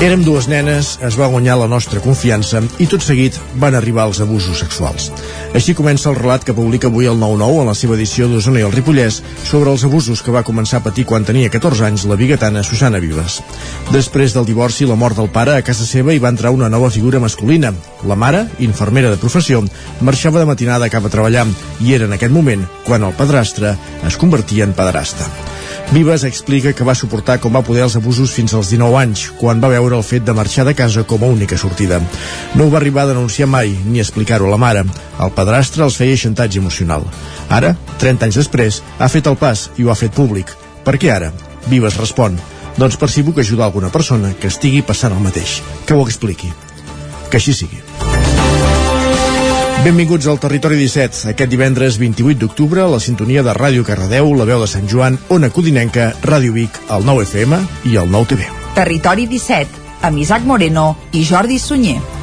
Érem dues nenes, es va guanyar la nostra confiança i tot seguit van arribar els abusos sexuals. Així comença el relat que publica avui el 9-9 en la seva edició d'Osona i el Ripollès sobre els abusos que va començar a patir quan tenia 14 anys la bigatana Susana Vives. Després del divorci i la mort del pare, a casa seva hi va entrar una nova figura masculina. La mare, infermera de professió, marxava de matinada cap a treballar i era en aquest moment quan el padrastre es convertia en padrasta. Vives explica que va suportar com va poder els abusos fins als 19 anys, quan va veure el fet de marxar de casa com a única sortida. No ho va arribar a denunciar mai, ni explicar-ho a la mare. El padrastre els feia xantatge emocional. Ara, 30 anys després, ha fet el pas i ho ha fet públic. Per què ara? Vives respon. Doncs per si puc ajudar alguna persona que estigui passant el mateix. Que ho expliqui. Que així sigui. Benvinguts al Territori 17. Aquest divendres 28 d'octubre, la sintonia de Ràdio Cardedeu, la veu de Sant Joan, Ona Codinenca, Ràdio Vic, el 9 FM i el 9 TV. Territori 17, amb Isaac Moreno i Jordi Sunyer.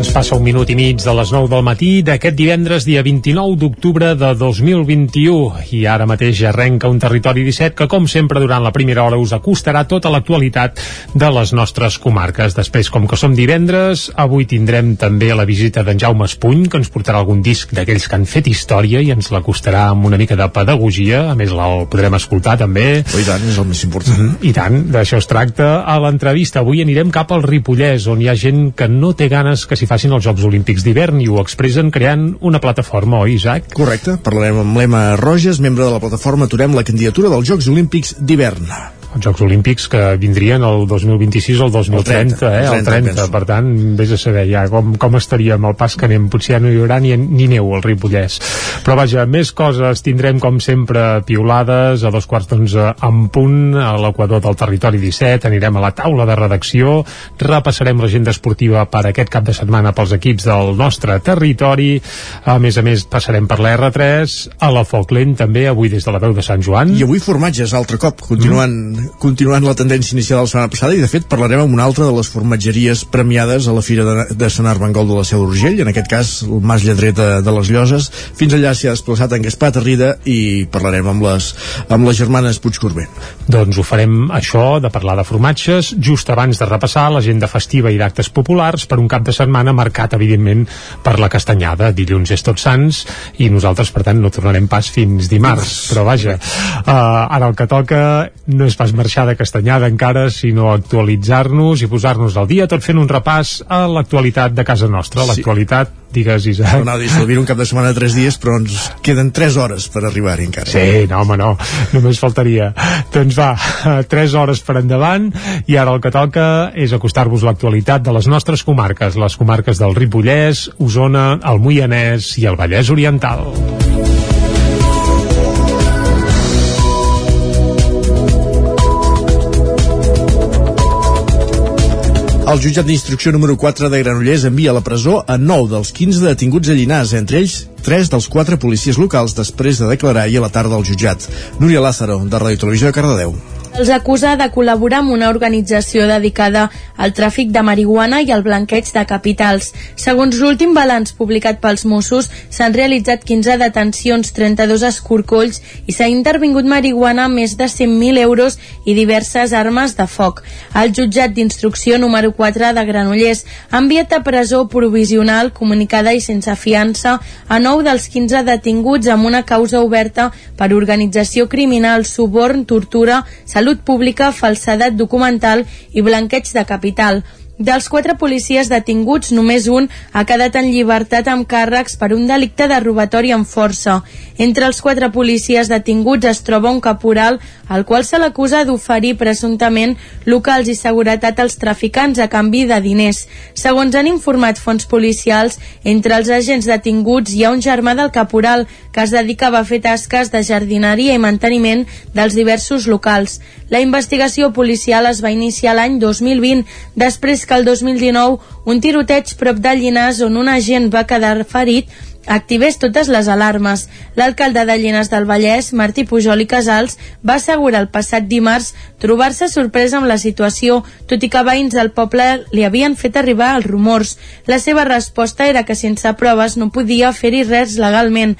Doncs passa un minut i mig de les 9 del matí d'aquest divendres, dia 29 d'octubre de 2021. I ara mateix arrenca un territori 17 que, com sempre, durant la primera hora us acostarà tota l'actualitat de les nostres comarques. Després, com que som divendres, avui tindrem també la visita d'en Jaume Espuny, que ens portarà algun disc d'aquells que han fet història i ens l'acostarà amb una mica de pedagogia. A més, el podrem escoltar també. Oh, I tant, és el més important. Mm -hmm. I tant, d'això es tracta a l'entrevista. Avui anirem cap al Ripollès, on hi ha gent que no té ganes que s'hi facin els Jocs Olímpics d'hivern i ho expressen creant una plataforma, oi, Isaac? Correcte, parlarem amb l'Ema Roges, membre de la plataforma Aturem la candidatura dels Jocs Olímpics d'hivern els Jocs Olímpics que vindrien el 2026 o el 2030, el 30, eh? El 30, 30 per tant, vés a saber ja com, com estaríem el pas que anem, potser ja no hi haurà ni, ni neu al Ripollès. Però vaja, més coses. Tindrem com sempre piulades a dos quarts d'onze en punt a l'equador del territori 17, anirem a la taula de redacció, repassarem l'agenda esportiva per aquest cap de setmana pels equips del nostre territori, a més a més passarem per la R3, a la Folklent també, avui des de la veu de Sant Joan. I avui formatges, altre cop, continuant mm continuant la tendència inicial de la setmana passada i de fet parlarem amb una altra de les formatgeries premiades a la Fira de, de Sant Armengol de la Seu d'Urgell, en aquest cas el Mas Lledret de, de les Lloses. Fins allà s'hi ha desplaçat en Gaspar Terrida i parlarem amb les, amb les germanes Puigcorbent. Doncs ho farem això, de parlar de formatges, just abans de repassar l'agenda festiva i d'actes populars per un cap de setmana marcat, evidentment, per la castanyada. Dilluns és Tots Sants i nosaltres, per tant, no tornarem pas fins dimarts. Però vaja, uh, ara el que toca no és pas marxar de castanyada encara, sinó actualitzar-nos i posar-nos al dia, tot fent un repàs a l'actualitat de casa nostra, l'actualitat digues, Isaac. No, no, un cap de setmana de tres dies, però ens queden tres hores per arribar-hi encara. Sí, no, home, no, només faltaria. doncs va, tres hores per endavant, i ara el que toca és acostar-vos l'actualitat de les nostres comarques, les comarques del Ripollès, Osona, el Moianès i el Vallès Oriental. El jutjat d'instrucció número 4 de Granollers envia a la presó a 9 dels 15 detinguts a Llinars, entre ells 3 dels 4 policies locals després de declarar ahir a la tarda al jutjat. Núria Lázaro, de Ràdio Televisió de Cardedeu. Els acusa de col·laborar amb una organització dedicada al tràfic de marihuana i al blanqueig de capitals. Segons l'últim balanç publicat pels Mossos, s'han realitzat 15 detencions, 32 escorcolls i s'ha intervingut marihuana amb més de 100.000 euros i diverses armes de foc. El jutjat d'instrucció número 4 de Granollers ha enviat a presó provisional comunicada i sense fiança a 9 dels 15 detinguts amb una causa oberta per organització criminal, suborn, tortura, salut pública, falsedat documental i blanqueig de capital. Dels quatre policies detinguts, només un ha quedat en llibertat amb càrrecs per un delicte de robatori amb força. Entre els quatre policies detinguts es troba un caporal al qual se l'acusa d'oferir presumptament locals i seguretat als traficants a canvi de diners. Segons han informat fons policials, entre els agents detinguts hi ha un germà del caporal que es dedicava a fer tasques de jardineria i manteniment dels diversos locals. La investigació policial es va iniciar l'any 2020, després que el 2019 un tiroteig prop de Llinars on un agent va quedar ferit activés totes les alarmes. L'alcalde de Llenes del Vallès, Martí Pujol i Casals, va assegurar el passat dimarts trobar-se sorpresa amb la situació, tot i que veïns del poble li havien fet arribar els rumors. La seva resposta era que sense proves no podia fer-hi res legalment.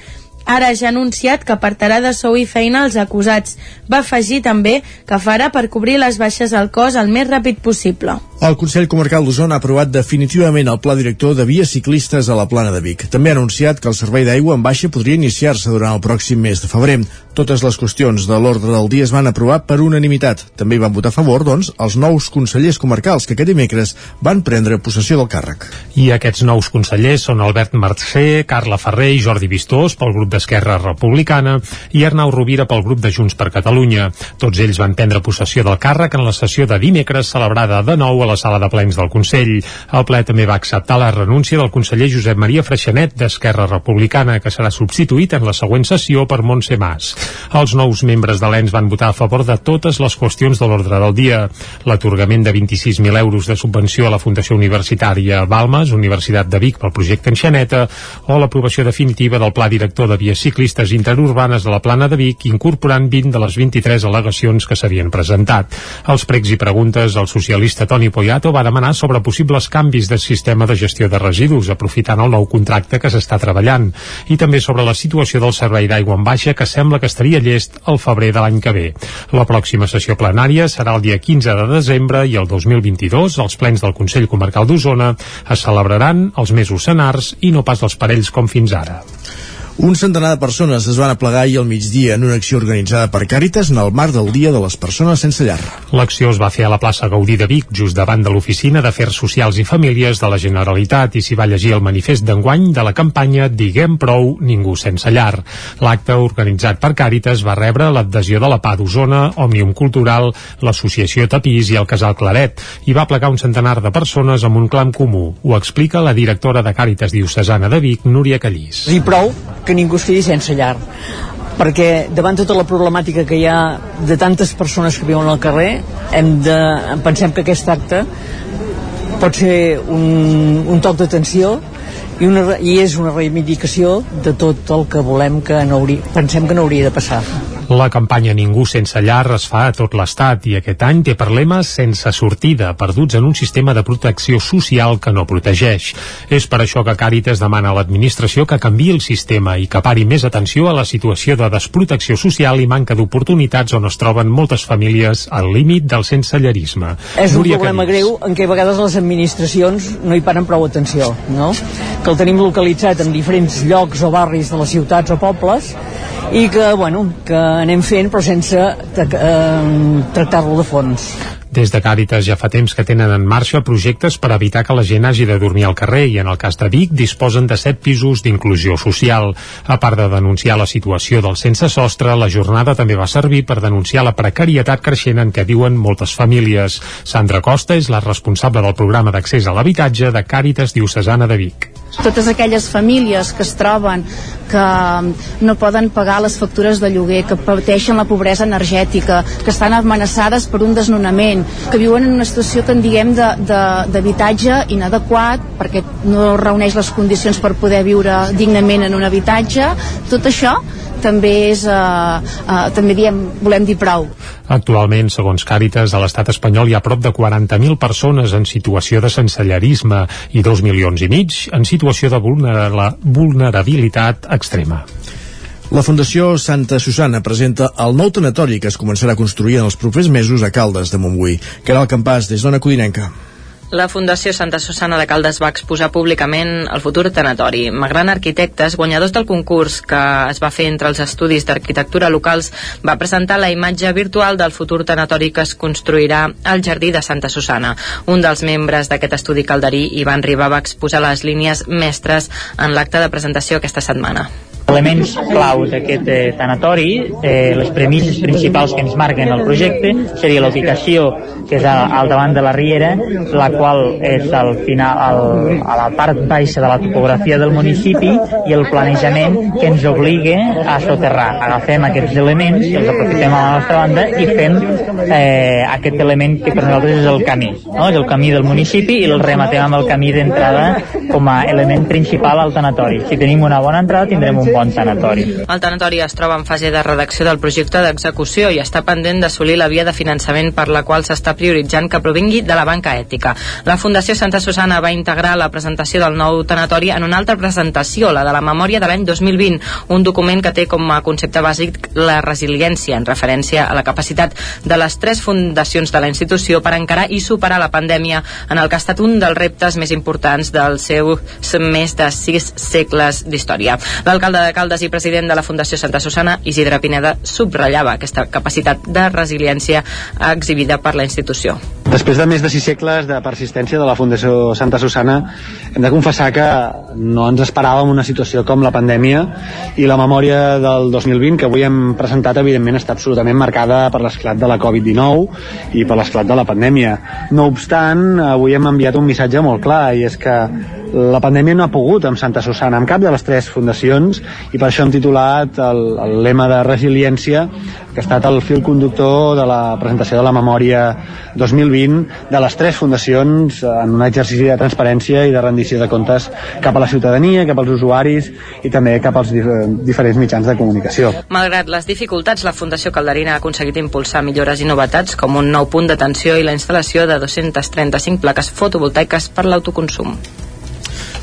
Ara ja ha anunciat que apartarà de sou i feina els acusats. Va afegir també que farà per cobrir les baixes al cos el més ràpid possible. El Consell Comarcal d'Osona ha aprovat definitivament el pla director de vies ciclistes a la plana de Vic. També ha anunciat que el servei d'aigua en baixa podria iniciar-se durant el pròxim mes de febrer. Totes les qüestions de l'ordre del dia es van aprovar per unanimitat. També hi van votar a favor, doncs, els nous consellers comarcals que aquest dimecres van prendre possessió del càrrec. I aquests nous consellers són Albert Mercè, Carla Ferrer i Jordi Vistós pel grup d'Esquerra Republicana i Arnau Rovira pel grup de Junts per Catalunya. Tots ells van prendre possessió del càrrec en la sessió de dimecres celebrada de nou a la sala de plens del Consell. El ple també va acceptar la renúncia del conseller Josep Maria Freixanet d'Esquerra Republicana, que serà substituït en la següent sessió per Montse Mas. Els nous membres de l'ENS van votar a favor de totes les qüestions de l'ordre del dia. L'atorgament de 26.000 euros de subvenció a la Fundació Universitària Balmes, Universitat de Vic pel projecte Enxaneta, o l'aprovació definitiva del Pla Director de Vies Ciclistes Interurbanes de la Plana de Vic, incorporant 20 de les 23 al·legacions que s'havien presentat. Els pregs i preguntes, el socialista Toni Poyato va demanar sobre possibles canvis de sistema de gestió de residus, aprofitant el nou contracte que s'està treballant, i també sobre la situació del servei d'aigua en baixa que sembla que estaria llest al febrer de l'any que ve. La pròxima sessió plenària serà el dia 15 de desembre i el 2022 els plens del Consell Comarcal d'Osona es celebraran els mesos senars i no pas els parells com fins ara. Un centenar de persones es van aplegar ahir al migdia en una acció organitzada per Càritas en el marc del Dia de les Persones Sense Llar. L'acció es va fer a la plaça Gaudí de Vic, just davant de l'Oficina d'Afers Socials i Famílies de la Generalitat, i s'hi va llegir el manifest d'enguany de la campanya Diguem prou, ningú sense llar. L'acte, organitzat per Càritas, va rebre l'adhesió de la PA d'Osona, Òmnium Cultural, l'Associació Tapís i el Casal Claret, i va plegar un centenar de persones amb un clam comú. Ho explica la directora de Càritas Diocesana de Vic, Núria Callís. I prou que ningú es quedi sense llar perquè davant tota la problemàtica que hi ha de tantes persones que viuen al carrer hem de, pensem que aquest acte pot ser un, un toc d'atenció i, una, i és una reivindicació de tot el que volem que no hauria, pensem que no hauria de passar la campanya Ningú sense llar es fa a tot l'Estat i aquest any té lema Sense sortida, perduts en un sistema de protecció social que no protegeix. És per això que Càritas demana a l'administració que canvi el sistema i que pari més atenció a la situació de desprotecció social i manca d'oportunitats on es troben moltes famílies al límit del sensellarisme. És un Núria problema Cadís. greu en què a vegades les administracions no hi paren prou atenció, no? Que el tenim localitzat en diferents llocs o barris de les ciutats o pobles i que, bueno, que anem fent però sense eh, tractar-lo de fons. Des de Càritas ja fa temps que tenen en marxa projectes per evitar que la gent hagi de dormir al carrer i en el cas de Vic disposen de set pisos d'inclusió social. A part de denunciar la situació del sense sostre, la jornada també va servir per denunciar la precarietat creixent en què viuen moltes famílies. Sandra Costa és la responsable del programa d'accés a l'habitatge de Càritas Diocesana de Vic totes aquelles famílies que es troben que no poden pagar les factures de lloguer, que pateixen la pobresa energètica, que estan amenaçades per un desnonament, que viuen en una situació que en diguem d'habitatge inadequat perquè no reuneix les condicions per poder viure dignament en un habitatge, tot això també és eh, eh, també diem, volem dir prou Actualment, segons Càritas, a l'estat espanyol hi ha prop de 40.000 persones en situació de sensellarisme i 2 milions i mig en situació de vulnerabilitat extrema. La Fundació Santa Susana presenta el nou tanatori que es començarà a construir en els propers mesos a Caldes de Montbui. El campàs des d'Ona Codinenca. La Fundació Santa Susana de Caldes va exposar públicament el futur tanatori. Magran Arquitectes, guanyadors del concurs que es va fer entre els estudis d'arquitectura locals, va presentar la imatge virtual del futur tanatori que es construirà al Jardí de Santa Susana. Un dels membres d'aquest estudi calderí, Ivan Riba, va exposar les línies mestres en l'acte de presentació aquesta setmana elements clau d'aquest eh, tanatori, eh, les premisses principals que ens marquen el projecte seria la ubicació que és al, al davant de la riera, la qual és al final, al, a la part baixa de la topografia del municipi i el planejament que ens obliga a soterrar. Agafem aquests elements, els aprofitem a la nostra banda i fem eh, aquest element que per nosaltres és el camí, no? és el camí del municipi i el rematem amb el camí d'entrada com a element principal al tanatori. Si tenim una bona entrada tindrem un bon tanatori. El tanatori es troba en fase de redacció del projecte d'execució i està pendent d'assolir la via de finançament per la qual s'està prioritzant que provingui de la banca ètica. La Fundació Santa Susana va integrar la presentació del nou tanatori en una altra presentació, la de la memòria de l'any 2020, un document que té com a concepte bàsic la resiliència, en referència a la capacitat de les tres fundacions de la institució per encarar i superar la pandèmia en el que ha estat un dels reptes més importants dels seus més de sis segles d'història. L'alcalde de Caldes i president de la Fundació Santa Susana, Isidre Pineda, subratllava aquesta capacitat de resiliència exhibida per la institució. Després de més de sis segles de persistència de la Fundació Santa Susana, hem de confessar que no ens esperàvem una situació com la pandèmia i la memòria del 2020 que avui hem presentat evidentment està absolutament marcada per l'esclat de la Covid-19 i per l'esclat de la pandèmia. No obstant, avui hem enviat un missatge molt clar i és que la pandèmia no ha pogut amb Santa Susana, amb cap de les tres fundacions, i per això hem titulat el, el lema de resiliència, que ha estat el fil conductor de la presentació de la memòria 2020 de les tres fundacions en un exercici de transparència i de rendició de comptes cap a la ciutadania, cap als usuaris i també cap als dif diferents mitjans de comunicació. Malgrat les dificultats, la Fundació Calderina ha aconseguit impulsar millores i novetats com un nou punt d'atenció i la instal·lació de 235 plaques fotovoltaiques per l'autoconsum.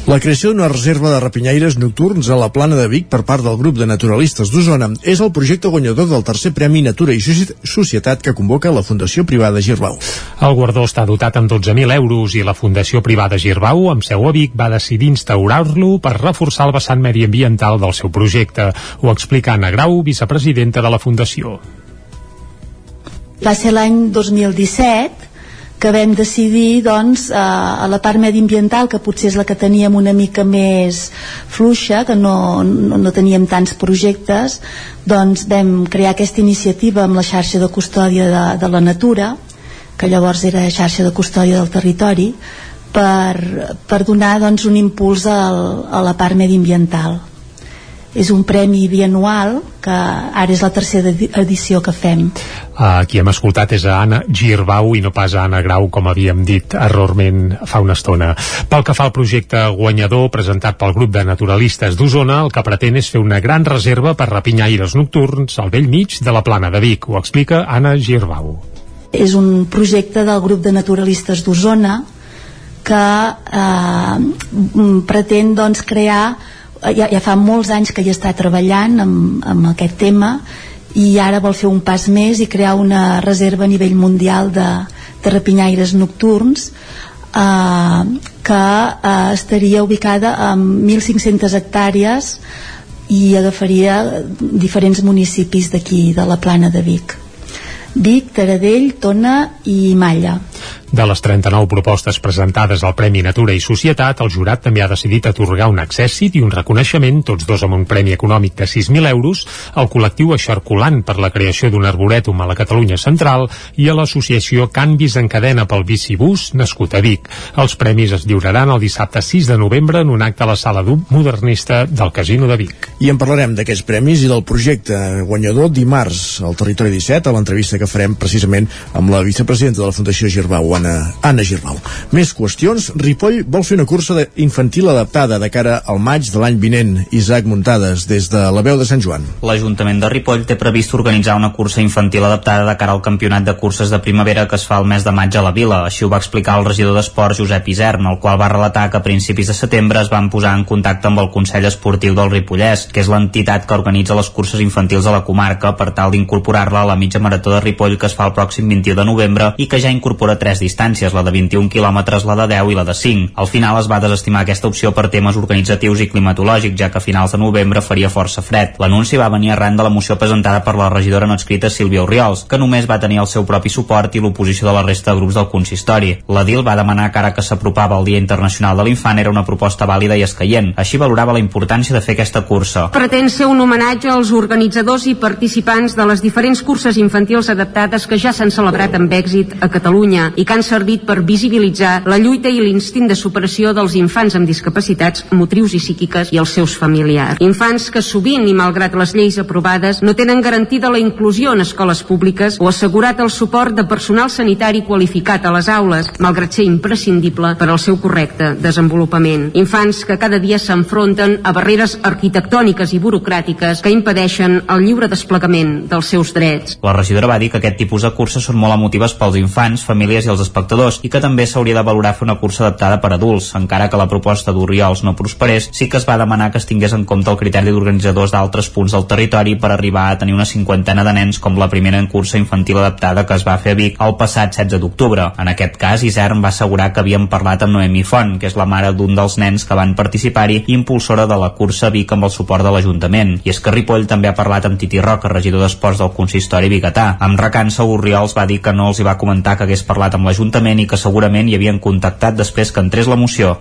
La creació d'una reserva de rapinyaires nocturns a la plana de Vic per part del grup de naturalistes d'Osona és el projecte guanyador del tercer Premi Natura i Societat que convoca la Fundació Privada Girbau. El guardó està dotat amb 12.000 euros i la Fundació Privada Girbau, amb seu a Vic, va decidir instaurar-lo per reforçar el vessant mediambiental del seu projecte. Ho explica Anna Grau, vicepresidenta de la Fundació. Va ser l'any 2017 que vam decidir doncs, a, a la part mediambiental que potser és la que teníem una mica més fluixa que no, no, no teníem tants projectes doncs vam crear aquesta iniciativa amb la xarxa de custòdia de, de la natura que llavors era xarxa de custòdia del territori per, per donar doncs, un impuls al, a la part mediambiental és un premi bianual que ara és la tercera edició que fem. Uh, qui hem escoltat és a Anna Girbau i no pas a Anna Grau, com havíem dit errorment fa una estona. Pel que fa al projecte guanyador presentat pel grup de naturalistes d'Osona, el que pretén és fer una gran reserva per rapinyaires nocturns al vell mig de la plana de Vic. Ho explica Anna Girbau. És un projecte del grup de naturalistes d'Osona que eh, pretén doncs, crear ja, ja fa molts anys que hi està treballant amb, amb aquest tema i ara vol fer un pas més i crear una reserva a nivell mundial de, de rapinyaires nocturns eh, que eh, estaria ubicada en 1.500 hectàrees i agafaria diferents municipis d'aquí, de la plana de Vic. Vic, Taradell, Tona i Malla. De les 39 propostes presentades al Premi Natura i Societat, el jurat també ha decidit atorgar un accèssit i un reconeixement, tots dos amb un premi econòmic de 6.000 euros, al col·lectiu Eixarculant per la creació d'un arborètum a la Catalunya Central i a l'associació Canvis en cadena pel bicibús, nascut a Vic. Els premis es lliuraran el dissabte 6 de novembre en un acte a la sala d'un modernista del Casino de Vic. I en parlarem d'aquests premis i del projecte guanyador dimarts al Territori 17, a l'entrevista que farem precisament amb la vicepresidenta de la Fundació Girbau, Anna, Anna Girbau. Més qüestions. Ripoll vol fer una cursa infantil adaptada de cara al maig de l'any vinent. Isaac Muntades, des de la veu de Sant Joan. L'Ajuntament de Ripoll té previst organitzar una cursa infantil adaptada de cara al campionat de curses de primavera que es fa el mes de maig a la vila. Així ho va explicar el regidor d'Esports Josep Isern, el qual va relatar que a principis de setembre es van posar en contacte amb el Consell Esportiu del Ripollès, que és l'entitat que organitza les curses infantils a la comarca per tal d'incorporar-la a la mitja marató de Ripoll que es fa el pròxim 21 de novembre i que ja incorpora tres distàncies, la de 21 quilòmetres, la de 10 i la de 5. Al final es va desestimar aquesta opció per temes organitzatius i climatològics, ja que a finals de novembre faria força fred. L'anunci va venir arran de la moció presentada per la regidora no escrita Sílvia Oriols, que només va tenir el seu propi suport i l'oposició de la resta de grups del consistori. La DIL va demanar que ara que s'apropava el Dia Internacional de l'Infant era una proposta vàlida i escaient. Així valorava la importància de fer aquesta cursa. Pretén ser un homenatge als organitzadors i participants de les diferents curses infantils adaptades que ja s'han celebrat amb èxit a Catalunya i que han servit per visibilitzar la lluita i l'instint de superació dels infants amb discapacitats motrius i psíquiques i els seus familiars. Infants que sovint i malgrat les lleis aprovades no tenen garantida la inclusió en escoles públiques o assegurat el suport de personal sanitari qualificat a les aules, malgrat ser imprescindible per al seu correcte desenvolupament. Infants que cada dia s'enfronten a barreres arquitectòniques i burocràtiques que impedeixen el lliure desplegament dels seus drets. La regidora va dir que aquest tipus de curses són molt emotives pels infants, famílies i els espectadors i que també s'hauria de valorar fer una cursa adaptada per adults, encara que la proposta d'Oriols no prosperés, sí que es va demanar que es tingués en compte el criteri d'organitzadors d'altres punts del territori per arribar a tenir una cinquantena de nens com la primera en cursa infantil adaptada que es va fer a Vic el passat 16 d'octubre. En aquest cas, Isern va assegurar que havien parlat amb Noemi Font, que és la mare d'un dels nens que van participar-hi i impulsora de la cursa Vic amb el suport de l'Ajuntament. I és que Ripoll també ha parlat amb Titi Roca, regidor d'Esports del consistori Bigatà. Amb recança, Oriols va dir que no els hi va comentar que hagués parlat amb l'Ajuntament i que segurament hi havien contactat després que entrés la moció.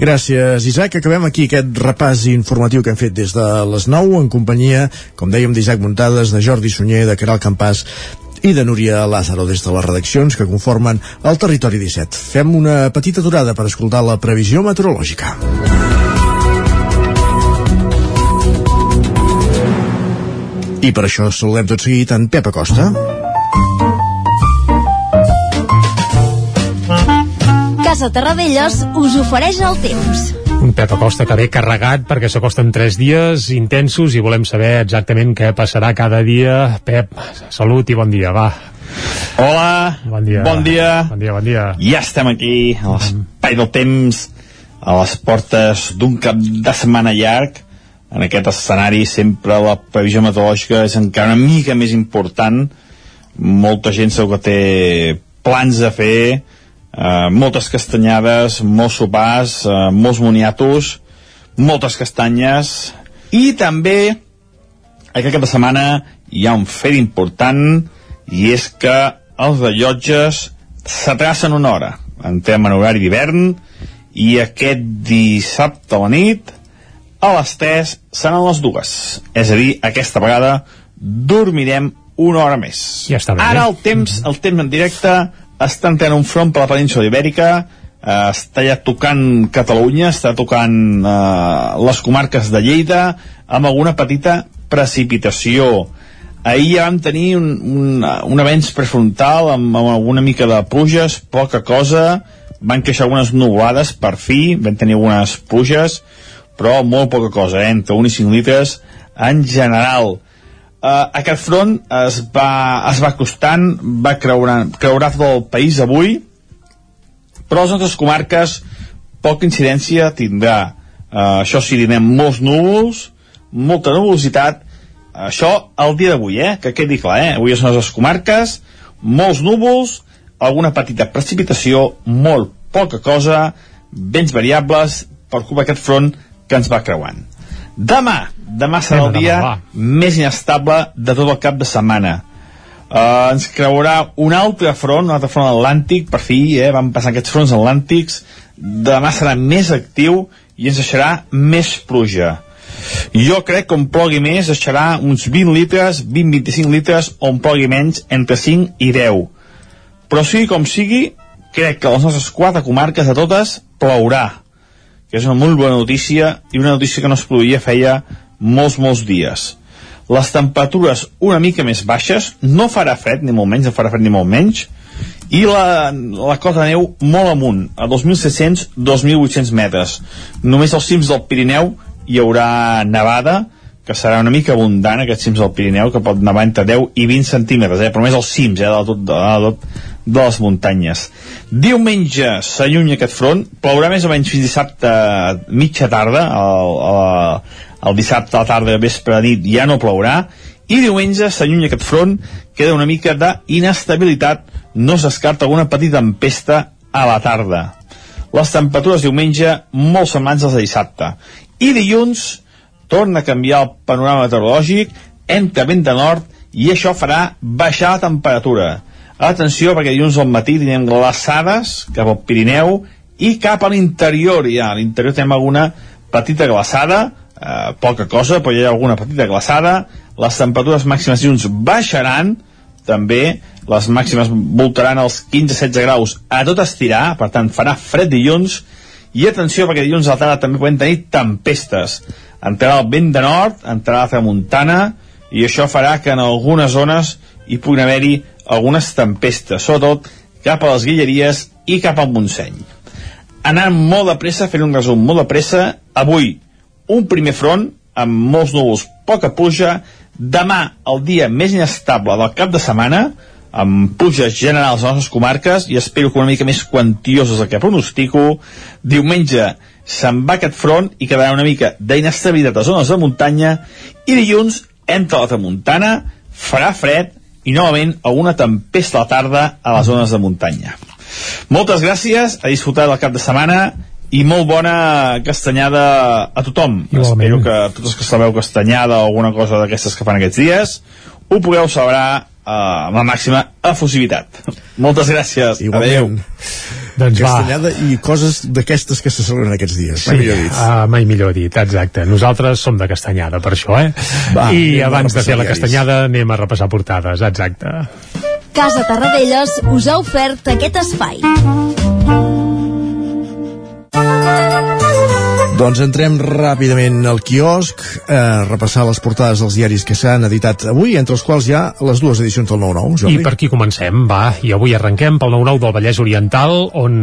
Gràcies, Isaac. Acabem aquí aquest repàs informatiu que hem fet des de les 9 en companyia, com dèiem, d'Isaac Muntades, de Jordi Sunyer, de Caral Campàs i de Núria Lázaro des de les redaccions que conformen el Territori 17. Fem una petita aturada per escoltar la previsió meteorològica. I per això saludem tot seguit en Pep Acosta. Casa Terradellos us ofereix el temps. Un Pep Acosta que ve carregat perquè s'acosten tres dies intensos i volem saber exactament què passarà cada dia. Pep, salut i bon dia, va. Hola, bon dia. Bon dia. Bon dia, bon dia. Ja estem aquí, a l'espai del temps, a les portes d'un cap de setmana llarg. En aquest escenari sempre la previsió meteorològica és encara una mica més important. Molta gent segur que té plans a fer, eh, moltes castanyades, molts sopars, eh, molts moniatos, moltes castanyes, i també aquest cap de setmana hi ha un fet important, i és que els rellotges s'atracen una hora. Entrem en horari d'hivern, i aquest dissabte a la nit a les 3 seran les dues. És a dir, aquesta vegada dormirem una hora més. Ja està bé. Ara el temps, el temps en directe està entrant un front per la península ibèrica, eh, està ja tocant Catalunya, està tocant eh, les comarques de Lleida, amb alguna petita precipitació. Ahir ja vam tenir un, un, un avenç prefrontal amb, amb alguna mica de pluges, poca cosa, van queixar algunes nuvolades per fi, vam tenir algunes pluges, però molt poca cosa, eh? entre 1 i 5 litres en general. Uh, aquest front es va, es va costant, va creurar, creurar tot el país avui, però les nostres comarques poca incidència tindrà. Uh, això sí, tindrem molts núvols, molta nubositat, això el dia d'avui, eh? que quedi clar, eh? avui les nostres comarques, molts núvols, alguna petita precipitació, molt poca cosa, vents variables, per culpa d'aquest front que ens va creuant. Demà, demà serà el dia més inestable de tot el cap de setmana. Uh, ens creurà un altre front, un altre front atlàntic, per fi, eh, van passar aquests fronts atlàntics, demà serà més actiu i ens deixarà més pluja. Jo crec que on plogui més deixarà uns 20 litres, 20-25 litres, on plogui menys, entre 5 i 10. Però sigui com sigui, crec que a les nostres quatre comarques de totes plourà que és una molt bona notícia i una notícia que no es produïa feia molts, molts dies. Les temperatures una mica més baixes, no farà fred ni molt menys, no farà fred ni molt menys, i la, la cota de neu molt amunt, a 2.700-2.800 metres. Només als cims del Pirineu hi haurà nevada, que serà una mica abundant, aquests cims del Pirineu, que pot nevar entre 10 i 20 centímetres, eh? però més als cims, eh? de, tot, de, de, de les muntanyes. Diumenge s'allunya aquest front, plourà més o menys fins dissabte mitja tarda, el, el, el dissabte a la tarda, vespre, nit, ja no plourà, i diumenge s'allunya aquest front, queda una mica d'inestabilitat, no es descarta alguna petita tempesta a la tarda. Les temperatures diumenge molt semblants als de dissabte. I dilluns torna a canviar el panorama meteorològic, entra vent de nord i això farà baixar la temperatura. Atenció, perquè dilluns al matí tindrem glaçades cap al Pirineu i cap a l'interior ja. A l'interior tenim alguna petita glaçada, eh, poca cosa, però hi ha alguna petita glaçada. Les temperatures màximes dilluns baixaran, també les màximes voltaran els 15-16 graus a tot estirar, per tant farà fred dilluns, i atenció perquè dilluns a la tarda també podem tenir tempestes. Entrarà el vent de nord, entrarà la tramuntana, i això farà que en algunes zones hi puguin haver-hi algunes tempestes, sobretot cap a les Guilleries i cap al Montseny. Anant molt de pressa, fent un resum molt de pressa, avui un primer front amb molts núvols, poca pluja, demà el dia més inestable del cap de setmana, amb pluges generals a les nostres comarques i espero que una mica més quantioses del que pronostico. Diumenge se'n va aquest front i quedarà una mica d'inestabilitat a zones de muntanya i dilluns entra la tramuntana, farà fred i novament alguna tempesta a la tarda a les zones de muntanya. Moltes gràcies, a disfrutar del cap de setmana i molt bona castanyada a tothom. Igualment. Espero que tots els que sabeu castanyada o alguna cosa d'aquestes que fan aquests dies ho pugueu celebrar amb la màxima efusivitat. Moltes gràcies. Igualment. Doncs va. Castanyada i coses d'aquestes que se celebren aquests dies. Sí, mai millor dit. uh, mai millor dit, exacte. Nosaltres som de castanyada, per això, eh? Va, I abans de fer la diaris. castanyada anem a repassar portades, exacte. Casa Tarradellas us ha ofert aquest espai. Doncs entrem ràpidament al quiosc a repassar les portades dels diaris que s'han editat avui, entre els quals hi ha les dues edicions del 9-9, Jordi. I per aquí comencem, va, i avui arrenquem pel 9-9 del Vallès Oriental, on,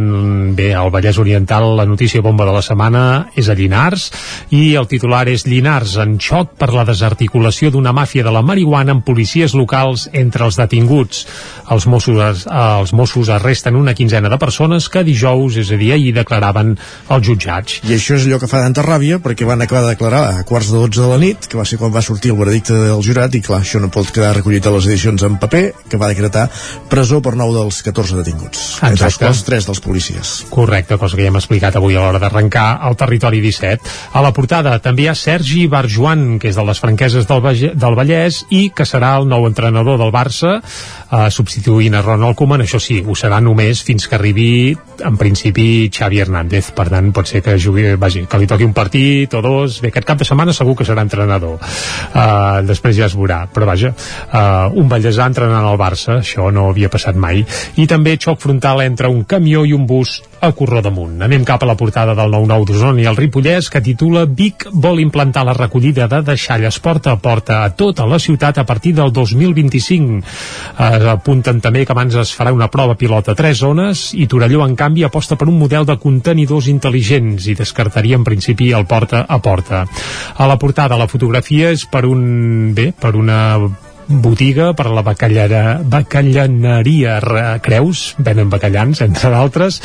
bé, al Vallès Oriental la notícia bomba de la setmana és a Llinars, i el titular és Llinars en xoc per la desarticulació d'una màfia de la marihuana amb policies locals entre els detinguts. Els Mossos, els Mossos arresten una quinzena de persones que dijous, és a dir, ahir declaraven als jutjats. I això és allò que fa tanta ràbia perquè van acabar de declarar a quarts de 12 de la nit, que va ser quan va sortir el veredicte del jurat, i clar, això no pot quedar recollit a les edicions en paper, que va decretar presó per 9 dels 14 detinguts. Entre els Exacte. quals 3 dels policies. Correcte, cosa que ja hem explicat avui a l'hora d'arrencar al territori 17. A la portada també hi ha Sergi Barjuan, que és de les franqueses del, Vallès, del Vallès i que serà el nou entrenador del Barça, eh, substituint a Ronald Koeman. Això sí, ho serà només fins que arribi, en principi, Xavi Hernández. Per tant, pot ser que jugui, vagi, que li toqui un partit o dos. Bé, aquest cap de setmana segur que serà entrenador. Uh, després ja es veurà. Però vaja, uh, un vallesà entrenant al Barça, això no havia passat mai. I també xoc frontal entre un camió i un bus a Corró damunt. Anem cap a la portada del 9-9 d'Osona i el Ripollès que titula Vic vol implantar la recollida de deixalles porta a porta a tota la ciutat a partir del 2025. Eh, apunten també que abans es farà una prova pilot a tres zones i Torelló, en canvi, aposta per un model de contenidors intel·ligents i descartaria en principi el porta a porta. A la portada la fotografia és per un... bé, per una botiga per a la bacallera, bacallaneria Re- Creus, venen bacallans, entre d'altres,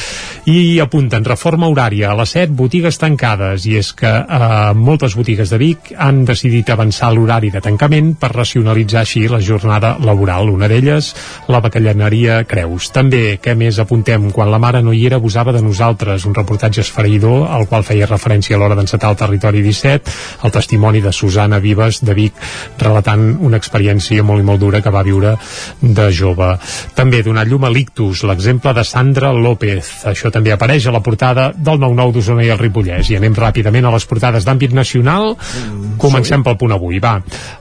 i apunten reforma horària a les 7, botigues tancades, i és que eh, moltes botigues de Vic han decidit avançar l'horari de tancament per racionalitzar així la jornada laboral. Una d'elles, la bacallaneria Creus. També, què més apuntem? Quan la mare no hi era, abusava de nosaltres. Un reportatge esfereïdor al qual feia referència a l'hora d'encetar el territori 17, el testimoni de Susana Vives de Vic, relatant una experiència molt i molt dura que va viure de jove. També donat llum a l'ictus, l'exemple de Sandra López. Això també apareix a la portada del 9-9 d'Osona i el Ripollès. I anem ràpidament a les portades d'àmbit nacional. Comencem pel punt avui, va.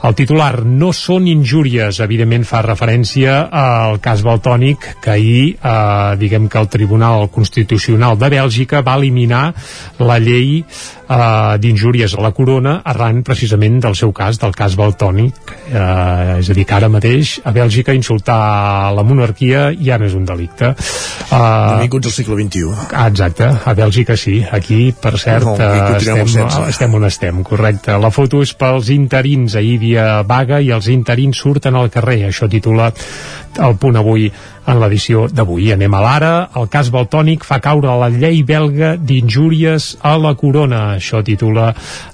El titular no són injúries, evidentment fa referència al cas Baltònic, que ahir, eh, diguem que el Tribunal Constitucional de Bèlgica va eliminar la llei eh, d'injúries a la corona arran precisament del seu cas, del cas Baltònic. Eh, és a dir, que ara mateix a Bèlgica insultar la monarquia ja no és un delicte. Eh, Benvinguts al segle XXI. Ah, Exacte, a Bèlgica sí. Aquí, per cert, No, eh, estem, sense. estem on estem, correcte. La foto és pels interins, ahir dia vaga i els interins surten al carrer. Això titula el punt avui en l'edició d'avui. Anem a l'ara. El cas Baltònic fa caure la llei belga d'injúries a la corona. Això titula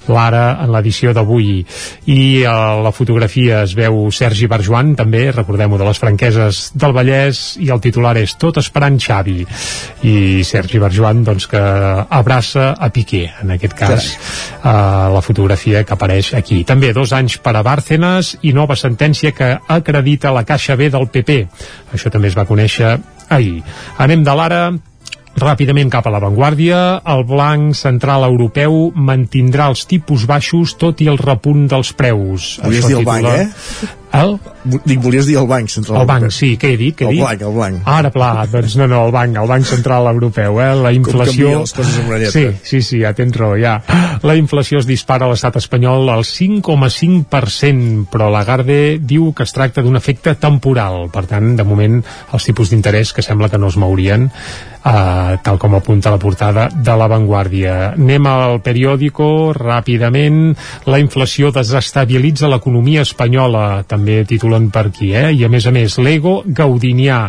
l'ara en l'edició d'avui. I a la fotografia es veu Sergi Barjuan, també, recordem-ho, de les franqueses del Vallès, i el titular és Tot esperant Xavi. I Sergi Barjuan, doncs, que abraça a Piqué, en aquest cas, eh, la fotografia que apareix aquí. També dos anys per a Bárcenas i nova sentència que acredita la Caixa B del PP. Això també es va conèixer ahir. Anem de l'ara Ràpidament cap a l'avantguàrdia, el blanc central europeu mantindrà els tipus baixos tot i el repunt dels preus. Podies Això dir el banc, eh? El? Dic, volies dir el Banc Central El banc, sí, què he dit? Què he el dit? blanc, el blanc. Ara, pla, doncs no, no, el banc, el Banc Central Europeu, eh? La inflació... canvia les coses amb una lletra. Sí, sí, sí, ja tens raó, ja. La inflació es dispara a l'estat espanyol al 5,5%, però Lagarde diu que es tracta d'un efecte temporal. Per tant, de moment, els tipus d'interès que sembla que no es mourien Uh, tal com apunta la portada de La Vanguardia. Anem al periòdico ràpidament. La inflació desestabilitza l'economia espanyola, també titulen per aquí, eh? I a més a més, l'Ego Gaudinià,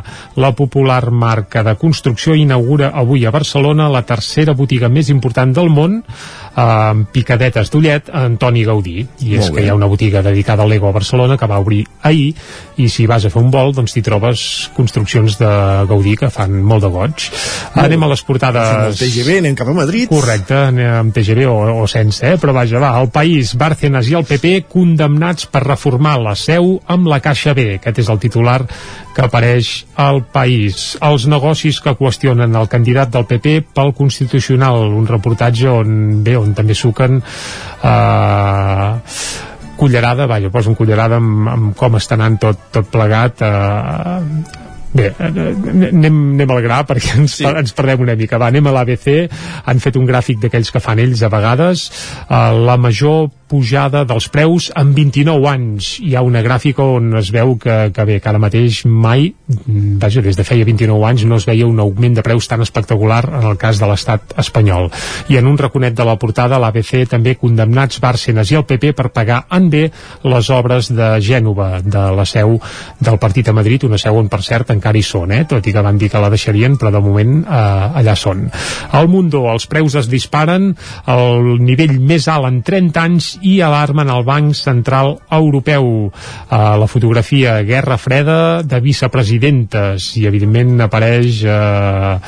la popular marca de construcció, inaugura avui a Barcelona la tercera botiga més important del món, amb picadetes d'ullet, a Antoni Gaudí. I és Molt que hi ha una botiga dedicada a l'Ego a Barcelona que va obrir ahir, i si vas a fer un vol, doncs t'hi trobes construccions de Gaudí que fan molt de goig. Anem a les portades... Amb el TGV, anem cap a Madrid. Correcte, anem amb TGV o, o sense, eh? però vaja, va, el País, Bárcenas i el PP condemnats per reformar la seu amb la Caixa B. Aquest és el titular que apareix al País. Els negocis que qüestionen el candidat del PP pel Constitucional, un reportatge on, bé, on també suquen eh, cullerada, vaja, poso un cullerada amb, amb com està anant tot, tot plegat eh, Bé, eh, anem, anem al gra perquè ens, sí. ens perdem una mica. Va, anem a l'ABC, han fet un gràfic d'aquells que fan ells a vegades. Uh, la major pujada dels preus en 29 anys. Hi ha una gràfica on es veu que, que bé, que ara mateix mai, vaja, des de feia 29 anys no es veia un augment de preus tan espectacular en el cas de l'estat espanyol. I en un raconet de la portada, l'ABC també condemnats Bárcenas i el PP per pagar en bé les obres de Gènova, de la seu del partit a Madrid, una seu on, per cert, encara hi són, eh? tot i que van dir que la deixarien, però de moment eh, allà són. Al Mundo els preus es disparen al nivell més alt en 30 anys i alarmen el Banc Central Europeu. Eh, la fotografia Guerra Freda de vicepresidentes i evidentment apareix eh,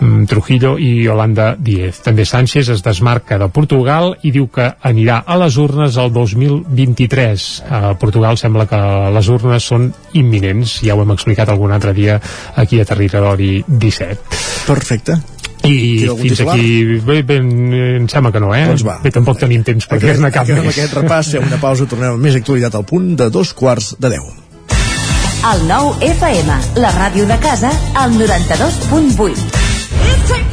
mm, Trujillo i Yolanda Díez. També Sánchez es desmarca de Portugal i diu que anirà a les urnes el 2023. A Portugal sembla que les urnes són imminents, ja ho hem explicat algun altre dia aquí a Territori 17. Perfecte. I fins titular? aquí, bé, bé, em sembla que no, eh? Doncs va. Bé, tampoc tenim temps per dir-ne cap més. aquest repàs, fem una pausa, tornem amb més actualitat al punt de dos quarts de deu. El nou FM, la ràdio de casa, al 92.8.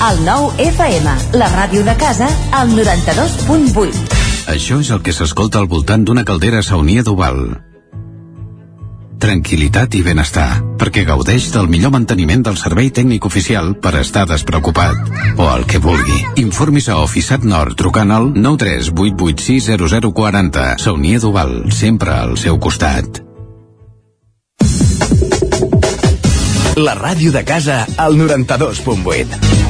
El nou FM, la ràdio de casa, al 92.8. Això és el que s'escolta al voltant d'una caldera saunia d'Oval. Tranquilitat i benestar, perquè gaudeix del millor manteniment del servei tècnic oficial per estar despreocupat. O el que vulgui. Informis a Oficiat Nord trucant al 938860040. Saunia d'Oval, sempre al seu costat. La ràdio de casa al 92.8.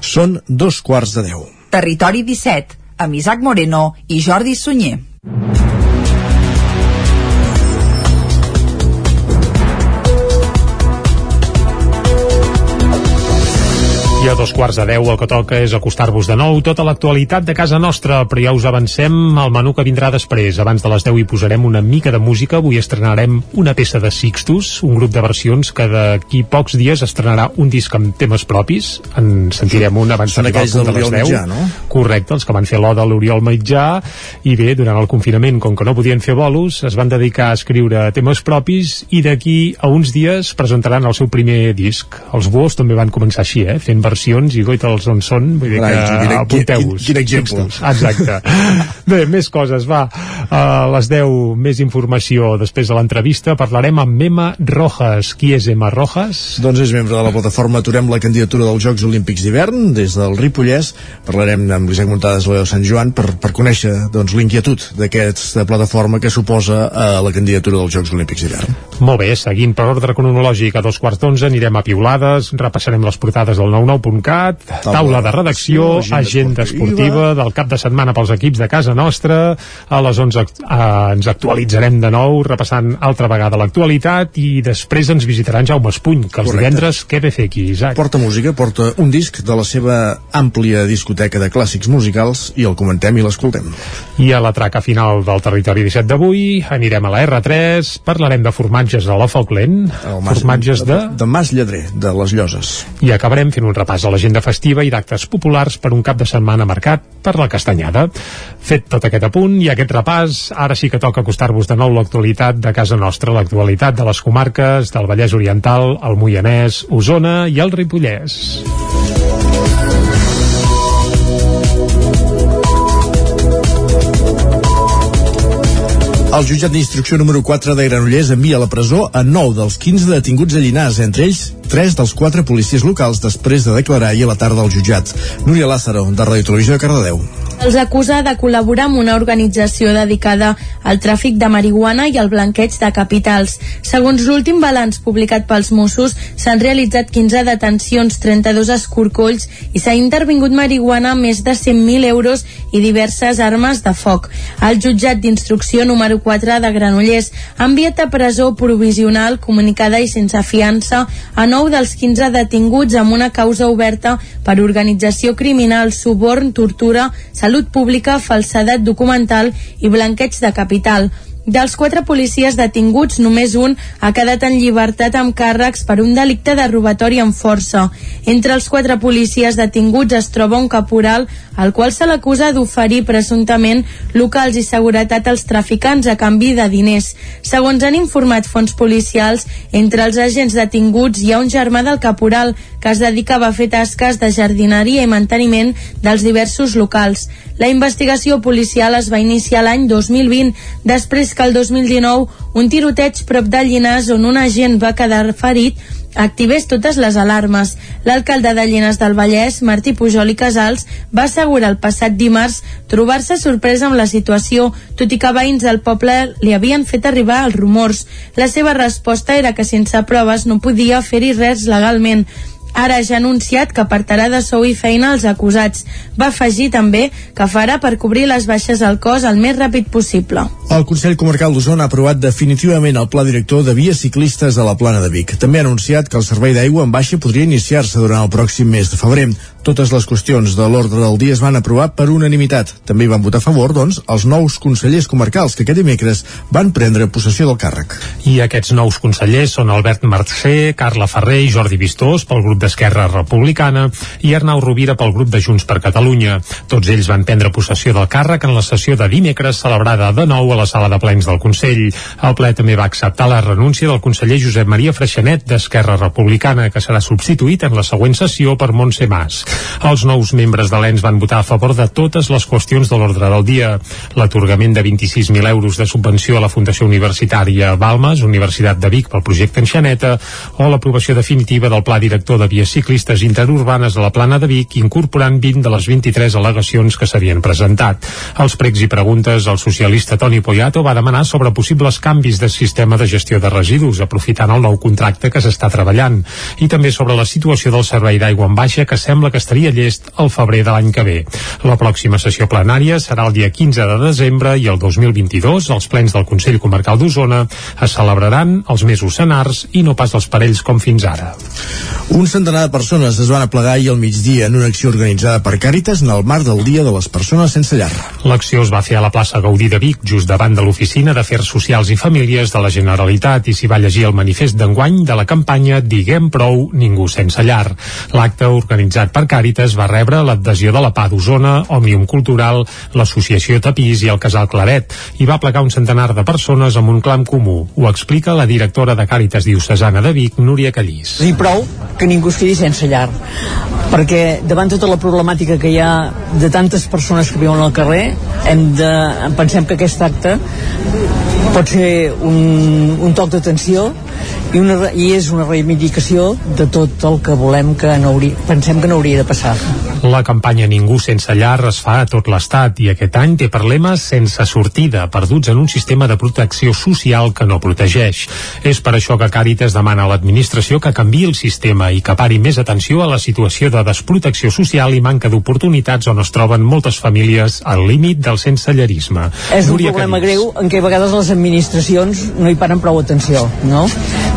Són dos quarts de deu. Territori 17, amb Isaac Moreno i Jordi Sunyer. I a dos quarts de deu el que toca és acostar-vos de nou tota l'actualitat de casa nostra, però ja us avancem al menú que vindrà després. Abans de les 10 hi posarem una mica de música. Avui estrenarem una peça de Sixtus, un grup de versions que d'aquí pocs dies estrenarà un disc amb temes propis. En sentirem un abans Són aquells de l'Oriol 10. Mitjà, no? Correcte, els que van fer l'Oda a l'Oriol Mitjà i bé, durant el confinament, com que no podien fer bolos, es van dedicar a escriure temes propis i d'aquí a uns dies presentaran el seu primer disc. Els Buos també van començar així, eh? fent versions i goita'ls on són, vull dir Carai, que quin- apunteu-vos. quin- quin exemple. Exacte. Bé, més coses, va. A les 10, més informació. Després de l'entrevista parlarem amb Emma Rojas. Qui és Emma Rojas? Doncs és membre de la plataforma Aturem la candidatura dels Jocs Olímpics d'hivern des del Ripollès. Parlarem amb l'Isaac Montades i Sant Joan per, per conèixer doncs, l'inquietud d'aquesta plataforma que suposa eh, la candidatura dels Jocs Olímpics d'hivern. Molt bé, seguint per ordre cronològic a dos quarts d'onze anirem a piulades, repassarem les portades del 99.cat, taula de redacció, agenda esportiva del cap de setmana pels equips de casa nostra, a les 11 act- eh, ens actualitzarem de nou repassant altra vegada l'actualitat i després ens visitaran Jaume Espuny, que els Correcte. divendres què ve fer aquí, Isaac? Porta música, porta un disc de la seva àmplia discoteca de clàssics musicals i el comentem i l'escoltem. I a la traca final del Territori 17 d'avui anirem a la R3, parlarem de formatges a la Falkland, formatges de... De Mas Lledrer, de les Lloses. i acabarem fent un repàs a l'agenda festiva i d'actes populars per un cap de setmana marcat per la castanyada. Fet tot aquest apunt i aquest repàs, ara sí que toca acostar-vos de nou l'actualitat de casa nostra, l'actualitat de les comarques del Vallès Oriental, el Moianès, Osona i el Ripollès. El jutjat d'instrucció número 4 de Granollers envia a la presó a 9 dels 15 detinguts a Llinars, entre ells 3 dels 4 policies locals després de declarar ahir a la tarda al jutjat. Núria Lázaro, de Ràdio Televisió de Cardedeu. Els acusa de col·laborar amb una organització dedicada al tràfic de marihuana i al blanqueig de capitals. Segons l'últim balanç publicat pels Mossos, s'han realitzat 15 detencions, 32 escorcolls i s'ha intervingut marihuana amb més de 100.000 euros i diverses armes de foc. El jutjat d'instrucció número 4 de Granollers ha enviat a presó provisional comunicada i sense fiança a 9 dels 15 detinguts amb una causa oberta per organització criminal, suborn, tortura, salut pública, falsedat documental i blanqueig de capital. Dels quatre policies detinguts, només un ha quedat en llibertat amb càrrecs per un delicte de robatori amb força. Entre els quatre policies detinguts es troba un caporal al qual se l'acusa d'oferir presumptament locals i seguretat als traficants a canvi de diners. Segons han informat fons policials, entre els agents detinguts hi ha un germà del caporal que es dedicava a fer tasques de jardineria i manteniment dels diversos locals. La investigació policial es va iniciar l'any 2020, després que el 2019 un tiroteig prop de Llinars on un agent va quedar ferit activés totes les alarmes. L'alcalde de Llinars del Vallès, Martí Pujol i Casals, va assegurar el passat dimarts trobar-se sorpresa amb la situació, tot i que veïns del poble li havien fet arribar els rumors. La seva resposta era que sense proves no podia fer-hi res legalment. Ara ja ha anunciat que apartarà de sou i feina als acusats. Va afegir també que farà per cobrir les baixes al cos el més ràpid possible. El Consell Comarcal d'Osona ha aprovat definitivament el pla director de vies ciclistes a la plana de Vic. També ha anunciat que el servei d'aigua en baixa podria iniciar-se durant el pròxim mes de febrer. Totes les qüestions de l'ordre del dia es van aprovar per unanimitat. També van votar a favor, doncs, els nous consellers comarcals que aquest dimecres van prendre possessió del càrrec. I aquests nous consellers són Albert Mercè, Carla Ferrer i Jordi Vistós pel grup d'Esquerra Republicana i Arnau Rovira pel grup de Junts per Catalunya. Tots ells van prendre possessió del càrrec en la sessió de dimecres celebrada de nou a la sala de plens del Consell. El ple també va acceptar la renúncia del conseller Josep Maria Freixanet d'Esquerra Republicana, que serà substituït en la següent sessió per Montse Mas. Els nous membres de l'ENS van votar a favor de totes les qüestions de l'ordre del dia. L'atorgament de 26.000 euros de subvenció a la Fundació Universitària Balmes, Universitat de Vic pel projecte Enxaneta, o l'aprovació definitiva del Pla Director de Vies Ciclistes Interurbanes a la Plana de Vic, incorporant 20 de les 23 al·legacions que s'havien presentat. Als pregs i preguntes, el socialista Toni Poyato va demanar sobre possibles canvis de sistema de gestió de residus, aprofitant el nou contracte que s'està treballant, i també sobre la situació del servei d'aigua en baixa que sembla que estaria llest al febrer de l'any que ve. La pròxima sessió plenària serà el dia 15 de desembre i el 2022 els plens del Consell Comarcal d'Osona es celebraran els mesos senars i no pas els parells com fins ara. Un centenar de persones es van aplegar ahir al migdia en una acció organitzada per Càritas en el marc del Dia de les Persones Sense Llar. L'acció es va fer a la plaça Gaudí de Vic, just davant de l'Oficina d'Afers Socials i Famílies de la Generalitat i s'hi va llegir el manifest d'enguany de la campanya Diguem prou, ningú sense llar. L'acte organitzat per Càritas va rebre l'adhesió de la PA d'Osona, Òmnium Cultural, l'Associació Tapís i el Casal Claret i va plegar un centenar de persones amb un clam comú. Ho explica la directora de Càritas Diocesana de Vic, Núria Callís. I prou que ningú quedi sense llar. Perquè davant tota la problemàtica que hi ha de tantes persones que viuen al carrer hem de, pensem que aquest acte pot ser un, un toc d'atenció i, una, i és una reivindicació de tot el que volem que no hauria, pensem que no hauria de passar. La campanya Ningú sense llar es fa a tot l'Estat i aquest any té lema sense sortida, perduts en un sistema de protecció social que no protegeix. És per això que Càritas demana a l'administració que canvi el sistema i que pari més atenció a la situació de desprotecció social i manca d'oportunitats on es troben moltes famílies al límit del sensellerisme. És un Núria problema Carís. greu en què a vegades les administracions no hi paren prou atenció, no?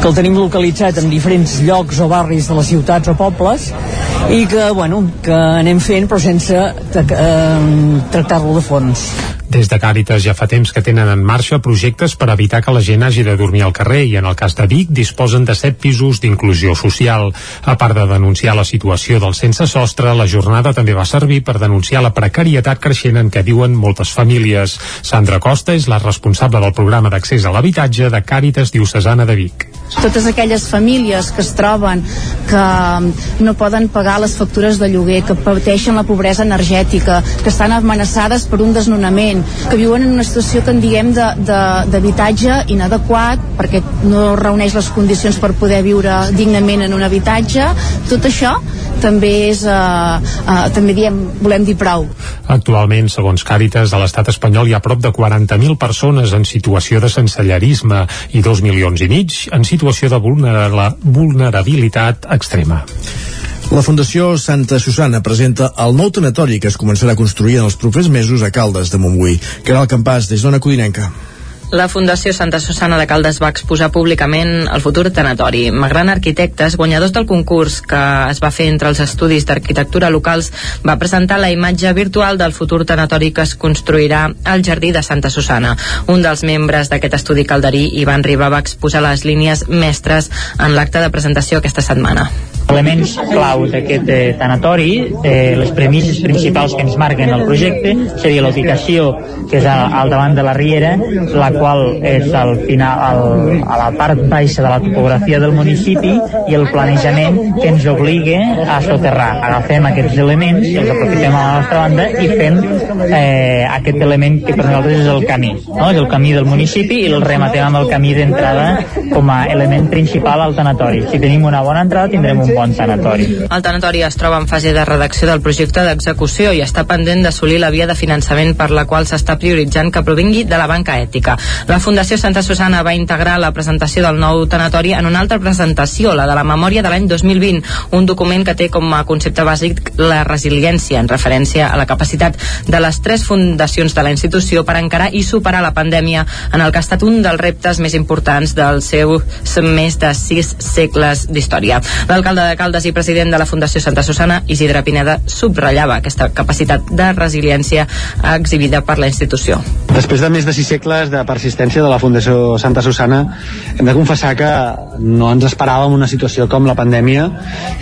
que el tenim localitzat en diferents llocs o barris de les ciutats o pobles i que, bueno, que anem fent però sense eh, tractar-lo de fons. Des de Càritas ja fa temps que tenen en marxa projectes per evitar que la gent hagi de dormir al carrer i en el cas de Vic disposen de set pisos d'inclusió social. A part de denunciar la situació del sense sostre, la jornada també va servir per denunciar la precarietat creixent en què viuen moltes famílies. Sandra Costa és la responsable del programa d'accés a l'habitatge de Càritas Diocesana de Vic. Totes aquelles famílies que es troben que no poden pagar les factures de lloguer, que pateixen la pobresa energètica, que estan amenaçades per un desnonament, que viuen en una situació que en diguem d'habitatge inadequat perquè no reuneix les condicions per poder viure dignament en un habitatge. Tot això també és eh, eh, també diem, volem dir prou. Actualment, segons Càritas, a l'estat espanyol hi ha prop de 40.000 persones en situació de sensellerisme i 2 milions i mig en situació de vulnerabilitat extrema. La Fundació Santa Susana presenta el nou tanatori que es començarà a construir en els propers mesos a Caldes de Montbui. Caral Campàs, des d'Ona Codinenca. La Fundació Santa Susana de Caldes va exposar públicament el futur tanatori. Magran Arquitectes, guanyadors del concurs que es va fer entre els estudis d'arquitectura locals, va presentar la imatge virtual del futur tanatori que es construirà al Jardí de Santa Susana. Un dels membres d'aquest estudi calderí, Ivan Riba, va exposar les línies mestres en l'acte de presentació aquesta setmana elements clau d'aquest eh, tanatori, eh, les premisses principals que ens marquen el projecte seria la ubicació que és al, al davant de la riera, la qual és al final, al, a la part baixa de la topografia del municipi i el planejament que ens obliga a soterrar. Agafem aquests elements, els aprofitem a la nostra banda i fem eh, aquest element que per nosaltres és el camí, no? és el camí del municipi i el rematem amb el camí d'entrada com a element principal al tanatori. Si tenim una bona entrada tindrem un bon tanatori. El tanatori es troba en fase de redacció del projecte d'execució i està pendent d'assolir la via de finançament per la qual s'està prioritzant que provingui de la banca ètica. La Fundació Santa Susana va integrar la presentació del nou tanatori en una altra presentació, la de la memòria de l'any 2020, un document que té com a concepte bàsic la resiliència, en referència a la capacitat de les tres fundacions de la institució per encarar i superar la pandèmia en el que ha estat un dels reptes més importants dels seus més de sis segles d'història. L'alcalde Alcalde de Caldes i president de la Fundació Santa Susana, Isidre Pineda, subratllava aquesta capacitat de resiliència exhibida per la institució. Després de més de sis segles de persistència de la Fundació Santa Susana, hem de confessar que no ens esperàvem una situació com la pandèmia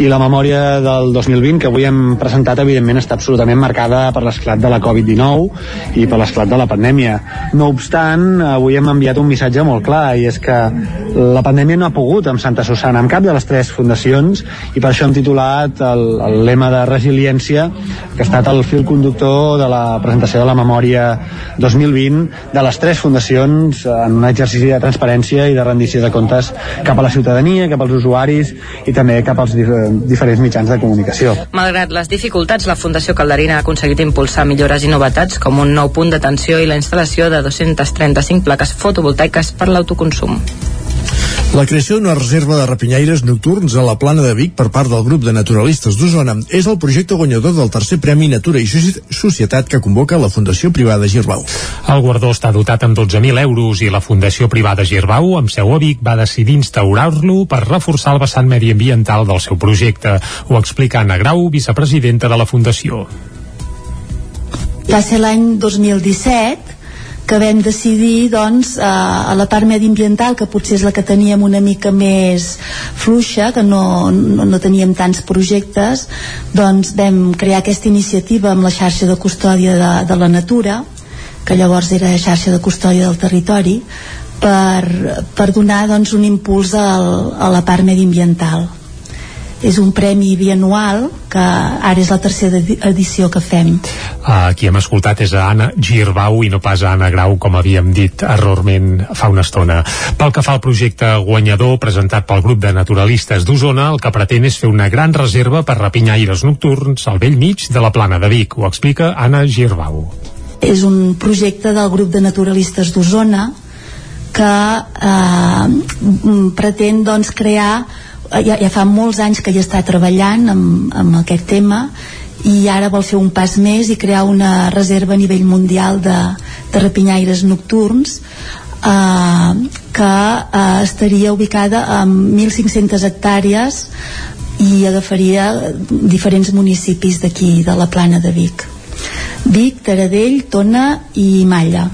i la memòria del 2020 que avui hem presentat, evidentment, està absolutament marcada per l'esclat de la Covid-19 i per l'esclat de la pandèmia. No obstant, avui hem enviat un missatge molt clar i és que la pandèmia no ha pogut amb Santa Susana, amb cap de les tres fundacions, i per això hem titulat el, el lema de resiliència, que ha estat el fil conductor de la presentació de la memòria 2020 de les tres fundacions en un exercici de transparència i de rendició de comptes cap a la ciutadania, cap als usuaris i també cap als dif diferents mitjans de comunicació. Malgrat les dificultats, la Fundació Calderina ha aconseguit impulsar millores i novetats com un nou punt d'atenció i la instal·lació de 235 plaques fotovoltaiques per l'autoconsum. La creació d'una reserva de rapinyaires nocturns a la plana de Vic per part del grup de naturalistes d'Osona és el projecte guanyador del tercer Premi Natura i Societat que convoca la Fundació Privada Girbau. El guardó està dotat amb 12.000 euros i la Fundació Privada Girbau, amb seu a Vic, va decidir instaurar-lo per reforçar el vessant mediambiental del seu projecte. Ho explica Anna Grau, vicepresidenta de la Fundació. Va ser l'any 2017 que vam decidir doncs, a, a la part mediambiental que potser és la que teníem una mica més fluixa que no, no, no teníem tants projectes doncs vam crear aquesta iniciativa amb la xarxa de custòdia de, de la natura que llavors era xarxa de custòdia del territori per, per donar doncs, un impuls al, a la part mediambiental és un premi bianual que ara és la tercera edició que fem. Uh, qui hem escoltat és a Anna Girbau i no pas a Anna Grau, com havíem dit errorment fa una estona. Pel que fa al projecte guanyador presentat pel grup de naturalistes d'Osona, el que pretén és fer una gran reserva per rapinyaires nocturns al vell mig de la plana de Vic. Ho explica Anna Girbau. És un projecte del grup de naturalistes d'Osona que eh, pretén doncs, crear ja, ja fa molts anys que hi està treballant amb, amb aquest tema i ara vol fer un pas més i crear una reserva a nivell mundial de, de rapinyaires nocturns eh, que eh, estaria ubicada en 1.500 hectàrees i agafaria diferents municipis d'aquí, de la plana de Vic. Vic, Taradell, Tona i Malla.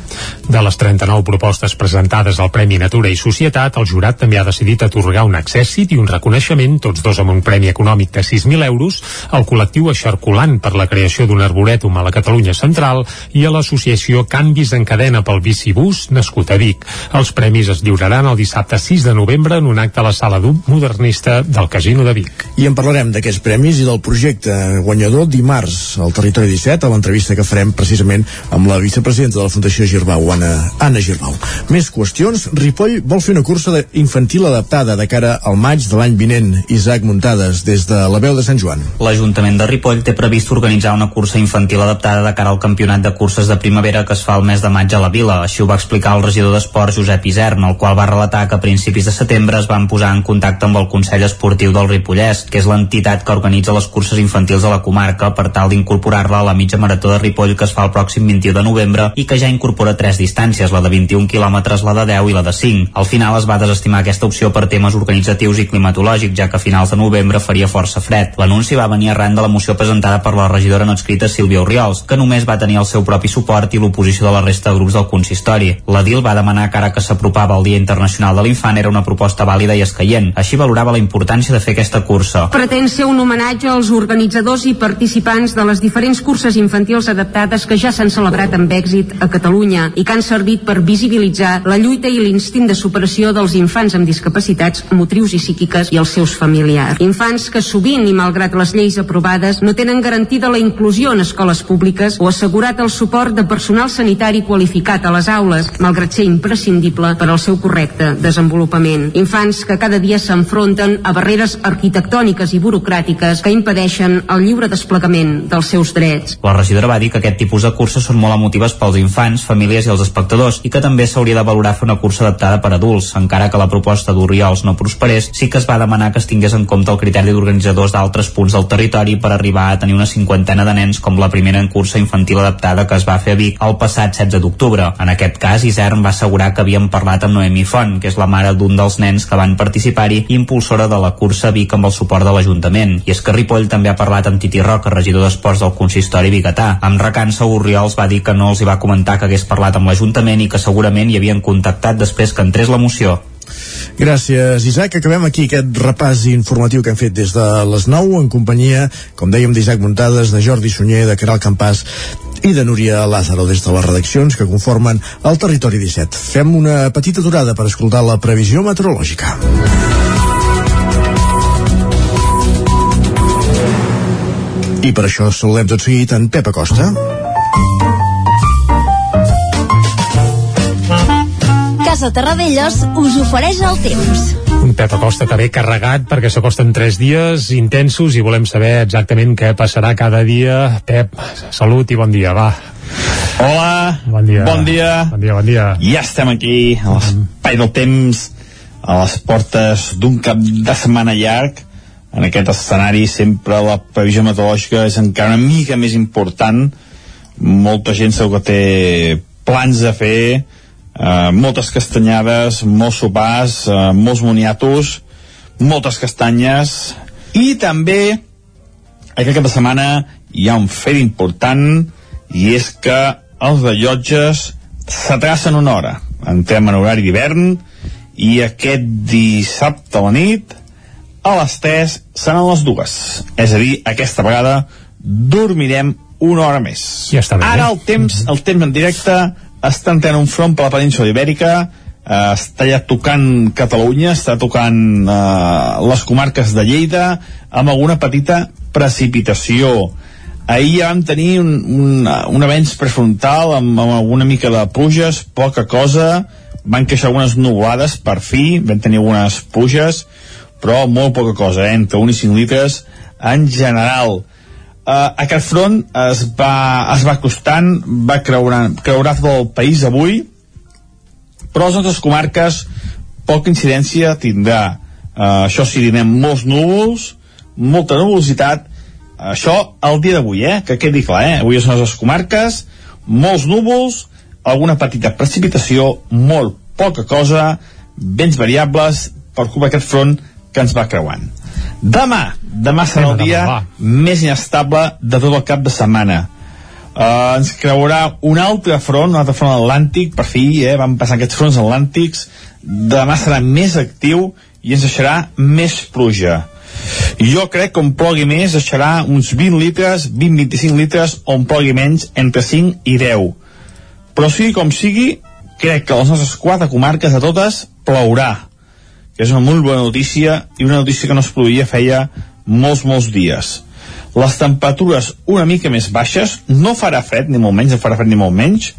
De les 39 propostes presentades al Premi Natura i Societat, el jurat també ha decidit atorgar un accèssit i un reconeixement, tots dos amb un premi econòmic de 6.000 euros, al col·lectiu Eixarculant per la creació d'un arborètum a la Catalunya Central i a l'associació Canvis en cadena pel bicibús nascut a Vic. Els premis es lliuraran el dissabte 6 de novembre en un acte a la sala d'un modernista del Casino de Vic. I en parlarem d'aquests premis i del projecte guanyador dimarts al Territori 17 a l'entrevista que farem precisament amb la vicepresidenta de la Fundació Girbau, Anna, Anna Girbau. Més qüestions. Ripoll vol fer una cursa infantil adaptada de cara al maig de l'any vinent. Isaac Muntades, des de la veu de Sant Joan. L'Ajuntament de Ripoll té previst organitzar una cursa infantil adaptada de cara al campionat de curses de primavera que es fa el mes de maig a la vila. Així ho va explicar el regidor d'Esports Josep Isern, el qual va relatar que a principis de setembre es van posar en contacte amb el Consell Esportiu del Ripollès, que és l'entitat que organitza les curses infantils a la comarca per tal d'incorporar-la a la mitja marató de Ripoll que es fa el pròxim 21 de novembre i que ja incorpora tres distàncies, la de 21 quilòmetres, la de 10 i la de 5. Al final es va desestimar aquesta opció per temes organitzatius i climatològics, ja que a finals de novembre faria força fred. L'anunci va venir arran de la moció presentada per la regidora no escrita Sílvia Oriols, que només va tenir el seu propi suport i l'oposició de la resta de grups del consistori. La DIL va demanar que ara que s'apropava el Dia Internacional de l'Infant era una proposta vàlida i escaient. Així valorava la importància de fer aquesta cursa. Pretén ser un homenatge als organitzadors i participants de les diferents curses infantils adaptades que ja s'han celebrat amb èxit a Catalunya i que han servit per visibilitzar la lluita i l'instint de superació dels infants amb discapacitats motrius i psíquiques i els seus familiars. Infants que sovint i malgrat les lleis aprovades no tenen garantida la inclusió en escoles públiques o assegurat el suport de personal sanitari qualificat a les aules, malgrat ser imprescindible per al seu correcte desenvolupament. Infants que cada dia s'enfronten a barreres arquitectòniques i burocràtiques que impedeixen el lliure desplegament dels seus drets. La regidora va dir que aquest tipus de curses són molt emotives pels infants, famílies i els espectadors i que també s'hauria de valorar fer una cursa adaptada per adults, encara que la proposta d'Oriols no prosperés, sí que es va demanar que es tingués en compte el criteri d'organitzadors d'altres punts del territori per arribar a tenir una cinquantena de nens com la primera en cursa infantil adaptada que es va fer a Vic el passat 16 d'octubre. En aquest cas, Isern va assegurar que havien parlat amb Noemi Font, que és la mare d'un dels nens que van participar-hi i impulsora de la cursa Vic amb el suport de l'Ajuntament. I és que Ripoll també ha parlat amb Titi Roca, regidor d'Esports del consistori biguetà. Amb recança, Oriols va dir que no els hi va comentar que hagués parlat amb l'Ajuntament i que segurament hi havien contactat després que entrés la moció. Gràcies, Isaac. Acabem aquí aquest repàs informatiu que hem fet des de les 9 en companyia, com dèiem, d'Isaac Muntades, de Jordi Sunyer, de Caral Campàs i de Núria Lázaro des de les redaccions que conformen el Territori 17. Fem una petita aturada per escoltar la previsió meteorològica. I per això saludem tot seguit en Pep Acosta. Casa Terradellos us ofereix el temps. Un Pep Acosta que ve carregat perquè s'acosten tres dies intensos i volem saber exactament què passarà cada dia. Pep, salut i bon dia, va. Hola, bon dia. Bon dia. Bon dia, bon dia. Ja estem aquí, a l'espai del temps, a les portes d'un cap de setmana llarg, en aquest escenari sempre la previsió meteorològica és encara una mica més important molta gent segur que té plans a fer eh, moltes castanyades molts sopars, eh, molts moniatos moltes castanyes i també aquest cap de setmana hi ha un fet important i és que els de llotges s'atracen una hora entrem en horari d'hivern i aquest dissabte a la nit a les 3 seran les dues. És a dir, aquesta vegada dormirem una hora més. Ja està bé. Ara el temps, el temps en directe està entrant un front per la península ibèrica, eh, està ja tocant Catalunya, està tocant eh, les comarques de Lleida, amb alguna petita precipitació. Ahir ja vam tenir un, un, un avenç prefrontal amb, amb alguna mica de pluges, poca cosa, van queixar algunes nuvolades per fi, vam tenir algunes pluges, però molt poca cosa, eh? entre 1 i 5 litres en general. Uh, aquest front es va, es va acostant, va creurar, creurar tot el país avui, però les nostres comarques poca incidència tindrà. Uh, això sí, tindrem molts núvols, molta nuvolositat, això el dia d'avui, eh? que quedi clar, eh? avui les nostres comarques, molts núvols, alguna petita precipitació, molt poca cosa, vents variables, per culpa d'aquest front que ens va creuant. Demà, demà serà el dia demà, més inestable de tot el cap de setmana. Uh, ens creurà un altre front, un altre front atlàntic, per fi, eh, van passar aquests fronts atlàntics, demà serà més actiu i ens deixarà més pluja. Jo crec que on plogui més deixarà uns 20 litres, 20-25 litres, on plogui menys, entre 5 i 10. Però sigui com sigui, crec que a les nostres quatre comarques a totes plourà és una molt bona notícia i una notícia que no es produïa feia molts, molts dies. Les temperatures una mica més baixes, no farà fred ni molt menys, no farà fred ni molt menys,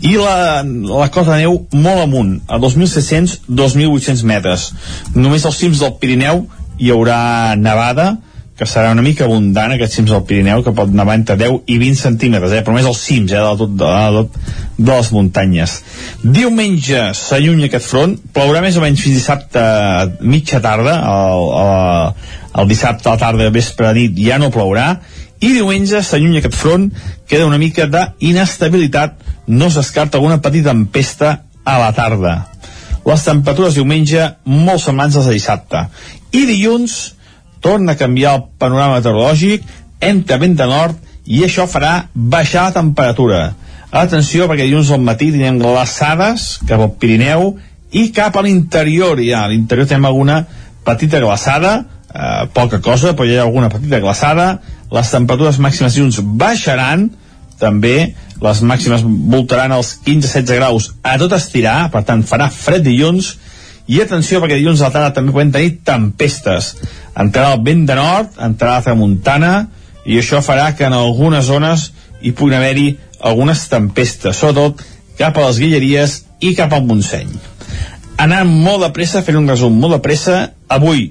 i la, la cota de neu molt amunt, a 2.600-2.800 metres. Només als cims del Pirineu hi haurà nevada, que serà una mica abundant aquests cims del Pirineu, que pot nevar entre 10 i 20 centímetres, eh? però més els cims eh? de, tot, de, de, de les muntanyes. Diumenge s'allunya aquest front, plourà més o menys fins dissabte mitja tarda, el, el, el dissabte a la tarda, vespre, nit, ja no plourà, i diumenge s'allunya aquest front, queda una mica d'inestabilitat, no es descarta alguna petita tempesta a la tarda. Les temperatures diumenge molt semblants als de dissabte. I dilluns, torna a canviar el panorama meteorològic, entra vent de nord i això farà baixar la temperatura. Atenció, perquè dilluns al matí tindrem glaçades cap al Pirineu i cap a l'interior. Ja, a l'interior tenim alguna petita glaçada, eh, poca cosa, però hi ha alguna petita glaçada. Les temperatures màximes dilluns baixaran, també les màximes voltaran els 15-16 graus a tot estirar, per tant farà fred dilluns, i atenció perquè dilluns a la tarda també podem tenir tempestes entrarà el vent de nord, entrarà la tramuntana i això farà que en algunes zones hi puguin haver-hi algunes tempestes, sobretot cap a les Guilleries i cap al Montseny. Anant molt de pressa, fent un resum molt de pressa, avui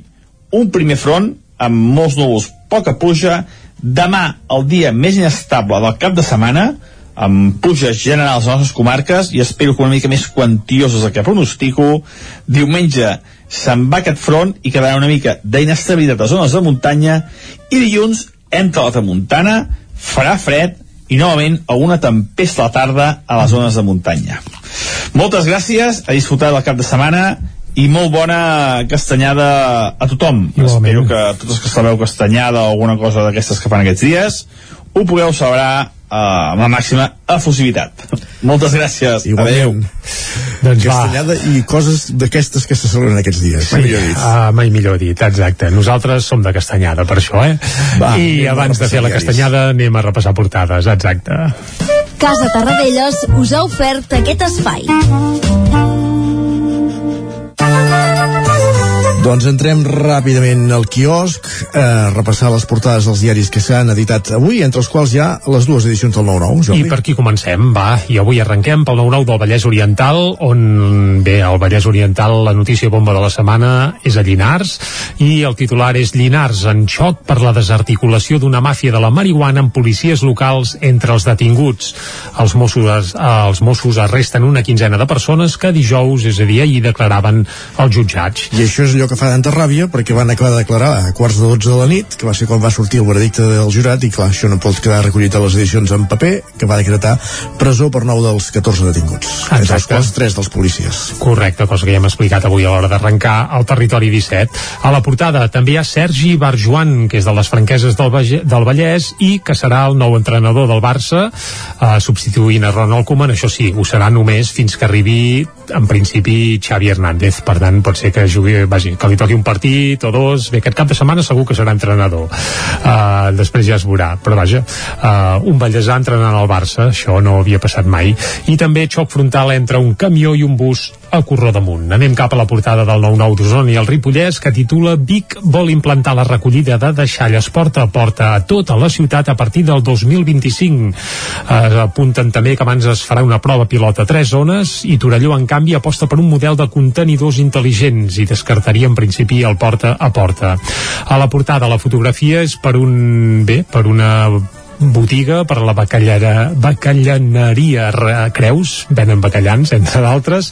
un primer front amb molts núvols, poca pluja, demà el dia més inestable del cap de setmana, amb pluges generals a les nostres comarques i espero que una mica més quantioses del que pronostico. Diumenge se'n va aquest front i quedarà una mica d'inestabilitat a zones de muntanya i dilluns entra la tramuntana, farà fred i novament alguna tempesta a la tarda a les zones de muntanya. Moltes gràcies, a disfrutar del cap de setmana i molt bona castanyada a tothom. Igualment. Espero que tots els que sabeu castanyada o alguna cosa d'aquestes que fan aquests dies ho pugueu celebrar uh, amb la màxima efusivitat. Moltes gràcies. Igualment. Adéu. Doncs Castanyada va. i coses d'aquestes que se celebren aquests dies. Mai millor dit. Uh, mai millor dit, exacte. Nosaltres som de Castanyada, per això, eh? Va, I abans de fer la Castanyada anem a repassar portades, exacte. Casa Tarradellas us ha ofert aquest espai. Doncs entrem ràpidament al quiosc a repassar les portades dels diaris que s'han editat avui, entre els quals hi ha les dues edicions del 9-9, Jordi. I per aquí comencem, va. I avui arrenquem pel 9-9 del Vallès Oriental, on, bé, al Vallès Oriental la notícia bomba de la setmana és a Llinars, i el titular és Llinars en xoc per la desarticulació d'una màfia de la marihuana amb policies locals entre els detinguts. Els Mossos, els Mossos arresten una quinzena de persones que dijous, és a dir, ahir declaraven als jutjats. I això és allò que fa tanta ràbia perquè van acabar de declarar a quarts de 12 de la nit, que va ser quan va sortir el veredicte del jurat, i clar, això no pot quedar recollit a les edicions en paper, que va decretar presó per nou dels 14 detinguts. Exacte. Entre els quals 3 dels policies. Correcte, cosa que ja hem explicat avui a l'hora d'arrencar al territori 17. A la portada també hi ha Sergi Barjuan, que és de les franqueses del, Vallès, del Vallès i que serà el nou entrenador del Barça, eh, substituint a Ronald Koeman, això sí, ho serà només fins que arribi en principi Xavi Hernández, per tant pot ser que jugui, vagi, que li toqui un partit o dos, bé, aquest cap de setmana segur que serà entrenador. Uh, després ja es veurà, però vaja uh, un ballesà entrenant al Barça. Això no havia passat mai, i també xoc frontal entre un camió i un bus a Corró damunt. Anem cap a la portada del 9-9 d'Osona i el Ripollès que titula Vic vol implantar la recollida de deixalles porta a porta a tota la ciutat a partir del 2025. Uh, apunten també que abans es farà una prova pilot a tres zones i Torelló en canvi aposta per un model de contenidors intel·ligents i descartaria en principi el porta a porta. A la portada la fotografia és per un bé, per una botiga per la bacallera, bacallaneria Creus, venen bacallans, entre d'altres,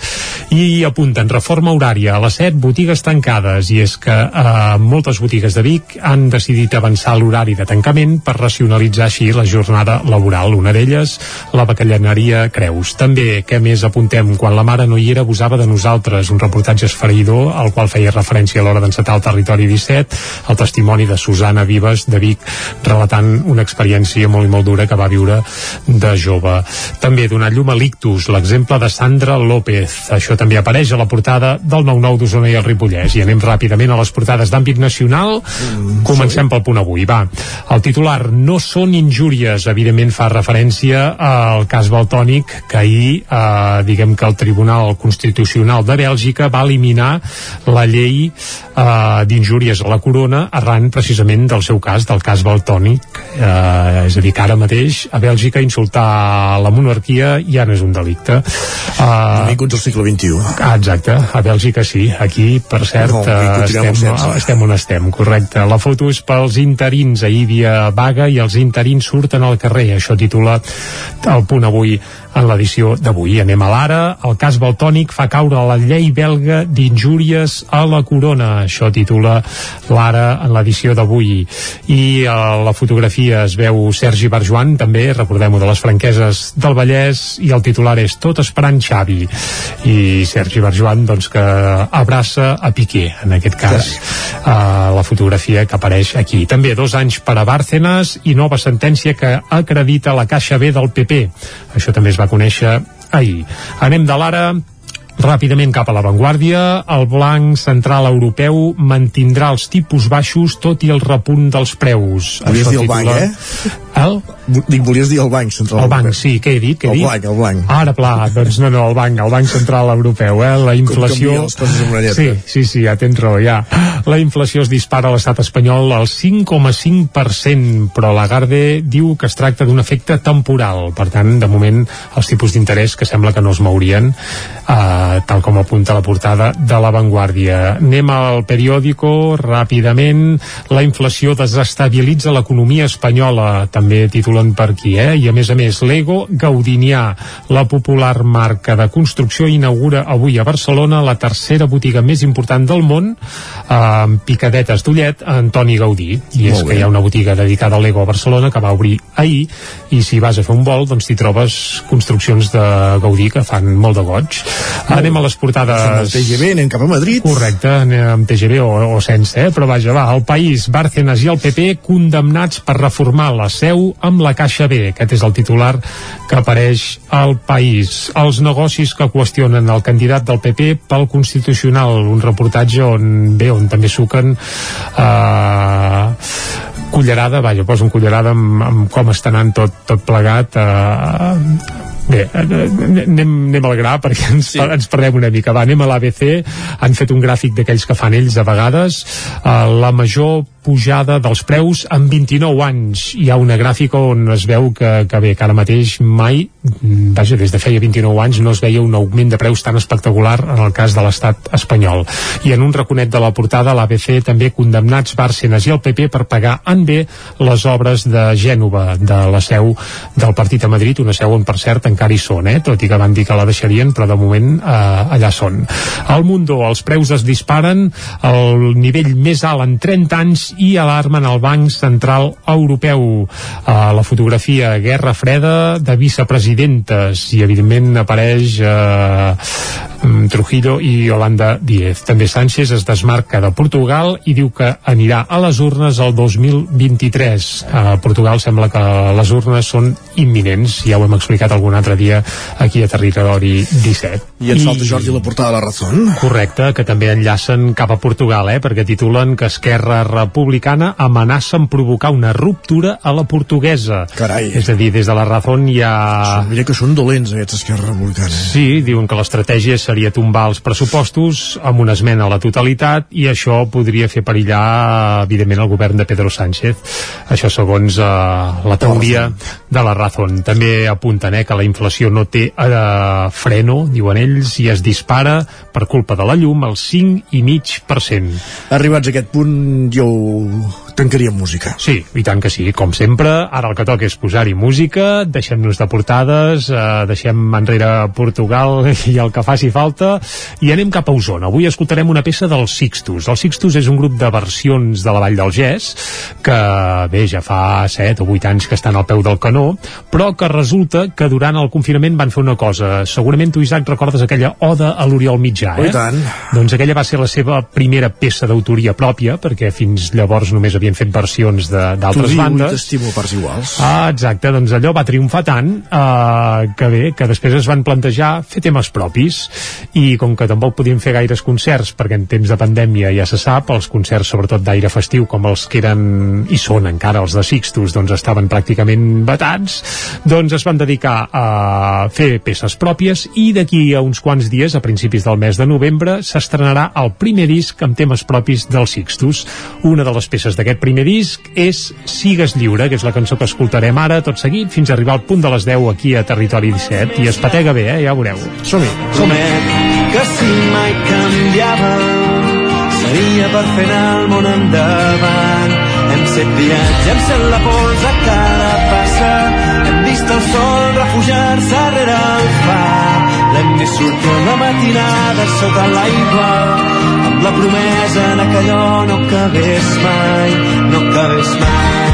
i apunten reforma horària a les 7, botigues tancades, i és que eh, moltes botigues de Vic han decidit avançar l'horari de tancament per racionalitzar així la jornada laboral. Una d'elles, la bacallaneria Creus. També, què més apuntem? Quan la mare no hi era, abusava de nosaltres. Un reportatge esfereïdor al qual feia referència a l'hora d'encetar el territori 17, el testimoni de Susana Vives de Vic, relatant una experiència travessia molt i molt dura que va viure de jove. També donat llum a l'ictus, l'exemple de Sandra López. Això també apareix a la portada del 9-9 d'Osona i el Ripollès. I anem ràpidament a les portades d'àmbit nacional. Mm, Comencem sí. pel punt avui. Va, el titular no són injúries, evidentment fa referència al cas Baltònic, que ahir, eh, diguem que el Tribunal Constitucional de Bèlgica va eliminar la llei eh, d'injúries a la corona arran precisament del seu cas, del cas Baltònic. Eh, és a dir, que ara mateix a Bèlgica insultar la monarquia ja no és un delicte. Uh, Benvinguts al segle XXI. Ah, exacte, a Bèlgica sí. Aquí, per cert, no, estem, estem on estem, correcte. La foto és pels interins. Ahir dia vaga i els interins surten al carrer. Això titula el punt avui en l'edició d'avui. Anem a l'ara. El cas Baltònic fa caure la llei belga d'injúries a la corona. Això titula l'ara en l'edició d'avui. I a la fotografia es veu Sergi Barjuan, també, recordem-ho, de les franqueses del Vallès, i el titular és Tot esperant Xavi. I Sergi Barjuan, doncs, que abraça a Piqué, en aquest cas, uh, la fotografia que apareix aquí. També dos anys per a Bárcenas i nova sentència que acredita la Caixa B del PP. Això també es va conèixer ahir. Anem de l'ara Ràpidament cap a l'avantguàrdia, el blanc central europeu mantindrà els tipus baixos tot i el repunt dels preus. Volies dir el banc, eh? El? Dic, volies dir el banc central El banc, sí, què he dit? Què he el dit? blanc, el blanc. Ara, pla, doncs no, no, el banc, el banc central europeu, eh? La inflació... Sí, sí, sí, ja tens raó, ja. La inflació es dispara a l'estat espanyol al 5,5%, però Lagarde diu que es tracta d'un efecte temporal. Per tant, de moment, els tipus d'interès que sembla que no es mourien eh, tal com apunta la portada de La Vanguardia. Anem al periòdico ràpidament. La inflació desestabilitza l'economia espanyola. També també titulen per aquí, eh? I a més a més, Lego Gaudinià, la popular marca de construcció, inaugura avui a Barcelona la tercera botiga més important del món, eh, amb picadetes d'ullet, Antoni Gaudí. I és que hi ha una botiga dedicada a Lego a Barcelona que va obrir ahir, i si vas a fer un vol, doncs t'hi trobes construccions de Gaudí que fan molt de goig. Anem a les portades... Amb el TGV, anem cap a Madrid. Correcte, anem amb TGV o, o sense, eh? però vaja, va, el País, Bárcenas i el PP condemnats per reformar la seu amb la Caixa B. Aquest és el titular que apareix al País. Els negocis que qüestionen el candidat del PP pel Constitucional, un reportatge on, bé, on també suquen eh, cullerada, vaja, poso un cullerada amb, amb com està anant tot, tot plegat eh, Bé, eh, anem, anem al gra perquè ens, sí. ens perdem una mica. Va, anem a l'ABC, han fet un gràfic d'aquells que fan ells a vegades. Uh, la major pujada dels preus en 29 anys. Hi ha una gràfica on es veu que, que bé, que ara mateix mai, vaja, des de feia 29 anys no es veia un augment de preus tan espectacular en el cas de l'estat espanyol. I en un raconet de la portada, l'ABC també condemnats Bárcenas i el PP per pagar en bé les obres de Gènova, de la seu del partit a Madrid, una seu on, per cert, encara hi són, eh? tot i que van dir que la deixarien, però de moment eh, allà són. Al Mundo, els preus es disparen al nivell més alt en 30 anys i alarmen el Banc Central Europeu. A la fotografia Guerra Freda de vicepresidentes i evidentment apareix eh, Trujillo i Holanda Díez. També Sánchez es desmarca de Portugal i diu que anirà a les urnes el 2023. A Portugal sembla que les urnes són imminents, ja ho hem explicat algun altre dia aquí a Territori 17. I ens falta Jordi la portada de la Razón. Correcte, que també enllacen cap a Portugal, eh, perquè titulen que Esquerra Republicana amenaça en provocar una ruptura a la portuguesa. Carai. És a dir, des de la Razón ja... Mira que són dolents aquests Esquerra Republicana. Eh? Sí, diuen que l'estratègia seria tombar els pressupostos amb una esmena a la totalitat i això podria fer perillar, evidentment, el govern de Pedro Sánchez. Això segons eh, la teoria de la Razón. També apunten eh, que la inflació no té eh, freno, diuen ells, i es dispara per culpa de la llum al 5,5%. Arribats a aquest punt, jo o tancaria amb música. Sí, i tant que sí, com sempre. Ara el que toca és posar-hi música, deixem-nos de portades, eh, deixem enrere Portugal i el que faci falta, i anem cap a Osona. Avui escoltarem una peça dels Sixtus. Els Sixtus és un grup de versions de la Vall del Gès, que bé, ja fa 7 o 8 anys que estan al peu del canó, però que resulta que durant el confinament van fer una cosa. Segurament tu, Isaac, recordes aquella Oda a l'Oriol Mitjà, eh? Oh, tant. Doncs aquella va ser la seva primera peça d'autoria pròpia, perquè fins llavors només havia havien fet versions d'altres bandes. Tu t'estimo parts iguals. Ah, exacte, doncs allò va triomfar tant eh, que bé, que després es van plantejar fer temes propis i com que tampoc podien fer gaires concerts perquè en temps de pandèmia ja se sap, els concerts sobretot d'aire festiu com els que eren i són encara els de Sixtus, doncs estaven pràcticament vetats, doncs es van dedicar a fer peces pròpies i d'aquí a uns quants dies, a principis del mes de novembre, s'estrenarà el primer disc amb temes propis dels Sixtus. Una de les peces d'aquest aquest primer disc és Sigues lliure, que és la cançó que escoltarem ara, tot seguit, fins a arribar al punt de les 10 aquí a Territori 17. I es patega bé, eh? Ja ho veureu. Som-hi. Som que si mai canviava seria per fer el món endavant. Hem set viatge, hem set la pols a cada passa, hem vist el sol refugiar-se rere el far. Sortir a la matinada sota l'aigua, amb la promesa de que allò no acabés mai, no acabés mai.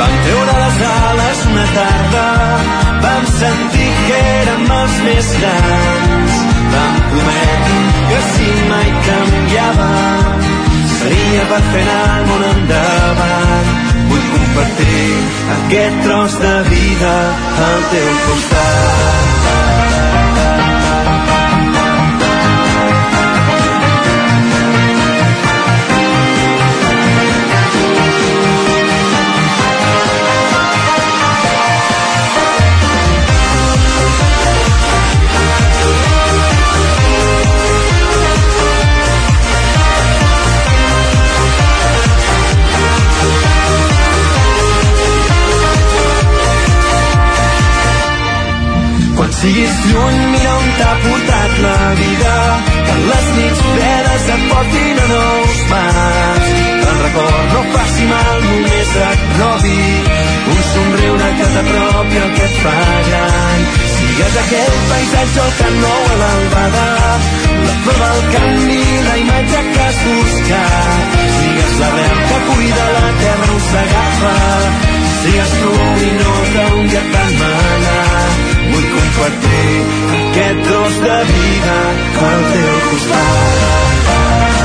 Vam treure les ales una tarda, vam sentir que érem els més grans. Vam prometre que si mai canviava, seria per fer anar el món endavant. Vull compartir aquest tros de vida al teu costat. Siguis lluny, mira on t'ha portat la vida, que les nits fredes et portin a nous mars. Te'n favor, no faci mal, només et robi un somriure que t'apropi el que et fa gran. Sigues aquell paisatge al camp nou a l'albada, la flor del canvi, la imatge que has buscat. Sigues l'arrel que cuida la terra on s'agafa, sigues tu i no dia tan manar. Compartir aquest tros de vida al teu costat.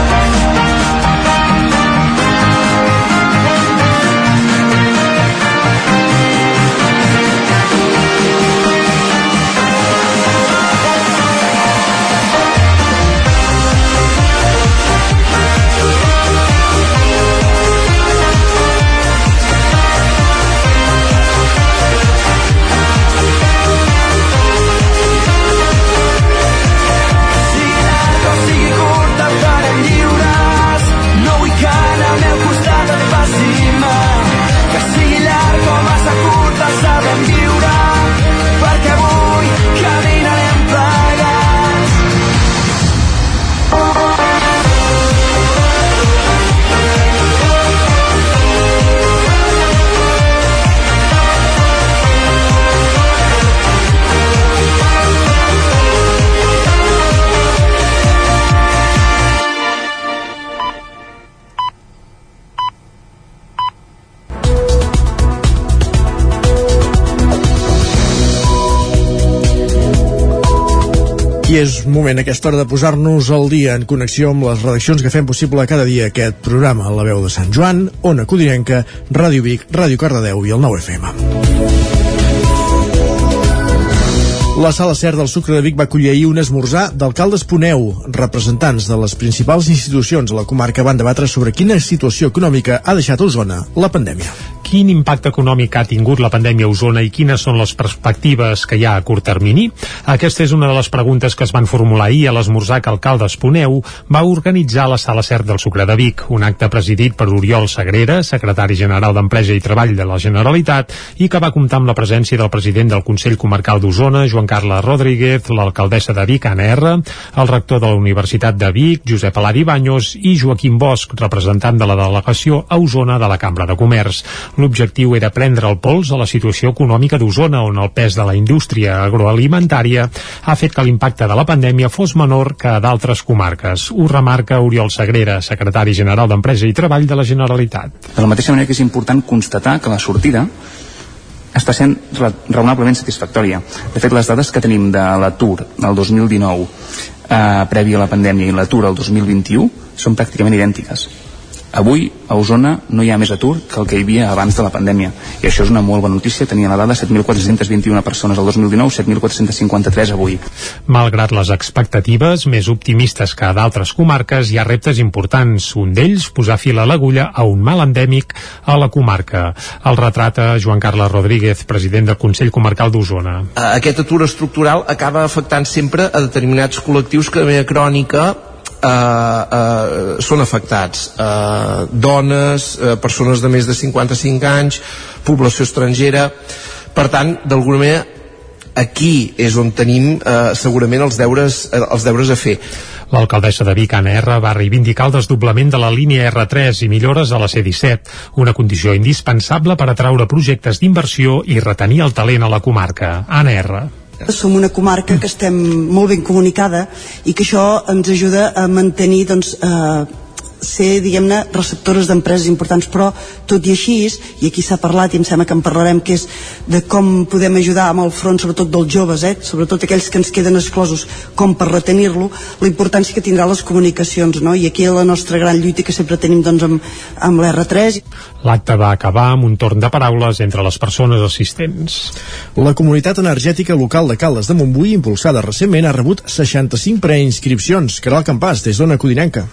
És moment a aquesta hora de posar-nos al dia en connexió amb les redaccions que fem possible cada dia aquest programa. La veu de Sant Joan, Ona Codinenca, Ràdio Vic, Ràdio Cardedeu i el 9 FM. La sala CER del Sucre de Vic va acollir ahir un esmorzar d'alcaldes Poneu. Representants de les principals institucions a la comarca van debatre sobre quina situació econòmica ha deixat a Osona la pandèmia. Quin impacte econòmic ha tingut la pandèmia a Osona i quines són les perspectives que hi ha a curt termini? Aquesta és una de les preguntes que es van formular ahir a l'esmorzar que Alcaldes Poneu va organitzar la Sala CERT del Sucre de Vic, un acte presidit per Oriol Sagrera, secretari general d'Empresa i Treball de la Generalitat, i que va comptar amb la presència del president del Consell Comarcal d'Osona, Joan Carles Rodríguez, l'alcaldessa de Vic, Anna R, el rector de la Universitat de Vic, Josep Alari Banyos, i Joaquim Bosch, representant de la delegació a Osona de la Cambra de Comerç. L'objectiu era prendre el pols a la situació econòmica d'Osona, on el pes de la indústria agroalimentària ha fet que l'impacte de la pandèmia fos menor que a d'altres comarques. Ho remarca Oriol Sagrera, secretari general d'Empresa i Treball de la Generalitat. De la mateixa manera que és important constatar que la sortida està sent ra- raonablement satisfactòria. De fet, les dades que tenim de l'atur del 2019 eh, previ a la pandèmia i l'atur al 2021 són pràcticament idèntiques. Avui a Osona no hi ha més atur que el que hi havia abans de la pandèmia i això és una molt bona notícia, tenia la dada 7.421 persones al 2019, 7.453 avui. Malgrat les expectatives més optimistes que a d'altres comarques, hi ha reptes importants. Un d'ells, posar fil a l'agulla a un mal endèmic a la comarca. El retrata Joan Carles Rodríguez, president del Consell Comarcal d'Osona. Eh, aquest atur estructural acaba afectant sempre a determinats col·lectius que de manera crònica eh, eh, són afectats eh, dones, eh, persones de més de 55 anys població estrangera per tant, d'alguna manera aquí és on tenim eh, segurament els deures, eh, els deures a fer L'alcaldessa de Vic, Anna R, va reivindicar el desdoblament de la línia R3 i millores a la C-17, una condició indispensable per atraure projectes d'inversió i retenir el talent a la comarca. Anna R. Som una comarca que estem molt ben comunicada i que això ens ajuda a mantenir doncs, eh, ser, diguem-ne, receptores d'empreses importants, però tot i així, i aquí s'ha parlat i em sembla que en parlarem, que és de com podem ajudar amb el front, sobretot dels joves, eh? sobretot aquells que ens queden exclosos, com per retenir-lo, la importància que tindrà les comunicacions, no? i aquí la nostra gran lluita que sempre tenim doncs, amb, amb l'R3. L'acte va acabar amb un torn de paraules entre les persones assistents. La comunitat energètica local de Caldes de Montbui, impulsada recentment, ha rebut 65 preinscripcions. Caral Campàs, des d'Ona Codinenca.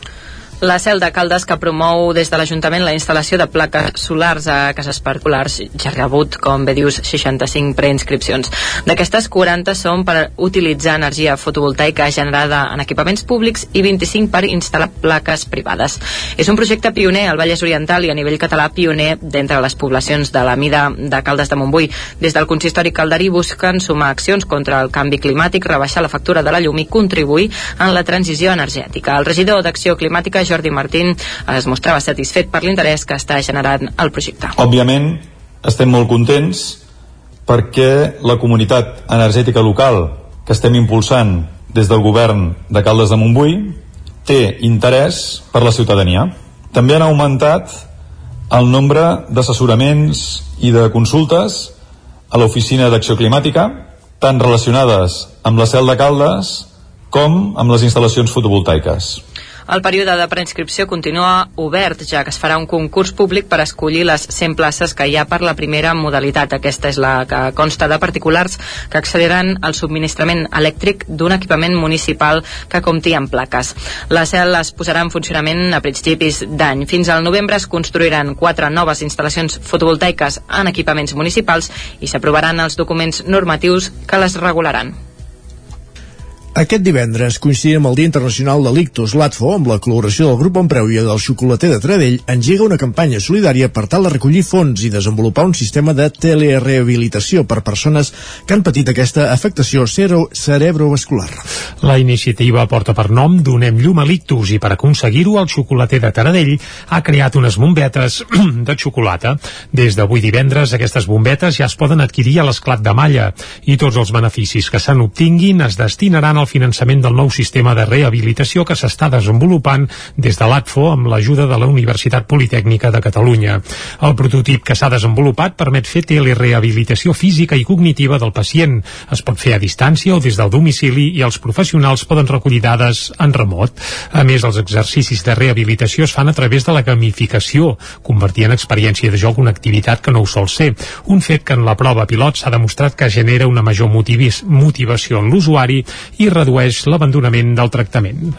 La CEL de Caldes, que promou des de l'Ajuntament la instal·lació de plaques solars a cases particulars, ja ha rebut, com bé dius, 65 preinscripcions. D'aquestes, 40 són per utilitzar energia fotovoltaica generada en equipaments públics i 25 per instal·lar plaques privades. És un projecte pioner al Vallès Oriental i a nivell català pioner d'entre les poblacions de la mida de Caldes de Montbui. Des del consistori calderí busquen sumar accions contra el canvi climàtic, rebaixar la factura de la llum i contribuir en la transició energètica. El regidor d'Acció Climàtica, Jordi Martín es mostrava satisfet per l'interès que està generant el projecte. Òbviament, estem molt contents perquè la comunitat energètica local que estem impulsant des del govern de Caldes de Montbui té interès per la ciutadania. També han augmentat el nombre d'assessoraments i de consultes a l'Oficina d'Acció Climàtica, tant relacionades amb la cel de Caldes com amb les instal·lacions fotovoltaiques. El període de preinscripció continua obert, ja que es farà un concurs públic per escollir les 100 places que hi ha per la primera modalitat. Aquesta és la que consta de particulars que accediran al subministrament elèctric d'un equipament municipal que compti amb plaques. La CEL es posarà en funcionament a principis d'any. Fins al novembre es construiran quatre noves instal·lacions fotovoltaiques en equipaments municipals i s'aprovaran els documents normatius que les regularan. Aquest divendres, coincidint amb el Dia Internacional de l'Ictus, l'ATFO, amb la col·laboració del grup Empreu i del xocolater de Tradell, engega una campanya solidària per tal de recollir fons i desenvolupar un sistema de telerehabilitació per persones que han patit aquesta afectació cerebrovascular. La iniciativa porta per nom Donem llum a l'ictus i per aconseguir-ho el xocolater de Taradell ha creat unes bombetes de xocolata. Des d'avui divendres aquestes bombetes ja es poden adquirir a l'esclat de malla i tots els beneficis que se'n obtinguin es destinaran al finançament del nou sistema de rehabilitació que s'està desenvolupant des de l'ATFO amb l'ajuda de la Universitat Politècnica de Catalunya. El prototip que s'ha desenvolupat permet fer telerehabilitació física i cognitiva del pacient. Es pot fer a distància o des del domicili i els professionals poden recollir dades en remot. A més, els exercicis de rehabilitació es fan a través de la gamificació, convertir en experiència de joc una activitat que no ho sol ser. Un fet que en la prova pilot s'ha demostrat que genera una major motivació en l'usuari i redueix l'abandonament del tractament.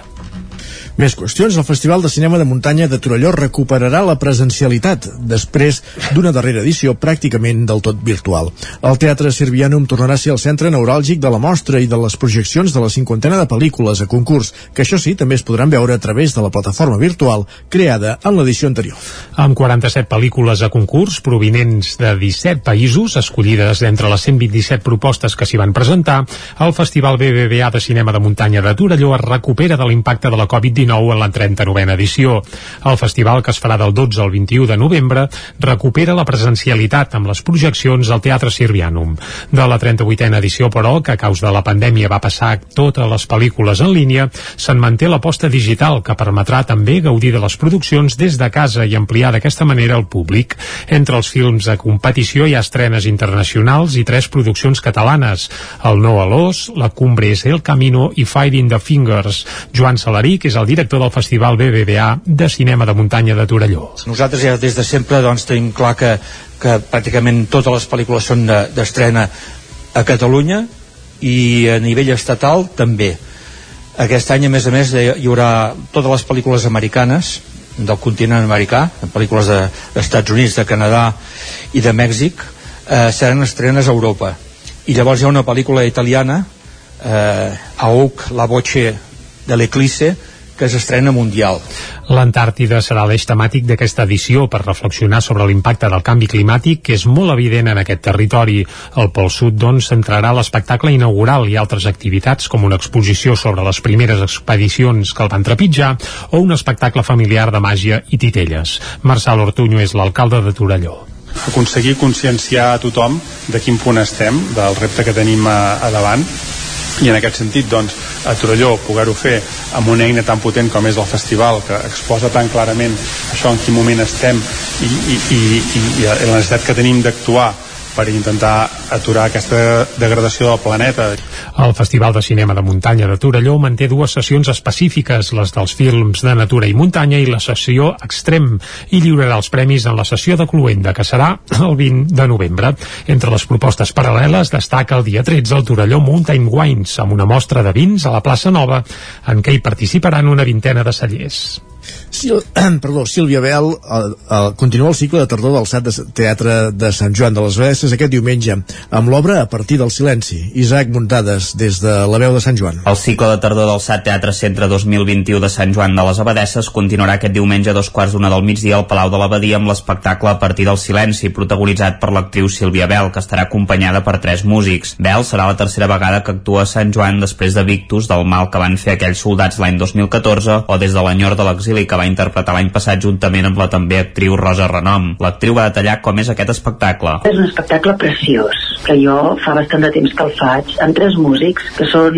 Més qüestions. El Festival de Cinema de Muntanya de Torelló recuperarà la presencialitat després d'una darrera edició pràcticament del tot virtual. El Teatre Sirvianum tornarà a ser el centre neuràlgic de la mostra i de les projeccions de la cinquantena de pel·lícules a concurs, que això sí, també es podran veure a través de la plataforma virtual creada en l'edició anterior. Amb 47 pel·lícules a concurs provinents de 17 països, escollides d'entre les 127 propostes que s'hi van presentar, el Festival BBVA de Cinema de Muntanya de Torelló es recupera de l'impacte de la Covid-19 2019 en la 39a edició. El festival, que es farà del 12 al 21 de novembre, recupera la presencialitat amb les projeccions al Teatre Sirvianum. De la 38a edició, però, que a causa de la pandèmia va passar totes les pel·lícules en línia, se'n manté l'aposta digital, que permetrà també gaudir de les produccions des de casa i ampliar d'aquesta manera el públic. Entre els films de competició hi ha estrenes internacionals i tres produccions catalanes, El No a l'Os, La Cumbre és el Camino i Fighting the Fingers. Joan Salarí, que és el director del Festival BBVA de Cinema de Muntanya de Torelló. Nosaltres ja des de sempre doncs, tenim clar que, que pràcticament totes les pel·lícules són d'estrena de, a Catalunya i a nivell estatal també. Aquest any, a més a més, hi haurà totes les pel·lícules americanes del continent americà, pel·lícules d'Estats de, Units, de Canadà i de Mèxic, eh, seran estrenes a Europa. I llavors hi ha una pel·lícula italiana, eh, Auk, la voce de l'Eclisse, que s'estrena mundial. L'Antàrtida serà l'eix temàtic d'aquesta edició per reflexionar sobre l'impacte del canvi climàtic que és molt evident en aquest territori. El Pol Sud, doncs, centrarà l'espectacle inaugural i altres activitats com una exposició sobre les primeres expedicions que el van trepitjar o un espectacle familiar de màgia i titelles. Marçal Ortuño és l'alcalde de Torelló aconseguir conscienciar a tothom de quin punt estem, del repte que tenim a, a davant i en aquest sentit doncs, a Torelló poder-ho fer amb una eina tan potent com és el festival que exposa tan clarament això en quin moment estem i, i, i, i, la necessitat que tenim d'actuar per intentar aturar aquesta degradació del planeta. El Festival de Cinema de Muntanya de Torelló manté dues sessions específiques, les dels films de natura i muntanya i la sessió Extrem, i lliurarà els premis en la sessió de Cluenda, que serà el 20 de novembre. Entre les propostes paral·leles destaca el dia 13 el Torelló Mountain Wines, amb una mostra de vins a la plaça Nova, en què hi participaran una vintena de cellers. Sil perdó, Sílvia Bel el, el, continua el cicle de tardor del SAT de Teatre de Sant Joan de les Abadesses aquest diumenge amb l'obra a partir del silenci Isaac Muntades des de la veu de Sant Joan El cicle de tardor del SAT Teatre Centre 2021 de Sant Joan de les Abadesses continuarà aquest diumenge a dos quarts d'una del migdia al Palau de l'Abadia amb l'espectacle a partir del silenci protagonitzat per l'actriu Sílvia Bel que estarà acompanyada per tres músics Bel serà la tercera vegada que actua a Sant Joan després de Victus del mal que van fer aquells soldats l'any 2014 o des de l'enyor de l'exili que va interpretar l'any passat juntament amb la també actriu Rosa Renom. L'actriu va detallar com és aquest espectacle. És un espectacle preciós, que jo fa bastant de temps que el faig, amb tres músics que són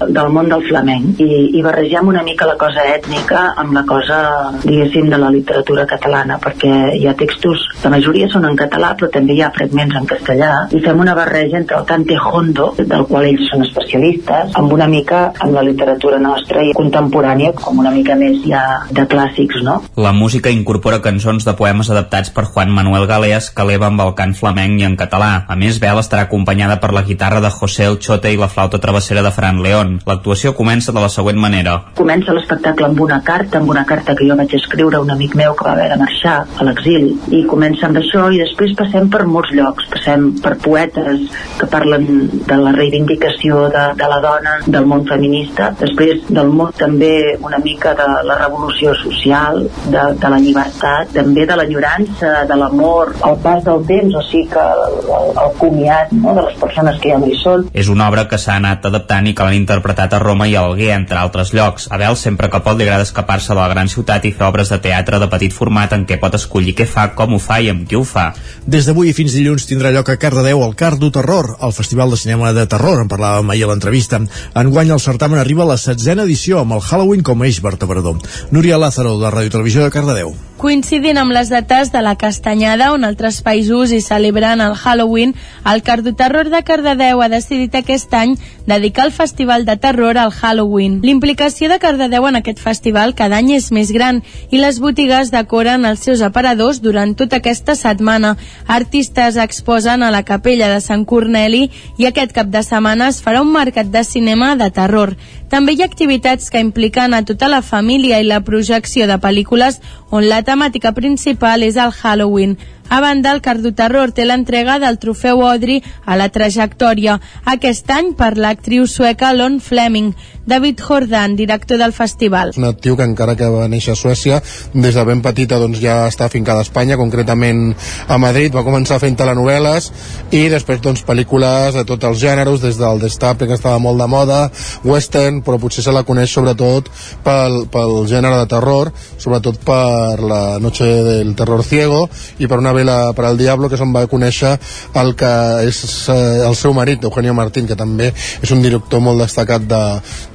del món del flamenc i, i barregem una mica la cosa ètnica amb la cosa, diguéssim, de la literatura catalana, perquè hi ha textos, la majoria són en català, però també hi ha fragments en castellà, i fem una barreja entre el cante hondo, del qual ells són especialistes, amb una mica amb la literatura nostra i contemporània, com una mica més ja de clàssics, no? La música incorpora cançons de poemes adaptats per Juan Manuel Galeas que eleva amb el cant flamenc i en català. A més, Bel estarà acompanyada per la guitarra de José El Chote i la flauta travessera de Fran León. L'actuació comença de la següent manera. Comença l'espectacle amb una carta, amb una carta que jo vaig escriure a un amic meu que va haver de marxar a l'exili, i comença amb això i després passem per molts llocs, passem per poetes que parlen de la reivindicació de, de la dona, del món feminista, després del món també una mica de la revolució social, de, de la llibertat, també de l'enyorança, de l'amor, el pas del temps, o sigui que el, el, el comiat no, de les persones que ja no hi són. És una obra que s'ha anat adaptant i que l'han interpretat a Roma i a Alguer, entre altres llocs. A Bel sempre que pot li agrada escapar-se de la gran ciutat i fer obres de teatre de petit format en què pot escollir què fa, com ho fa i amb qui ho fa. Des d'avui fins dilluns tindrà lloc a Cardedeu el Cardo Terror, el Festival de Cinema de Terror, en parlàvem ahir a l'entrevista. Enguany el certamen arriba a la setzena edició amb el Halloween com a eix vertebrador. Núria Lázaro, de Ràdio Televisió de Cardedeu. Coincidint amb les dates de la Castanyada, on altres països hi celebren el Halloween, el Cardoterror de Cardedeu ha decidit aquest any dedicar el Festival de Terror al Halloween. L'implicació de Cardedeu en aquest festival cada any és més gran i les botigues decoren els seus aparadors durant tota aquesta setmana. Artistes exposen a la capella de Sant Corneli i aquest cap de setmana es farà un mercat de cinema de terror. També hi ha activitats que impliquen a tota la família i la projecció de pel·lícules on la temàtica principal és el Halloween. A banda, el Cardoterror té l'entrega del trofeu Audrey a la trajectòria, aquest any per l'actriu sueca Lon Fleming. David Jordan, director del festival. És una actriu que encara que va néixer a Suècia, des de ben petita doncs, ja està fincada a Espanya, concretament a Madrid, va començar fent telenovel·les i després doncs, pel·lícules de tots els gèneres, des del Destape, que estava molt de moda, western, però potser se la coneix sobretot pel, pel gènere de terror, sobretot per la Noche del Terror Ciego i per una vela per al Diablo, que és on va conèixer el que és eh, el seu marit, Eugenio Martín, que també és un director molt destacat de,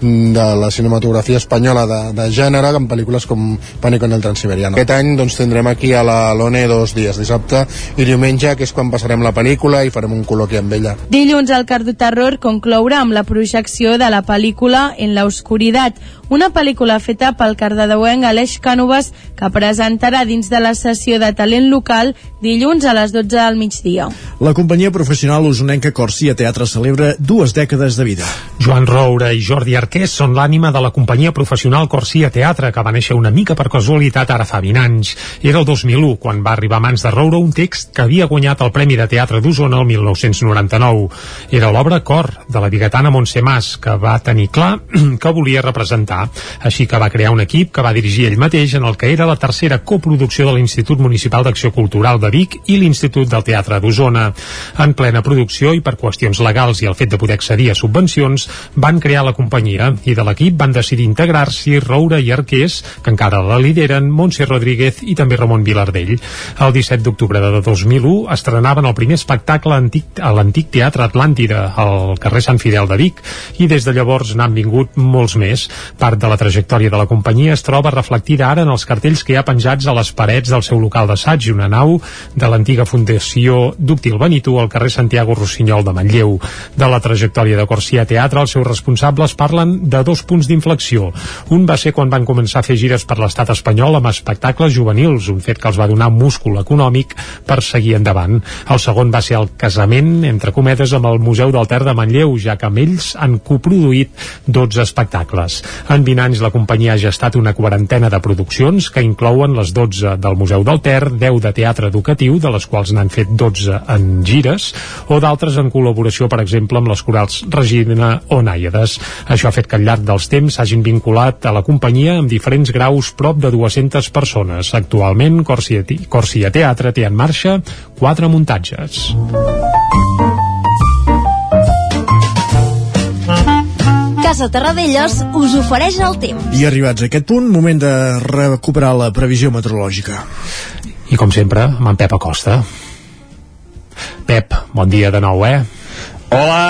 de la cinematografia espanyola de, de gènere, amb pel·lícules com Pànico en el Transiberiano. Aquest any doncs, tindrem aquí a la Lone dos dies, dissabte i diumenge, que és quan passarem la pel·lícula i farem un col·loqui amb ella. Dilluns el Cardo Terror conclourà amb la projecció de la pel·lícula En la oscuridad, una pel·lícula feta pel cardedeuenc Aleix Cànovas que presentarà dins de la sessió de talent local dilluns a les 12 del migdia. La companyia professional usonenca Corsia Teatre celebra dues dècades de vida. Joan Roura i Jordi Arqués són l'ànima de la companyia professional Corsia Teatre, que va néixer una mica per casualitat ara fa 20 anys. Era el 2001, quan va arribar a mans de Roura un text que havia guanyat el Premi de Teatre d'Osona el 1999. Era l'obra Cor, de la biguetana Montse Mas, que va tenir clar que volia representar. Així que va crear un equip que va dirigir ell mateix en el que era la tercera coproducció de l'Institut Municipal d'Acció Cultural de Vic i l'Institut del Teatre d'Osona. En plena producció i per qüestions legals i el fet de poder accedir a subvencions, van crear la companyia i de l'equip van decidir integrar-s'hi Roura i Arqués, que encara la lideren, Montse Rodríguez i també Ramon Vilardell. El 17 d'octubre de 2001 estrenaven el primer espectacle antic, a l'antic Teatre Atlàntida, al carrer Sant Fidel de Vic, i des de llavors n'han vingut molts més. Part de la trajectòria de la companyia es troba reflectida ara en els cartells que hi ha penjats a les parets del seu local d'assaig i una nau de l'antiga Fundació Dúctil Benito al carrer Santiago Rossinyol de Manlleu. De la trajectòria de Corsia Teatre, els seus responsables parlen de dos punts d'inflexió. Un va ser quan van començar a fer gires per l'estat espanyol amb espectacles juvenils, un fet que els va donar múscul econòmic per seguir endavant. El segon va ser el casament, entre cometes, amb el Museu del Ter de Manlleu, ja que amb ells han coproduït 12 espectacles. En 20 anys la companyia ha gestat una quarantena de produccions que inclouen les 12 del Museu del Ter, 10 de teatre educatiu, de les quals n'han fet 12 en gires, o d'altres en col·laboració, per exemple, amb les corals Regina o Nàiades. Això ha fet que al llarg dels temps s'hagin vinculat a la companyia amb diferents graus prop de 200 persones. Actualment, Corsia, Corsia Teatre té en marxa quatre muntatges. Casa Terradellos us ofereix el temps. I arribats a aquest punt, moment de recuperar la previsió meteorològica. I com sempre, amb en Pep Acosta. Pep, bon dia de nou, eh? Hola,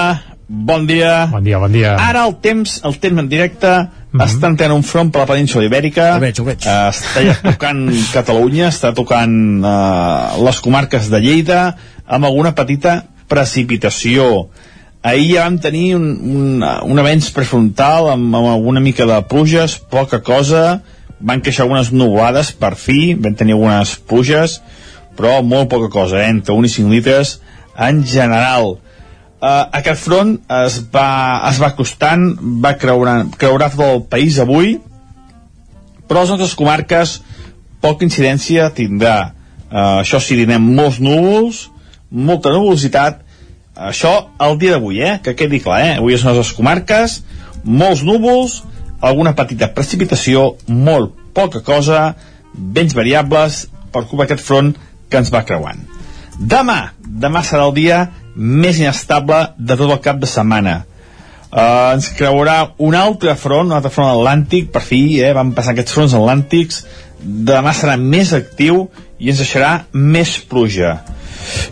bon dia. Bon dia, bon dia. Ara el temps, el temps en directe, mm -hmm. està entrant un front per la península ibèrica. El veig, el veig. Uh, està ja tocant Catalunya, està tocant uh, les comarques de Lleida, amb alguna petita precipitació. Ahir ja vam tenir un, un, un avenç prefrontal amb, amb alguna mica de pluges, poca cosa, van queixar algunes nuvolades per fi, vam tenir algunes pluges, però molt poca cosa, eh? entre 1 i 5 litres en general. Uh, aquest front es va, es va acostant, va creurar, creurar tot el país avui, però les nostres comarques poca incidència tindrà. Uh, això sí, tindrem molts núvols, molta nuvolositat, això el dia d'avui, eh? que quedi clar, eh? avui les nostres comarques, molts núvols, alguna petita precipitació, molt poca cosa, vents variables, per culpa d'aquest front que ens va creuant. Demà, demà serà el dia més inestable de tot el cap de setmana. Uh, ens creurà un altre front, un altre front atlàntic, per fi, eh, van passar aquests fronts atlàntics, demà serà més actiu i ens deixarà més pluja.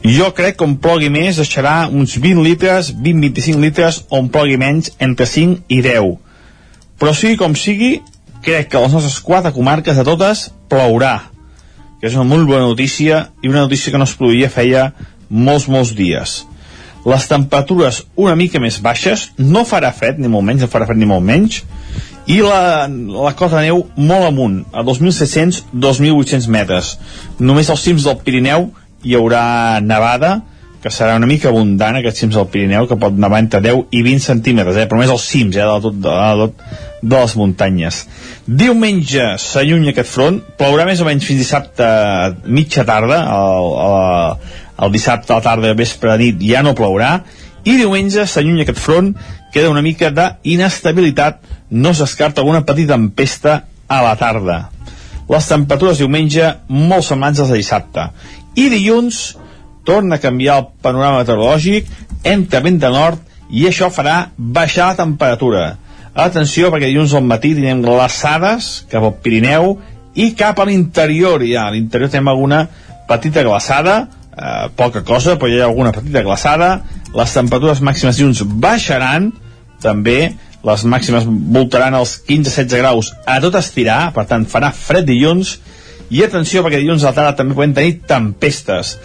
Jo crec que on plogui més deixarà uns 20 litres, 20-25 litres, on plogui menys, entre 5 i 10. Però sigui com sigui, crec que a les nostres quatre comarques de totes plourà que és una molt bona notícia i una notícia que no es produïa feia molts, molts dies. Les temperatures una mica més baixes, no farà fred ni molt menys, no farà fred ni molt menys, i la, la cota de neu molt amunt, a 2.700-2.800 metres. Només als cims del Pirineu hi haurà nevada, que serà una mica abundant, aquests cims del Pirineu, que pot nevar entre 10 i 20 centímetres, eh? però més als cims eh? de, tot, de, de, de, les muntanyes. Diumenge s'allunya aquest front, plourà més o menys fins dissabte mitja tarda, el, el, el dissabte a la tarda, vespre, nit, ja no plourà, i diumenge s'allunya aquest front, queda una mica d'inestabilitat, no s'escarta alguna petita tempesta a la tarda. Les temperatures diumenge molt semblants als de dissabte. I dilluns torna a canviar el panorama meteorològic, entra vent de nord i això farà baixar la temperatura. Atenció, perquè dilluns al matí tenim glaçades cap al Pirineu i cap a l'interior, ja. A l'interior tenim alguna petita glaçada, eh, poca cosa, però hi ha alguna petita glaçada. Les temperatures màximes dilluns baixaran, també, les màximes voltaran els 15-16 graus a tot estirar, per tant farà fred dilluns, i atenció perquè dilluns a la tarda també podem tenir tempestes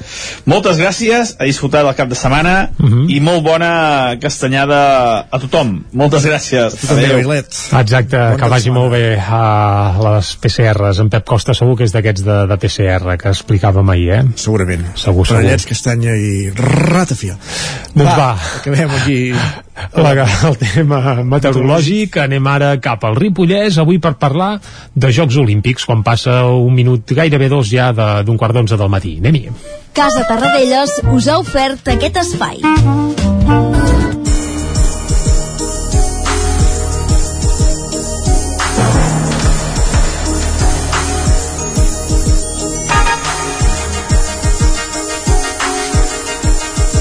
moltes gràcies, a disfrutar del cap de setmana uh -huh. i molt bona castanyada a tothom, moltes gràcies Adéu. exacte, Bona que vagi molt bé a les PCRs en Pep Costa segur que és d'aquests de, de PCR que explicàvem ahir, eh? segurament segur, segur. Parellets, castanya i ratafia doncs va, va. acabem aquí la, el tema meteorològic anem ara cap al Ripollès avui per parlar de Jocs Olímpics quan passa un minut, gairebé dos ja d'un quart d'onze del matí. Anem-hi. Casa Tarradellas us ha ofert aquest espai.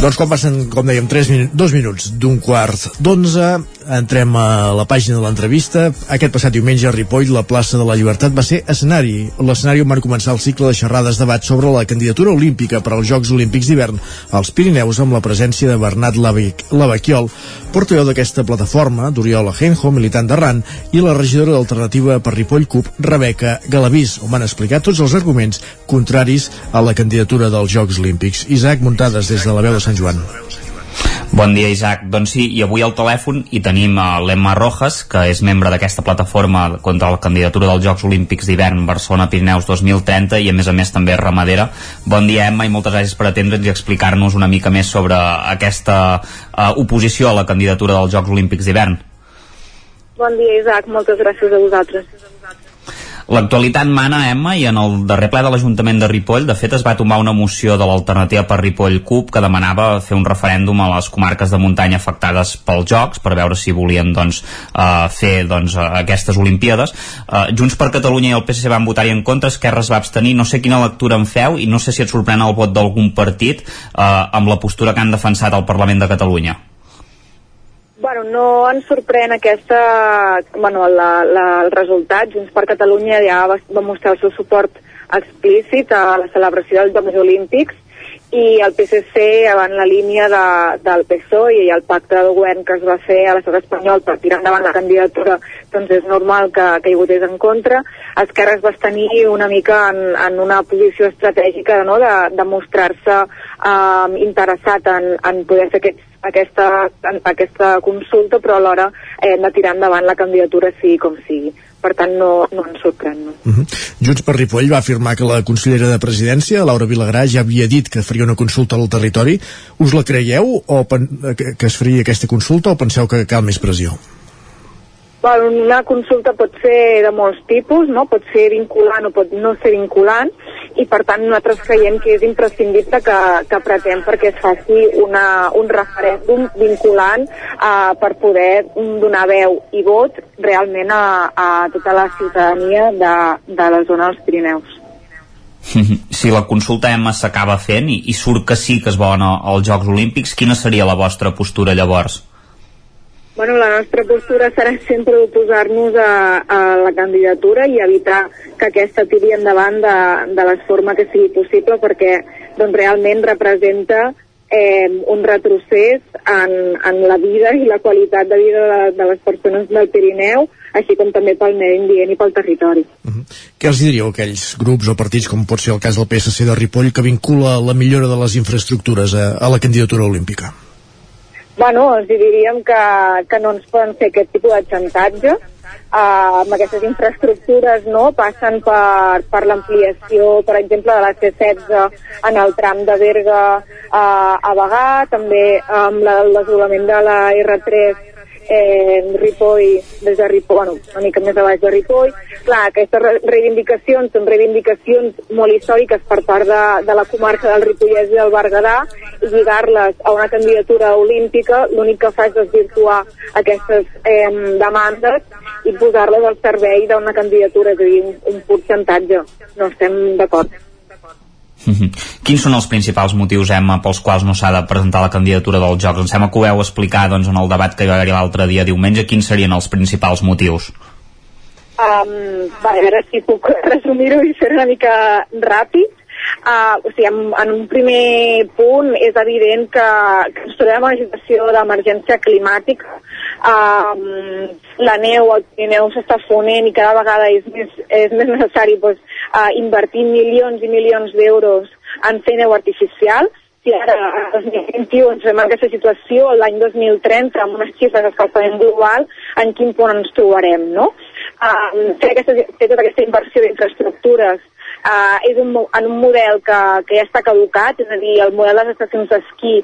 Doncs quan passen, com dèiem, 3 min dos minuts d'un quart d'onze, entrem a la pàgina de l'entrevista. Aquest passat diumenge a Ripoll, la plaça de la Llibertat va ser escenari. L'escenari on van començar el cicle de xerrades debat sobre la candidatura olímpica per als Jocs Olímpics d'hivern als Pirineus amb la presència de Bernat Lavaquiol, portaveu d'aquesta plataforma, d'Oriol Ajenjo, militant d'Arran, i la regidora d'Alternativa per Ripoll CUP, Rebeca Galavís, on van explicar tots els arguments contraris a la candidatura dels Jocs Olímpics. Isaac Muntades des de la veu de Sant Sant Joan. Bon dia, Isaac. Doncs sí, i avui al telèfon hi tenim a l'Emma Rojas, que és membre d'aquesta plataforma contra la candidatura dels Jocs Olímpics d'hivern Barcelona-Pirineus 2030 i a més a més també ramadera. Bon dia, Emma, i moltes gràcies per atendre'ns i explicar-nos una mica més sobre aquesta uh, oposició a la candidatura dels Jocs Olímpics d'hivern. Bon dia, Isaac. Moltes gràcies a vosaltres. L'actualitat mana, Emma, i en el darrer ple de l'Ajuntament de Ripoll, de fet, es va tomar una moció de l'alternativa per Ripoll CUP que demanava fer un referèndum a les comarques de muntanya afectades pels Jocs per veure si volien doncs, uh, fer doncs, aquestes Olimpíades. Uh, Junts per Catalunya i el PSC van votar-hi en contra, Esquerra es va abstenir. No sé quina lectura en feu i no sé si et sorprèn el vot d'algun partit uh, amb la postura que han defensat al Parlament de Catalunya. Bueno, no ens sorprèn aquesta, bueno, la, la, el resultat. Junts per Catalunya ja va, va mostrar el seu suport explícit a la celebració dels Jocs Olímpics i el PSC avant la línia de, del PSOE i el pacte de govern que es va fer a l'estat espanyol per tirar endavant la candidatura doncs és normal que, que hi votés en contra Esquerra es va tenir una mica en, en una posició estratègica no? de, de mostrar-se eh, interessat en, en poder fer aquests aquesta, aquesta consulta, però alhora hem de tirar endavant la candidatura sigui com sigui per tant no, no ens sorprèn. No. Uh -huh. Junts per Ripoll va afirmar que la consellera de Presidència, Laura Vilagrà, ja havia dit que faria una consulta al territori. Us la creieu o que es faria aquesta consulta o penseu que cal més pressió? Bueno, una consulta pot ser de molts tipus, no? pot ser vinculant o pot no ser vinculant, i per tant nosaltres creiem que és imprescindible que, que pretén perquè es faci una, un referèndum vinculant uh, per poder donar veu i vot realment a, a tota la ciutadania de, de la zona dels Pirineus. Si la consulta Emma s'acaba fent i, i surt que sí que es volen als Jocs Olímpics, quina seria la vostra postura llavors? Bueno, la nostra postura serà sempre oposar-nos a, a la candidatura i evitar que aquesta tiri endavant de, de la forma que sigui possible perquè doncs, realment representa eh, un retrocés en, en la vida i la qualitat de vida de, de les persones del Pirineu, així com també pel medi ambient i pel territori. Uh -huh. Què els diríeu a aquells grups o partits, com pot ser el cas del PSC de Ripoll, que vincula la millora de les infraestructures a, a la candidatura olímpica? Bueno, els diríem que, que no ens poden fer aquest tipus de xantatge. Uh, amb aquestes infraestructures no, passen per, per l'ampliació, per exemple, de la C-16 en el tram de Berga uh, a Bagà, també amb la, de la R3 eh, Ripoll, des de Ripoll, bueno, una mica més a baix de Ripoll. Clar, aquestes reivindicacions són reivindicacions molt històriques per part de, de la comarca del Ripollès i del Berguedà i lligar-les a una candidatura olímpica l'únic que fa és desvirtuar aquestes eh, demandes i posar-les al servei d'una candidatura, és a dir, un, un percentatge. No estem d'acord. Mhm. Quins són els principals motius, Emma, pels quals no s'ha de presentar la candidatura dels Jocs? Em sembla que ho veu explicar doncs, en el debat que hi va haver l'altre dia diumenge. Quins serien els principals motius? Um, va, a veure si puc resumir-ho i fer una mica ràpid. Uh, o sigui, en, en un primer punt és evident que, que ens trobem en una situació d'emergència climàtica. Uh, la neu al Pirineu s'està fonent i cada vegada és més, és més necessari pues, uh, invertir milions i milions d'euros en fer neu artificial. Si ara, el 2021, ens trobem aquesta situació, l'any 2030, amb unes xifres d'escalfament global, en quin punt ens trobarem, no? Uh, fer, aquesta, fer tota aquesta inversió d'infraestructures uh, és un, en un model que, que ja està caducat, és a dir, el model de les estacions d'esquí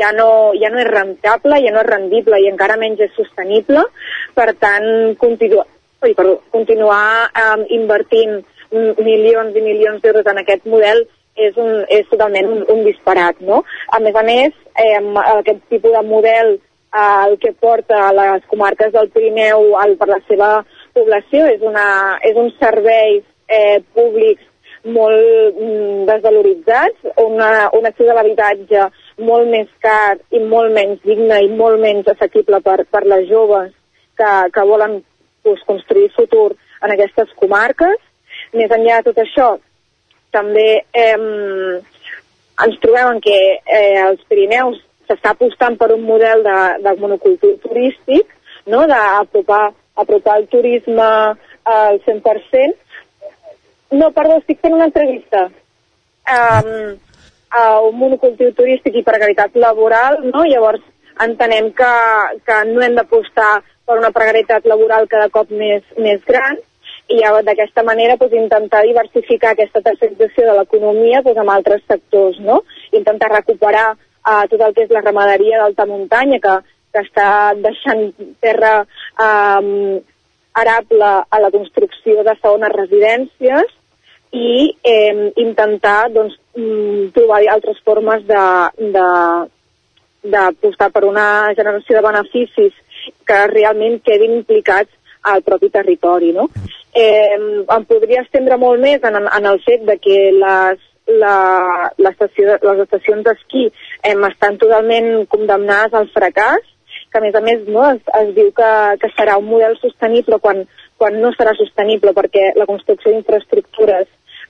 ja, no, ja no és rentable, ja no és rendible i encara menys és sostenible, per tant, continu oi, perdó, continuar um, invertint milions i milions d'euros en aquest model és, un, és totalment un, un disparat, no? A més a més, eh, aquest tipus de model eh, el que porta a les comarques del Pirineu el, per la seva població és, una, és un serveis eh, públics molt mm, desvaloritzats, una, un accés a l'habitatge molt més car i molt menys digne i molt menys assequible per, per les joves que, que volen pues, construir futur en aquestes comarques. Més enllà de tot això, també eh, ens trobem en que eh, els Pirineus s'està apostant per un model de, de monocultiu turístic, no? d'apropar apropar el turisme al 100%, no, perdó, estic fent una entrevista um, a un monocultiu turístic i precaritat laboral, no? Llavors entenem que, que no hem d'apostar per una precaritat laboral cada cop més, més gran i d'aquesta manera pues, intentar diversificar aquesta tercerització de l'economia pues, amb altres sectors, no? Intentar recuperar uh, tot el que és la ramaderia d'alta muntanya que, que està deixant terra um, arable a la construcció de segones residències i eh, intentar doncs, mm, trobar altres formes d'apostar per una generació de beneficis que realment quedin implicats al propi territori. No? Eh, em podria estendre molt més en, en el fet de que les, la, l'estació, les estacions d'esquí eh, estan totalment condemnades al fracàs que a més a més no, es, es diu que, que serà un model sostenible quan, quan no serà sostenible perquè la construcció d'infraestructures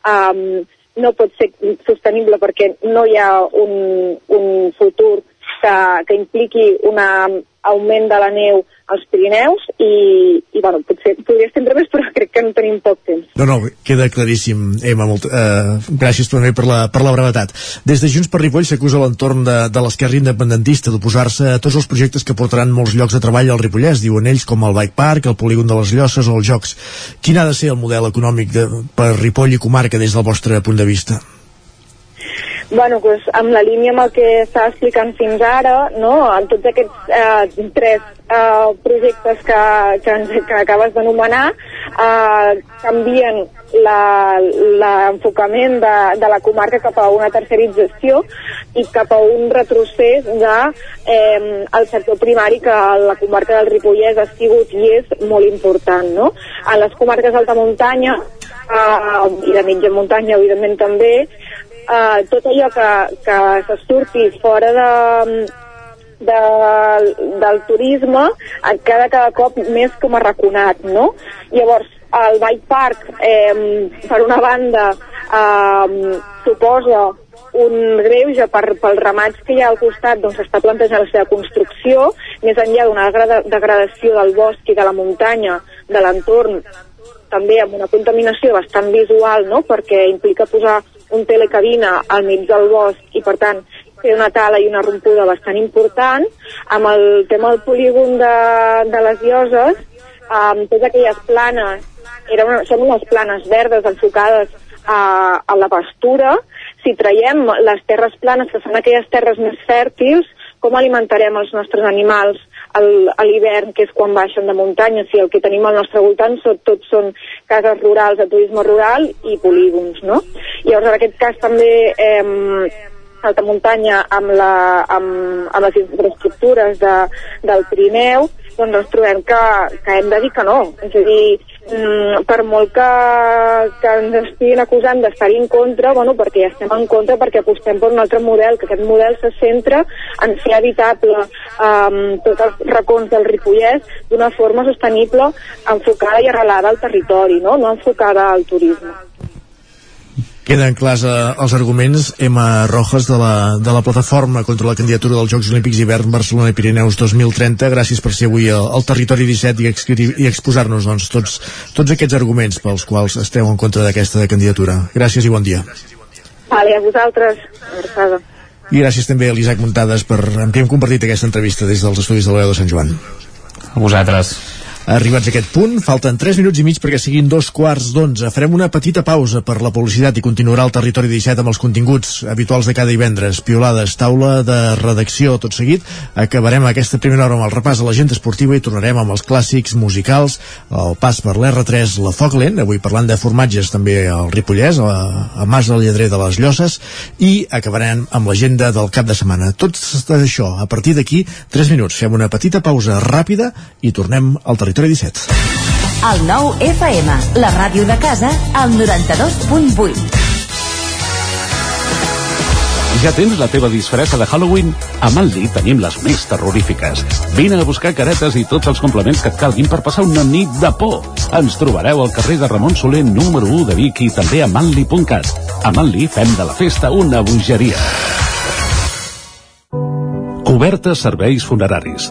um, no pot ser sostenible perquè no hi ha un, un futur que, que impliqui un augment de la neu als Pirineus i, i bueno, potser podria estendre més però crec que no tenim poc temps. No, no, queda claríssim, Emma, molt, eh, gràcies també per la, per la brevetat. Des de Junts per Ripoll s'acusa l'entorn de, de l'esquerra independentista d'oposar-se a tots els projectes que portaran molts llocs de treball al Ripollès, diuen ells, com el Bike Park, el polígon de les Llosses o els Jocs. Quin ha de ser el model econòmic de, per Ripoll i comarca des del vostre punt de vista? Bueno, pues, amb la línia amb el que està explicant fins ara, no? en tots aquests eh, tres eh, projectes que, que, que acabes d'anomenar, eh, canvien l'enfocament de, de la comarca cap a una tercerització i cap a un retrocés de eh, sector primari que la comarca del Ripollès ha sigut i és molt important. No? A les comarques d'alta muntanya eh, i de mitja muntanya, evidentment també, eh, tot allò que, que se surti fora de, de, del turisme queda cada cop més com arraconat, no? Llavors, el Bike Park, eh, per una banda, eh, suposa un greuge per, pel ramats que hi ha al costat doncs està plantejant la seva construcció més enllà d'una degradació del bosc i de la muntanya de l'entorn també amb una contaminació bastant visual no? perquè implica posar un telecabina al mig del bosc i per tant fer una tala i una rompuda bastant important. Amb el tema del polígon de, de les lloses, amb totes aquelles planes, eren, són unes planes verdes enfocades a, a la pastura, si traiem les terres planes, que són aquelles terres més fèrtils, com alimentarem els nostres animals a l'hivern, que és quan baixen de muntanya, si el que tenim al nostre voltant són, tots són cases rurals de turisme rural i polígons, no? Llavors, en aquest cas també eh, alta muntanya amb, la, amb, amb les infraestructures de, del Pirineu, doncs ens trobem que, que hem de dir que no. És a dir, mm, per molt que, que ens estiguin acusant d'estar en contra, bueno, perquè ja estem en contra, perquè apostem per un altre model, que aquest model se centra en fer habitable um, tots els racons del Ripollès d'una forma sostenible, enfocada i arrelada al territori, no, no enfocada al turisme. Queden clars eh, els arguments. Emma Rojas de la, de la plataforma contra la candidatura dels Jocs Olímpics d'hivern Barcelona i Pirineus 2030 gràcies per ser avui al, al Territori 17 i, i exposar-nos doncs, tots, tots aquests arguments pels quals esteu en contra d'aquesta candidatura. Gràcies i bon dia. Vale, a vosaltres. Abraçada. i gràcies també a l'Isaac Muntades per, amb qui hem compartit aquesta entrevista des dels estudis de l'Oeo de Sant Joan. A vosaltres Arribats a aquest punt, falten 3 minuts i mig perquè siguin dos quarts d'onze. Farem una petita pausa per la publicitat i continuarà el territori 17 amb els continguts habituals de cada divendres. Piolades, taula de redacció, tot seguit. Acabarem aquesta primera hora amb el repàs a l'agenda esportiva i tornarem amb els clàssics musicals, el pas per l'R3, la Foglen, avui parlant de formatges també al Ripollès, a, a Mas del Lledrer de les Llosses, i acabarem amb l'agenda del cap de setmana. Tot això, a partir d'aquí, 3 minuts. Fem una petita pausa ràpida i tornem al territori Territori 17. El nou FM, la ràdio de casa, al 92.8. Ja tens la teva disfressa de Halloween? A Manli tenim les més terrorífiques. Vine a buscar caretes i tots els complements que et calguin per passar una nit de por. Ens trobareu al carrer de Ramon Soler número 1 de Vic i també a manli.cat. A Manli fem de la festa una bogeria. Cobertes serveis funeraris.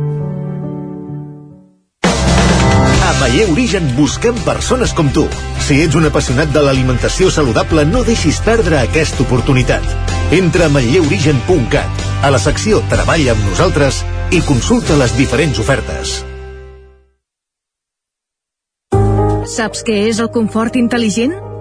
Mayer Origen busquem persones com tu. Si ets un apassionat de l'alimentació saludable, no deixis perdre aquesta oportunitat. Entra a manlleorigen.cat, a la secció Treballa amb nosaltres i consulta les diferents ofertes. Saps què és el confort intel·ligent?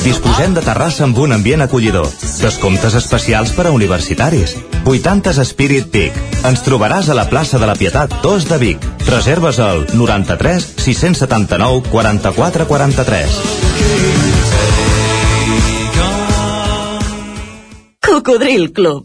Disposem de terrassa amb un ambient acollidor. Descomptes especials per a universitaris. 80s Spirit Peak. Ens trobaràs a la plaça de la Pietat 2 de Vic. Reserves al 93 679 44 43. Cocodril Club.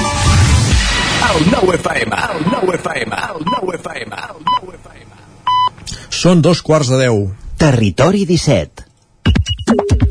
El 9 FM, el 9 FM, el 9 FM, el 9 FM. Són dos quarts de deu. Territori 17.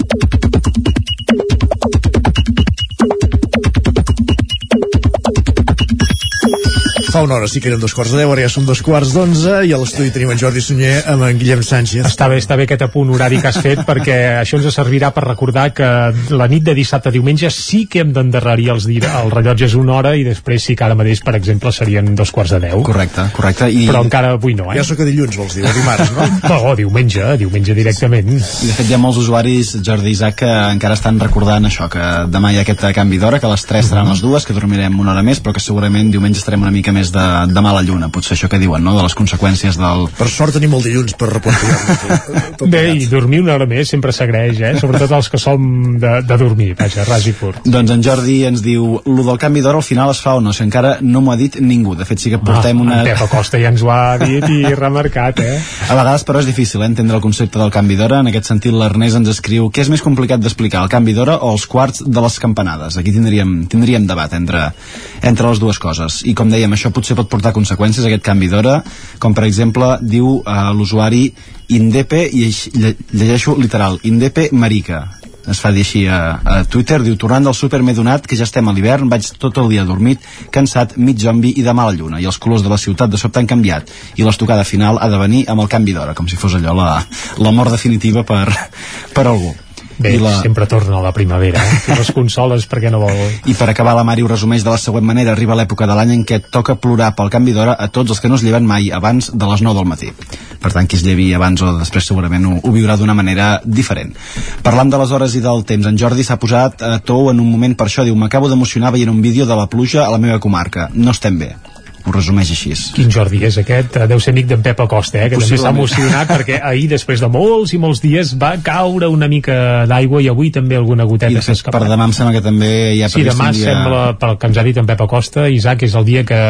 Fa una hora sí que eren dos quarts de deu, ara ja són dos quarts d'onze i a l'estudi tenim en Jordi Sunyer amb en Guillem Sánchez. Està bé, està bé aquest apunt horari que has fet perquè això ens servirà per recordar que la nit de dissabte a diumenge sí que hem d'endarrerir els, dir, el rellotge és una hora i després sí que ara mateix, per exemple, serien dos quarts de deu. Correcte, correcte. I... Però encara avui no, eh? Ja sóc a dilluns, vols dir, o dimarts, no? no, diumenge, diumenge directament. I de fet hi ha molts usuaris, Jordi i Isaac, que encara estan recordant això, que demà hi ha aquest canvi d'hora, que a les 3 seran les dues, que dormirem una hora més, però que segurament diumenge estarem una mica més de, de mala lluna, potser això que diuen, no?, de les conseqüències del... Per sort tenim el dilluns per replantejar Bé, i dormir una hora més sempre s'agraeix, eh? Sobretot els que som de, de dormir, vaja, ras i curt. Doncs en Jordi ens diu, lo del canvi d'hora al final es fa o no, si encara no m'ho ha dit ningú, de fet sí que portem ah, una... En Pep Acosta ja ens ho ha dit i remarcat, eh? A vegades, però, és difícil eh, entendre el concepte del canvi d'hora. En aquest sentit, l'Ernest ens escriu què és més complicat d'explicar, el canvi d'hora o els quarts de les campanades. Aquí tindríem, tindríem debat entre, entre les dues coses. I com dèiem, això potser pot portar conseqüències, aquest canvi d'hora, com per exemple, diu eh, l'usuari Indepe, i lle- llegeixo literal, Indepe Marica, es fa dir així a, a Twitter, diu, tornant del súper m'he donat que ja estem a l'hivern, vaig tot el dia dormit, cansat, mig zombi i de mala lluna, i els colors de la ciutat de sobte han canviat, i l'estocada final ha de venir amb el canvi d'hora, com si fos allò la, la mort definitiva per, per algú. Bé, I la- sempre torna la primavera, eh? I les consoles, perquè no vol... I per acabar, la Mari ho resumeix de la següent manera. Arriba l'època de l'any en què toca plorar pel canvi d'hora a tots els que no es lleven mai abans de les 9 del matí. Per tant, qui es llevi abans o després segurament ho, ho viurà d'una manera diferent. Parlant de les hores i del temps, en Jordi s'ha posat a tou en un moment per això. Diu, m'acabo d'emocionar veient un vídeo de la pluja a la meva comarca. No estem bé. Ho resumeix així. Quin Jordi és aquest? Eh, Deu ser amic d'en Pep Acosta, eh? que també s'ha emocionat perquè ahir, després de molts i molts dies, va caure una mica d'aigua i avui també alguna goteta de s'ha fet, per escapat. demà em sembla que també hi ha Sí, demà dia... sembla, pel que ens ha dit en Pep Acosta, Isaac, és el dia que,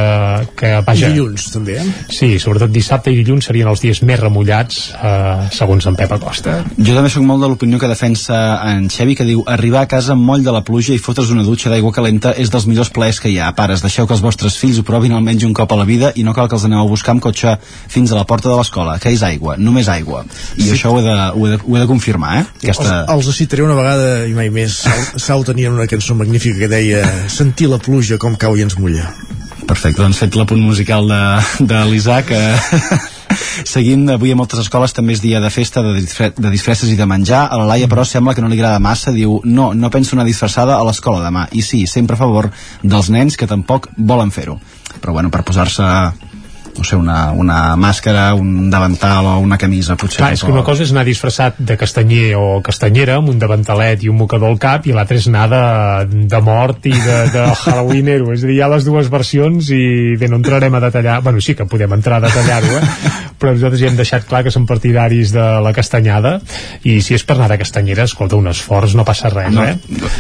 que vaja... I dilluns, també, eh? Sí, sobretot dissabte i dilluns serien els dies més remullats, eh, segons en Pep Acosta. Jo també sóc molt de l'opinió que defensa en Xevi, que diu arribar a casa amb moll de la pluja i fotre's una dutxa d'aigua calenta és dels millors plaers que hi ha. Pares, deixeu que els vostres fills ho provin almenys un cop a la vida i no cal que els aneu a buscar amb cotxe fins a la porta de l'escola, que és aigua, només aigua. I sí. això ho he, de, ho, he de, ho he de confirmar, eh? Aquesta... Els, els citaré una vegada i mai més. Sau, Sau tenien una cançó magnífica que deia sentir la pluja com cau i ens mulla. Perfecte, doncs fet l'apunt musical de, de l'Isaac. Eh, seguint, avui a moltes escoles també és dia de festa, de, disfre de disfresses i de menjar. A la Laia, però, sembla que no li agrada massa. Diu, no, no penso anar disfressada a l'escola demà. I sí, sempre a favor dels nens que tampoc volen fer-ho. Però bueno, per posar-se no sé, una, una màscara, un davantal o una camisa, potser. Clar, és que una cosa és anar disfressat de castanyer o castanyera amb un davantalet i un mocador al cap i l'altra és anar de, de mort i de, de Halloweenero, és a dir, hi ha les dues versions i bé, no entrarem a detallar bueno, sí que podem entrar a detallar-ho eh? però nosaltres ja hem deixat clar que som partidaris de la castanyada i si és per anar de castanyera, escolta, un esforç no passa res, no, eh?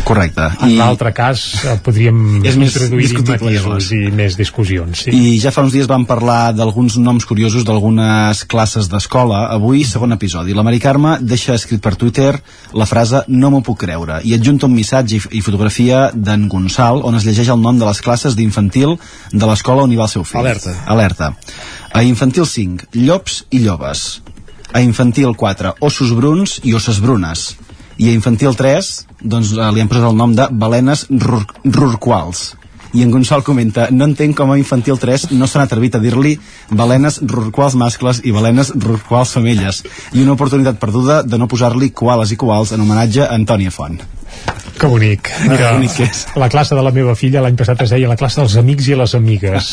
Correcte. En I... l'altre cas podríem és més introduir matisos i més discussions. Sí. I ja fa uns dies vam parlar d'alguns noms curiosos d'algunes classes d'escola. Avui, segon episodi. La Mari Carme deixa escrit per Twitter la frase no m'ho puc creure i adjunta un missatge i fotografia d'en Gonçal on es llegeix el nom de les classes d'infantil de l'escola on hi va el seu fill. Alerta. Alerta. A infantil 5, llops i llobes. A infantil 4, ossos bruns i osses brunes. I a infantil 3, doncs eh, li han posat el nom de balenes rur rurquals. I en Gonçal comenta, no entenc com a infantil 3 no s'han atrevit a dir-li balenes rurquals mascles i balenes rurquals femelles. I una oportunitat perduda de no posar-li koales i koals en homenatge a Antònia Font. Que bonic. Mira, bonic és. la classe de la meva filla l'any passat es deia la classe dels amics i les amigues.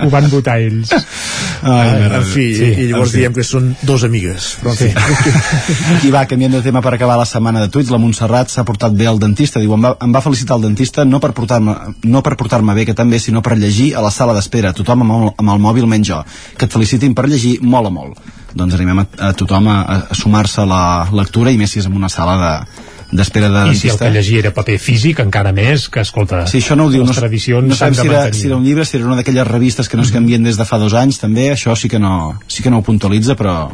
Ho van votar ells. Ai, uh, en fi, sí, i llavors diem que són dos amigues. Però en sí. fi. I va, canviant de tema per acabar la setmana de tuits, la Montserrat s'ha portat bé al dentista. Diu, em va, em va felicitar el dentista no per portar-me no per portar-me bé, que també, sinó per llegir a la sala d'espera. Tothom amb el, amb el mòbil menys jo. Que et felicitin per llegir, mola molt. Doncs animem a, a tothom a, a sumar-se a la lectura i més si és en una sala de, d'espera de I si el que llegir era paper físic, encara més, que escolta, sí, això no ho diu, les no, tradicions no sabem si era, si era un llibre, si era una d'aquelles revistes que no es canvien des de fa dos anys, també, això sí que no, sí que no ho puntualitza, però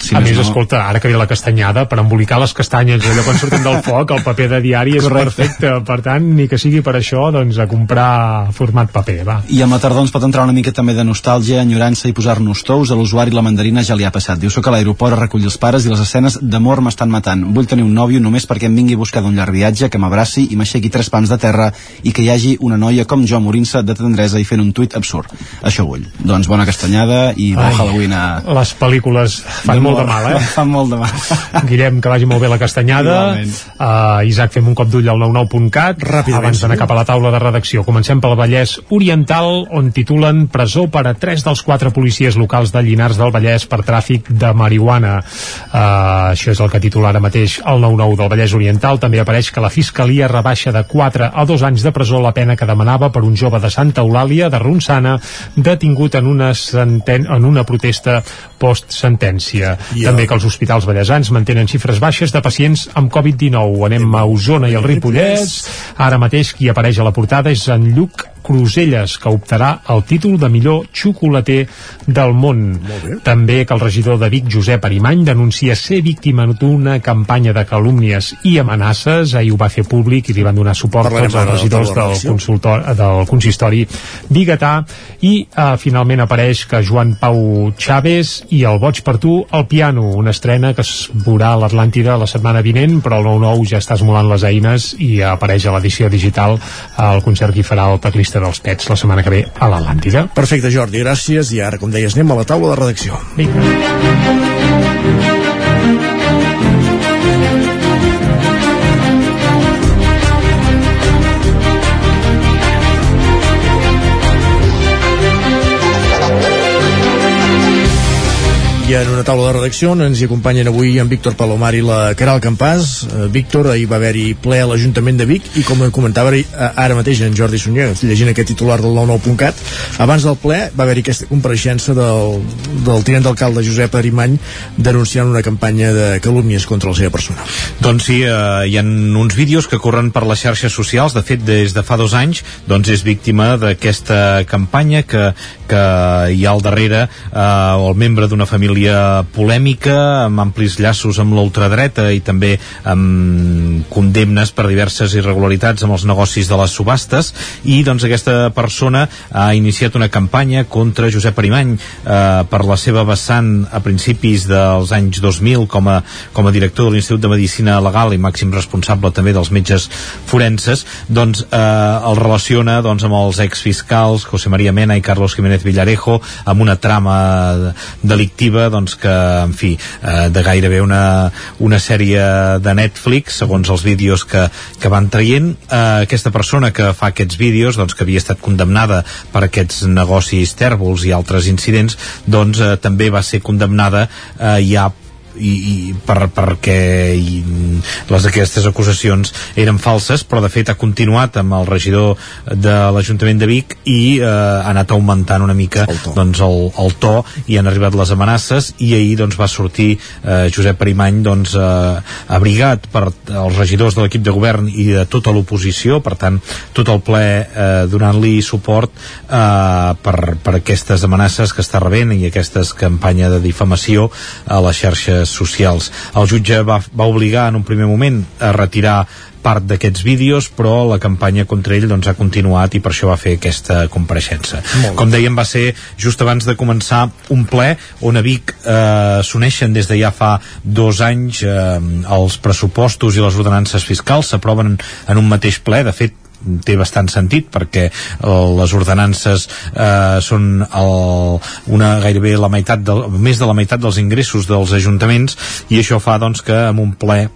si a més, no... escolta, ara que ve la castanyada per embolicar les castanyes, allò quan surten del foc el paper de diari és Correcte. perfecte. Per tant, ni que sigui per això doncs a comprar format paper, va. I amb la tardor ens pot entrar una mica també de nostàlgia enyorança i posar-nos tous a l'usuari la mandarina ja li ha passat, diu, soc a l'aeroport a recollir els pares i les escenes d'amor m'estan matant. Vull tenir un nòvio només perquè em vingui a buscar d'un llarg viatge, que m'abraci i m'aixequi tres pams de terra i que hi hagi una noia com jo morint-se de tendresa i fent un tuit absurd. Això vull, doncs bona castanyada i bon Halloween a... les pel·lícules fan molt de mal, eh? Fa molt de mal. Guillem, que vagi molt bé la castanyada. Uh, Isaac, fem un cop d'ull al 99.cat. Abans d'anar cap a la taula de redacció. Comencem pel Vallès Oriental, on titulen presó per a tres dels quatre policies locals de Llinars del Vallès per tràfic de marihuana. Uh, això és el que titula ara mateix el 99 del Vallès Oriental. També apareix que la Fiscalia rebaixa de 4 a 2 anys de presó la pena que demanava per un jove de Santa Eulàlia, de Ronçana, detingut en una, senten en una protesta post-sentència. Yeah. També que els hospitals ballesans mantenen xifres baixes de pacients amb Covid-19. Anem a Osona i el Ripollès. Ara mateix qui apareix a la portada és en Lluc Cruselles, que optarà el títol de millor xocolater del món. També que el regidor de Vic, Josep Arimany, denuncia ser víctima d'una campanya de calúmnies i amenaces. Ahir ho va fer públic i li van donar suport tots els regidors del, consultor, del consistori biguetà. I eh, finalment apareix que Joan Pau Chávez i el Boig per tu al piano, una estrena que es veurà a l'Atlàntida la setmana vinent, però el 9-9 ja està esmolant les eines i apareix a l'edició digital el concert que farà el teclista llista dels pets la setmana que ve a l'Atlàntida. Perfecte, Jordi, gràcies. I ara, com deies, anem a la taula de redacció. Vinga. I en una taula de redacció ens hi acompanyen avui en Víctor Palomar i la Caral Campàs. Uh, Víctor, ahir va haver-hi ple a l'Ajuntament de Vic i com comentava ara mateix en Jordi Sunyer, llegint aquest titular del 99.cat, abans del ple va haver-hi aquesta compareixença del, del tinent d'alcalde Josep Arimany denunciant una campanya de calúmnies contra la seva persona. Doncs sí, eh, hi ha uns vídeos que corren per les xarxes socials, de fet des de fa dos anys doncs és víctima d'aquesta campanya que, que hi ha al darrere eh, el membre d'una família família polèmica, amb amplis llaços amb l'ultradreta i també amb condemnes per diverses irregularitats amb els negocis de les subhastes. I doncs aquesta persona ha iniciat una campanya contra Josep Arimany eh, per la seva vessant a principis dels anys 2000 com a, com a director de l'Institut de Medicina Legal i màxim responsable també dels metges forenses. Doncs eh, el relaciona doncs, amb els exfiscals José María Mena i Carlos Jiménez Villarejo amb una trama delictiva doncs, que, en fi, eh, de gairebé una, una sèrie de Netflix, segons els vídeos que, que van traient. Eh, aquesta persona que fa aquests vídeos, doncs, que havia estat condemnada per aquests negocis tèrbols i altres incidents, doncs eh, també va ser condemnada eh, ja i, i per, perquè i, les aquestes acusacions eren falses però de fet ha continuat amb el regidor de l'Ajuntament de Vic i eh, ha anat augmentant una mica el to. Doncs, el, el to i han arribat les amenaces i ahir doncs, va sortir eh, Josep Arimany doncs, eh, abrigat per els regidors de l'equip de govern i de tota l'oposició per tant tot el ple eh, donant-li suport eh, per, per aquestes amenaces que està rebent i aquestes campanya de difamació a les xarxes socials. El jutge va, va obligar en un primer moment a retirar part d'aquests vídeos, però la campanya contra ell doncs, ha continuat i per això va fer aquesta compareixença. Com dèiem, va ser just abans de començar un ple on a Vic eh, s'uneixen des de ja fa dos anys eh, els pressupostos i les ordenances fiscals s'aproven en un mateix ple. De fet, té bastant sentit perquè les ordenances eh, són el, una gairebé la meitat del, més de la meitat dels ingressos dels ajuntaments i això fa doncs que amb un ple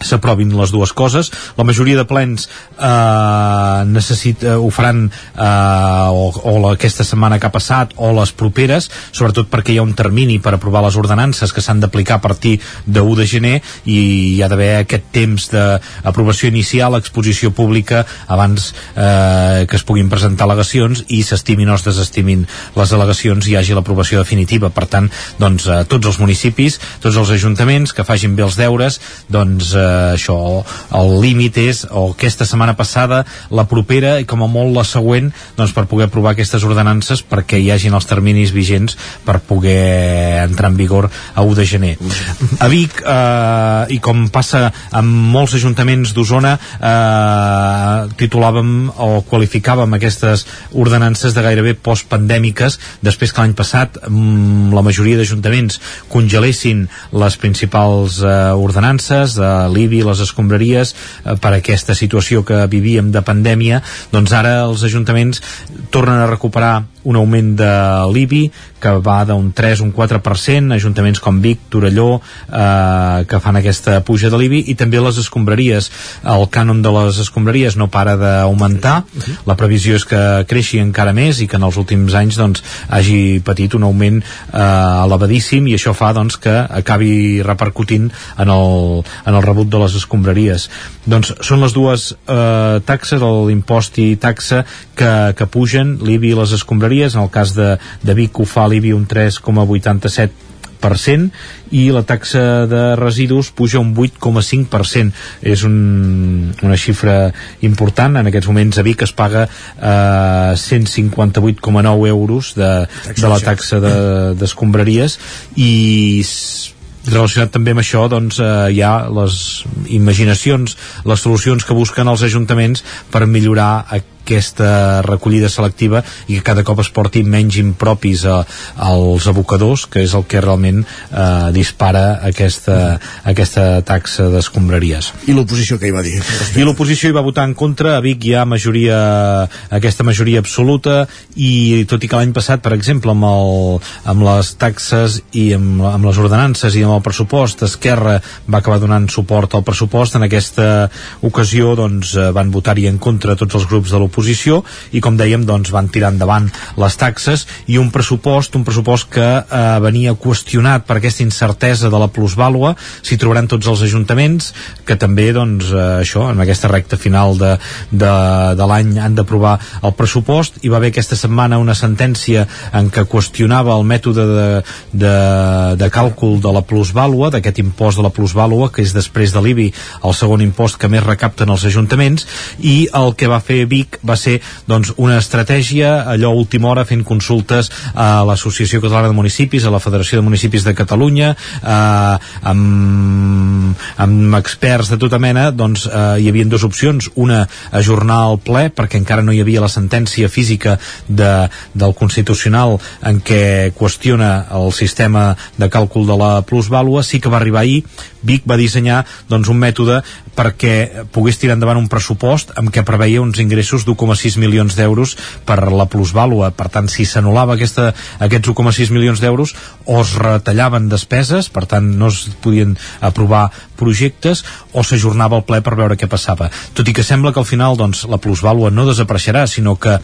s'aprovin les dues coses. La majoria de plens eh, necessita, ho faran eh, o, o aquesta setmana que ha passat o les properes, sobretot perquè hi ha un termini per aprovar les ordenances que s'han d'aplicar a partir de 1 de gener i hi ha d'haver aquest temps d'aprovació inicial, exposició pública abans eh, que es puguin presentar al·legacions i s'estimin o es desestimin les al·legacions i hi hagi l'aprovació definitiva. Per tant, doncs, eh, tots els municipis, tots els ajuntaments que facin bé els deures, doncs eh, això, el límit és o aquesta setmana passada, la propera i com a molt la següent, doncs per poder aprovar aquestes ordenances perquè hi hagin els terminis vigents per poder entrar en vigor a 1 de gener. A Vic, eh, i com passa amb molts ajuntaments d'Osona, eh, titulàvem o qualificàvem aquestes ordenances de gairebé postpandèmiques després que l'any passat mm, la majoria d'ajuntaments congelessin les principals eh, ordenances de l'IBI, les escombraries eh, per aquesta situació que vivíem de pandèmia, doncs ara els ajuntaments tornen a recuperar un augment de l'IBI que va d'un 3 un 4%, ajuntaments com Vic, Torelló, eh, que fan aquesta puja de l'IBI, i. També les escombraries. El cànon de les escombraries no para d'augmentar, la previsió és que creixi encara més i que en els últims anys doncs, hagi patit un augment eh, elevadíssim. I això fa doncs, que acabi repercutint en el, en el rebut de les escombraries. Doncs són les dues eh, taxes, l'impost i taxa, que, que pugen, l'IBI i les escombraries, en el cas de, de Vic ho fa l'IBI un 3,87 i la taxa de residus puja un 8,5%. És un, una xifra important. En aquests moments a Vic es paga eh, 158,9 euros de, de la taxa d'escombraries de, i relacionat també amb això doncs, eh, hi ha les imaginacions, les solucions que busquen els ajuntaments per millorar aquesta recollida selectiva i que cada cop es porti menys impropis a, als abocadors, que és el que realment eh, dispara aquesta, aquesta taxa d'escombraries. I l'oposició que hi va dir? I l'oposició hi va votar en contra, a Vic hi ha majoria, aquesta majoria absoluta i tot i que l'any passat, per exemple, amb, el, amb les taxes i amb, amb les ordenances i amb el pressupost, Esquerra va acabar donant suport al pressupost, en aquesta ocasió doncs, eh, van votar-hi en contra tots els grups de l'oposició l'oposició i com dèiem doncs van tirar endavant les taxes i un pressupost, un pressupost que eh, venia qüestionat per aquesta incertesa de la plusvàlua, s'hi trobaran tots els ajuntaments que també doncs eh, això, en aquesta recta final de, de, de l'any han d'aprovar el pressupost. I va haver aquesta setmana una sentència en què qüestionava el mètode de, de, de càlcul de la plusvàlua, d'aquest impost de la plusvàlua que és després de l'IBI el segon impost que més recapten els ajuntaments i el que va fer Vic va ser doncs, una estratègia allò a última hora fent consultes a l'Associació Catalana de Municipis, a la Federació de Municipis de Catalunya eh, amb, amb experts de tota mena doncs eh, hi havia dues opcions. Una, ajornar el ple perquè encara no hi havia la sentència física de, del Constitucional en què qüestiona el sistema de càlcul de la plusvàlua. Sí que va arribar ahir. Vic va dissenyar doncs, un mètode perquè pogués tirar endavant un pressupost amb què preveia uns ingressos 1,6 milions d'euros per la plusvàlua. Per tant, si s'anul·lava aquests 1,6 milions d'euros, o es retallaven despeses, per tant, no es podien aprovar projectes, o s'ajornava el ple per veure què passava. Tot i que sembla que al final doncs, la plusvàlua no desapareixerà, sinó que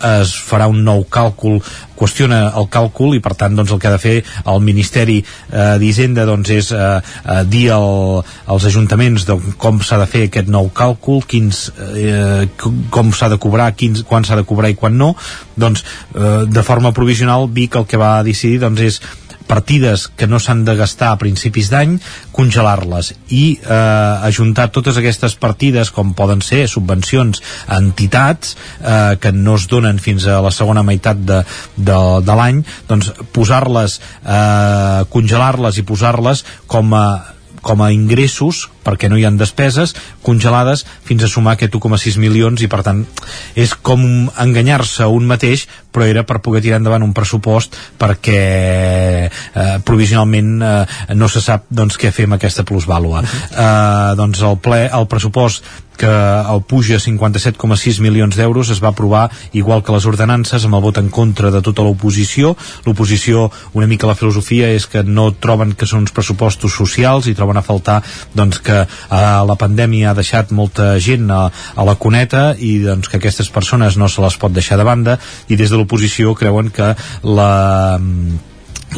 es farà un nou càlcul qüestiona el càlcul i per tant doncs, el que ha de fer el Ministeri eh, d'Hisenda doncs, és eh, eh, dir al, als ajuntaments de com s'ha de fer aquest nou càlcul quins, eh, com s'ha de cobrar quins, quan s'ha de cobrar i quan no. Doncs eh, de forma provisional Vic el que va decidir doncs, és partides que no s'han de gastar a principis d'any, congelar-les i eh, ajuntar totes aquestes partides, com poden ser subvencions a entitats eh, que no es donen fins a la segona meitat de, de, de l'any, doncs posar-les, eh, congelar-les i posar-les com a com a ingressos perquè no hi han despeses congelades fins a sumar aquest 1,6 milions i per tant és com enganyar-se un mateix però era per poder tirar endavant un pressupost perquè eh, provisionalment eh, no se sap doncs què fer amb aquesta plusvàlua uh -huh. eh, doncs el, ple, el pressupost que el puja a 57,6 milions d'euros es va aprovar igual que les ordenances amb el vot en contra de tota l'oposició l'oposició una mica la filosofia és que no troben que són uns pressupostos socials i troben a faltar doncs, que eh, la pandèmia ha deixat molta gent a, a la cuneta i doncs, que aquestes persones no se les pot deixar de banda i des de l'oposició creuen que la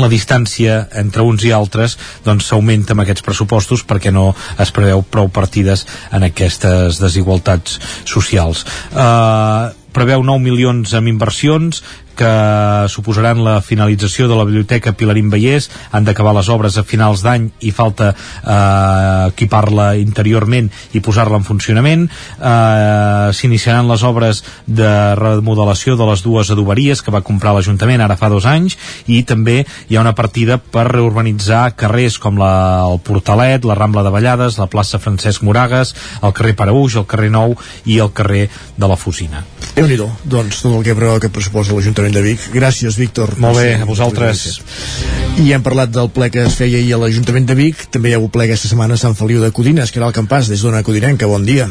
la distància entre uns i altres doncs s'augmenta amb aquests pressupostos perquè no es preveu prou partides en aquestes desigualtats socials. Uh, preveu 9 milions amb inversions que suposaran la finalització de la biblioteca Pilarín Vallès. Han d'acabar les obres a finals d'any i falta eh, equipar-la interiorment i posar-la en funcionament. Eh, s'iniciaran les obres de remodelació de les dues adoberies que va comprar l'Ajuntament ara fa dos anys i també hi ha una partida per reurbanitzar carrers com la, el Portalet, la Rambla de Vallades la plaça Francesc Moragas, el carrer Paraúix el carrer Nou i el carrer de la Fusina. Déu nhi doncs tot el que preveu aquest pressupost de l'Ajuntament l'Ajuntament de Vic. Gràcies, Víctor. Molt bé, a vosaltres. I hem parlat del ple que es feia ahir a l'Ajuntament de Vic. També hi ha hagut ple aquesta setmana a Sant Feliu de Codines, que era el campàs des d'Ona Codinenca. Bon dia.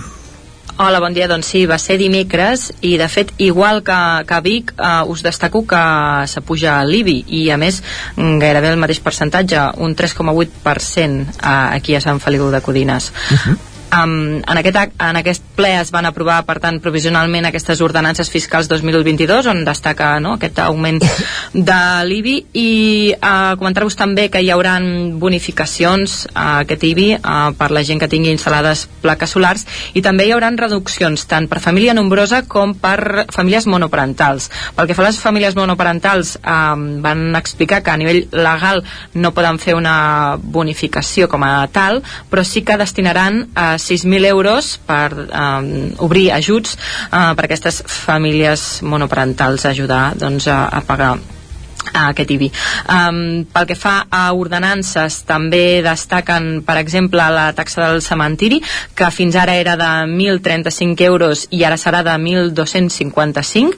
Hola, bon dia. Doncs sí, va ser dimecres i de fet, igual que, que a Vic, eh, us destaco que s'apuja l'IBI i a més gairebé el mateix percentatge, un 3,8% eh, aquí a Sant Feliu de Codines. Uh -huh. Um, en, aquest, en aquest ple es van aprovar, per tant, provisionalment aquestes ordenances fiscals 2022, on destaca no, aquest augment de l'IBI, i uh, comentar-vos també que hi haurà bonificacions a uh, aquest IBI uh, per la gent que tingui instal·lades plaques solars, i també hi haurà reduccions tant per família nombrosa com per famílies monoparentals. Pel que fa a les famílies monoparentals, um, van explicar que a nivell legal no poden fer una bonificació com a tal, però sí que destinaran a 6.000 euros per um, obrir ajuts uh, per aquestes famílies monoparentals ajudar doncs, a, a pagar a aquest IBI. Um, pel que fa a ordenances, també destaquen, per exemple, la taxa del cementiri, que fins ara era de 1.035 euros i ara serà de 1.255,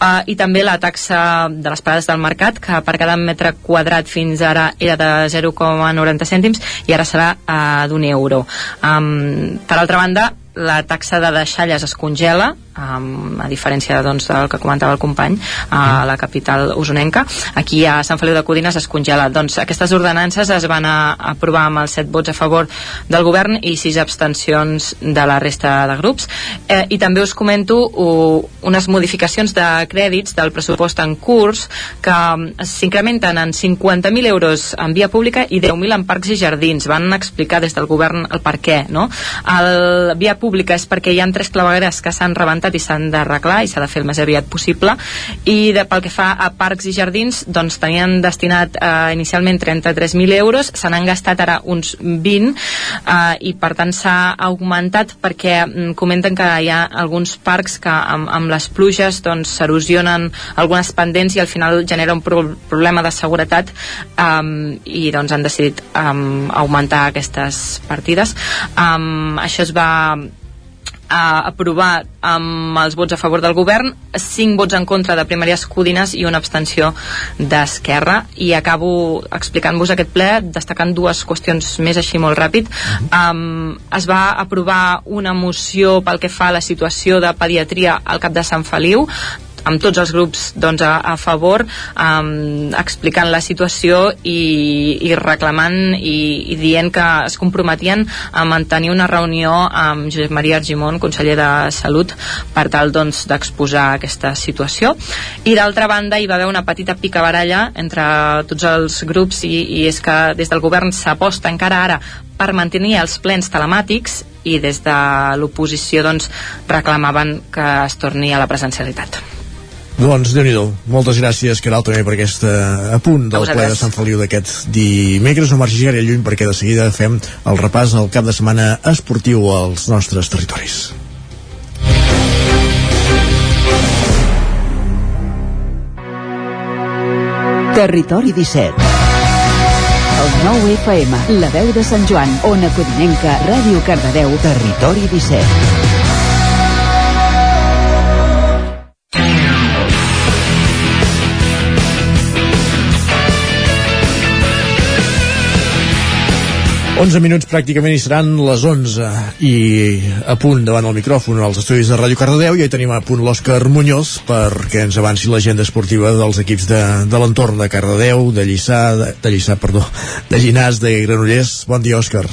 uh, i també la taxa de les parades del mercat, que per cada metre quadrat fins ara era de 0,90 cèntims i ara serà uh, d'un euro. Um, per altra banda, la taxa de deixalles es congela um, a diferència doncs, del que comentava el company a la capital usonenca. Aquí a Sant Feliu de Codines es congela. Doncs aquestes ordenances es van aprovar amb els 7 vots a favor del govern i 6 abstencions de la resta de grups. Eh, i també us comento uh, unes modificacions de crèdits del pressupost en curs que um, s'incrementen en 50.000 euros en via pública i 10.000 en parcs i jardins. Van explicar des del govern el per què no? el via pública és perquè hi han tres clavegueres que s'han rebentat estat i s'han d'arreglar i s'ha de fer el més aviat possible. I de, pel que fa a parcs i jardins doncs tenien destinat eh, inicialment 33.000 euros, se n'han gastat ara uns 20 eh, i per tant s'ha augmentat perquè mm, comenten que hi ha alguns parcs que amb, amb les pluges doncs s'erosionen algunes pendents i al final genera un pro problema de seguretat um, i doncs han decidit um, augmentar aquestes partides. Um, això es va uh, aprovat amb els vots a favor del govern, 5 vots en contra de primàries Codines i una abstenció d'Esquerra. I acabo explicant-vos aquest ple destacant dues qüestions més així molt ràpid. Um, es va aprovar una moció pel que fa a la situació de pediatria al cap de Sant Feliu amb tots els grups doncs, a, a favor um, explicant la situació i, i reclamant i, i dient que es comprometien a mantenir una reunió amb Josep Maria Argimon, conseller de Salut per tal doncs, d'exposar aquesta situació i d'altra banda hi va haver una petita picabaralla entre tots els grups i, i és que des del govern s'aposta encara ara per mantenir els plens telemàtics i des de l'oposició doncs, reclamaven que es torni a la presencialitat. Doncs déu nhi Moltes gràcies, Caral, també per aquest apunt del ple de Sant Feliu d'aquest dimecres. No marxis gaire lluny perquè de seguida fem el repàs al cap de setmana esportiu als nostres territoris. Territori 17 El 9 FM, la veu de Sant Joan, Ona Codinenca, Ràdio Cardedeu, Territori 17 11 minuts pràcticament hi seran les 11 i a punt davant el micròfon als estudis de Ràdio Cardedeu i hi tenim a punt l'Òscar Muñoz perquè ens avanci l'agenda esportiva dels equips de, de l'entorn de Cardedeu, de Lliçà, de, de Lliçà, perdó, de Llinàs, de Granollers. Bon dia, Òscar.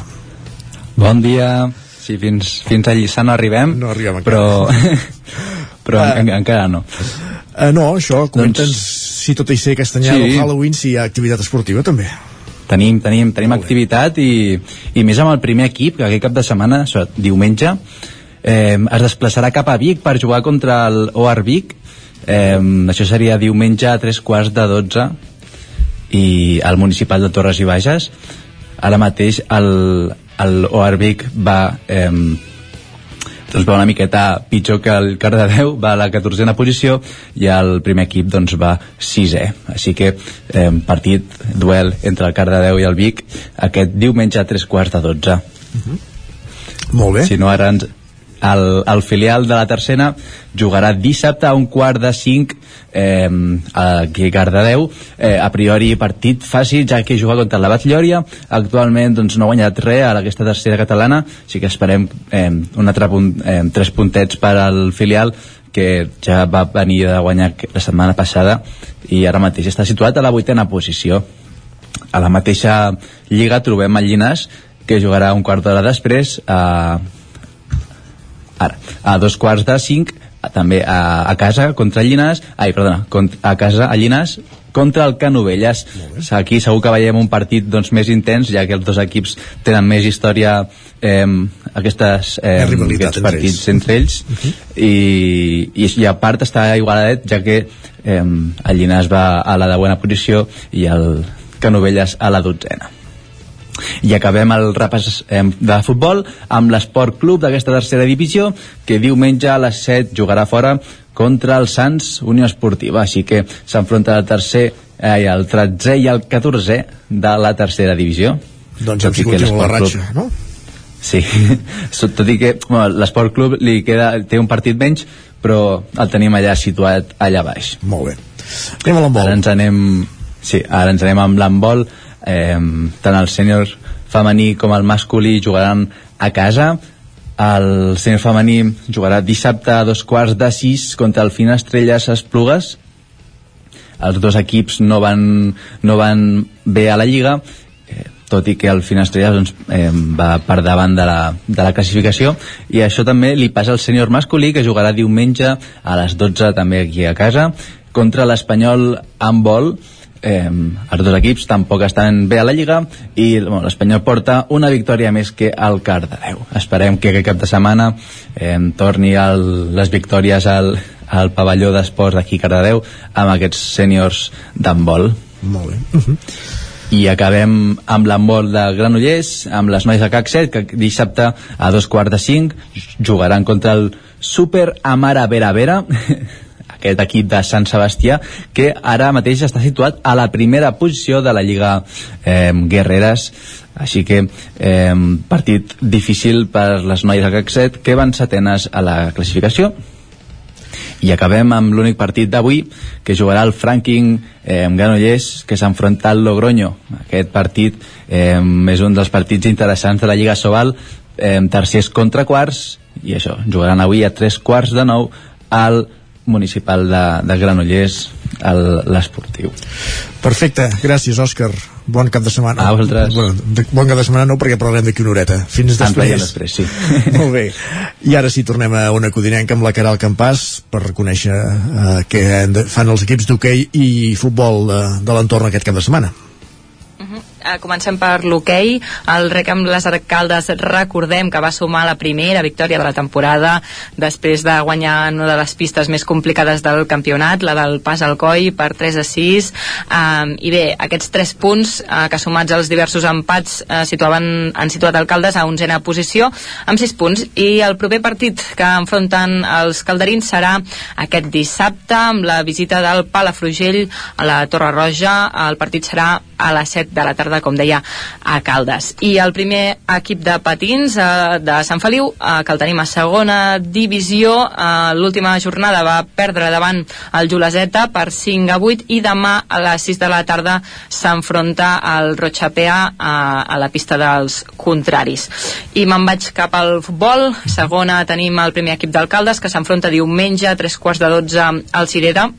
Bon dia. Sí, fins, fins a Lliçà no arribem, no arribem encara. però, però uh, en, encara no. Uh, no, això, comenta'ns doncs... si tot i ser castanyà sí. o Halloween, si hi ha activitat esportiva també. Tenim, tenim, tenim activitat i, i més amb el primer equip, que aquest cap de setmana, diumenge, eh, es desplaçarà cap a Vic per jugar contra el OAR Vic. Eh, això seria diumenge a tres quarts de 12 i al municipal de Torres i Bages. Ara mateix el, el OAR Vic va eh, doncs va una miqueta pitjor que el Cardedeu, va a la 14a posició i el primer equip doncs va 6è. Així que eh, partit, duel entre el Cardedeu i el Vic aquest diumenge a tres quarts de 12. Uh -huh. Molt bé. Si no, ara ens, el, el filial de la tercera jugarà dissabte a un quart de cinc eh, aquí a Cardedeu eh, a priori partit fàcil ja que juga contra la Batllòria. Actualment doncs, no ha guanyat res a aquesta tercera catalana així que esperem eh, un altre punt, eh, tres puntets per al filial que ja va venir a guanyar la setmana passada i ara mateix està situat a la vuitena posició. A la mateixa lliga trobem el Llinàs que jugarà un quart d'hora després a, Ara, a dos quarts de cinc, també a, a casa contra el Llinàs, ai, perdona, a casa a Llinàs contra el Canovelles. Aquí segur que veiem un partit doncs, més intens, ja que els dos equips tenen més història eh, aquestes, eh, aquests entre partits ells. entre ells uh -huh. i, i, i a part està igualadet ja que eh, el Llinàs va a la de bona posició i el Canovelles a la dotzena i acabem el repàs eh, de futbol amb l'Esport Club d'aquesta tercera divisió que diumenge a les 7 jugarà fora contra el Sants Unió Esportiva així que s'enfronta el tercer eh, el 13 i el 14 de la tercera divisió doncs aquí continua la ratxa, no? Sí, tot i que bueno, l'Esport Club li queda, té un partit menys però el tenim allà situat allà baix. Molt bé. Anem a l'handbol. Ara ens anem, sí, ara ens anem amb l'handbol eh, tant el sènior femení com el masculí jugaran a casa. El sènior femení jugarà dissabte a dos quarts de sis contra el Finestrelles Esplugues. Els dos equips no van, no van bé a la Lliga eh, tot i que el Finestrelles doncs, eh, va per davant de la, de la classificació. I això també li passa al sènior masculí que jugarà diumenge a les 12 també aquí a casa contra l'Espanyol amb vol eh, els dos equips tampoc estan bé a la Lliga i bueno, l'Espanyol porta una victòria més que el Cardedeu. Esperem que aquest cap de setmana eh, torni el, les victòries al, al pavelló d'esports d'aquí Cardedeu amb aquests sèniors d'handbol. Molt bé. Uh -huh. I acabem amb l'handbol de Granollers, amb les nois de CAC 7, que dissabte a dos quarts de cinc jugaran contra el Super Amara Vera Vera aquest equip de Sant Sebastià que ara mateix està situat a la primera posició de la Lliga eh, Guerreres. Així que eh, partit difícil per les noies del CAC que van setenes a la classificació. I acabem amb l'únic partit d'avui que jugarà el Franking eh, Granollers que s'enfronta al Logroño. Aquest partit eh, és un dels partits interessants de la Lliga Sobal eh, tercers contra quarts i això, jugaran avui a tres quarts de nou al municipal de, de Granollers l'esportiu. Perfecte, gràcies Òscar. Bon cap de setmana. A vosaltres. Bon, bon cap de setmana no, perquè parlarem d'aquí una horeta. Fins després. després, sí. Molt bé. I ara sí, tornem a una codinenca amb la Caral Campàs per reconèixer eh, què fan els equips d'hoquei i futbol de, de l'entorn aquest cap de setmana. Uh, comencem per l'hoquei. El rec amb les arcaldes recordem que va sumar la primera victòria de la temporada després de guanyar una de les pistes més complicades del campionat, la del pas al coi per 3 a 6. Uh, I bé, aquests 3 punts uh, que sumats als diversos empats uh, situaven, han situat Alcaldes a onzena posició amb 6 punts i el proper partit que enfronten els calderins serà aquest dissabte amb la visita del Palafrugell a la Torre Roja. El partit serà a les 7 de la tarda, com deia, a Caldes. I el primer equip de patins eh, de Sant Feliu, eh, que el tenim a segona divisió, eh, l'última jornada va perdre davant el Juleseta per 5 a 8 i demà a les 6 de la tarda s'enfronta al Rochapea a, a la pista dels contraris. I me'n vaig cap al futbol. Segona tenim el primer equip d'alcaldes que s'enfronta diumenge a tres quarts de 12 al Cirera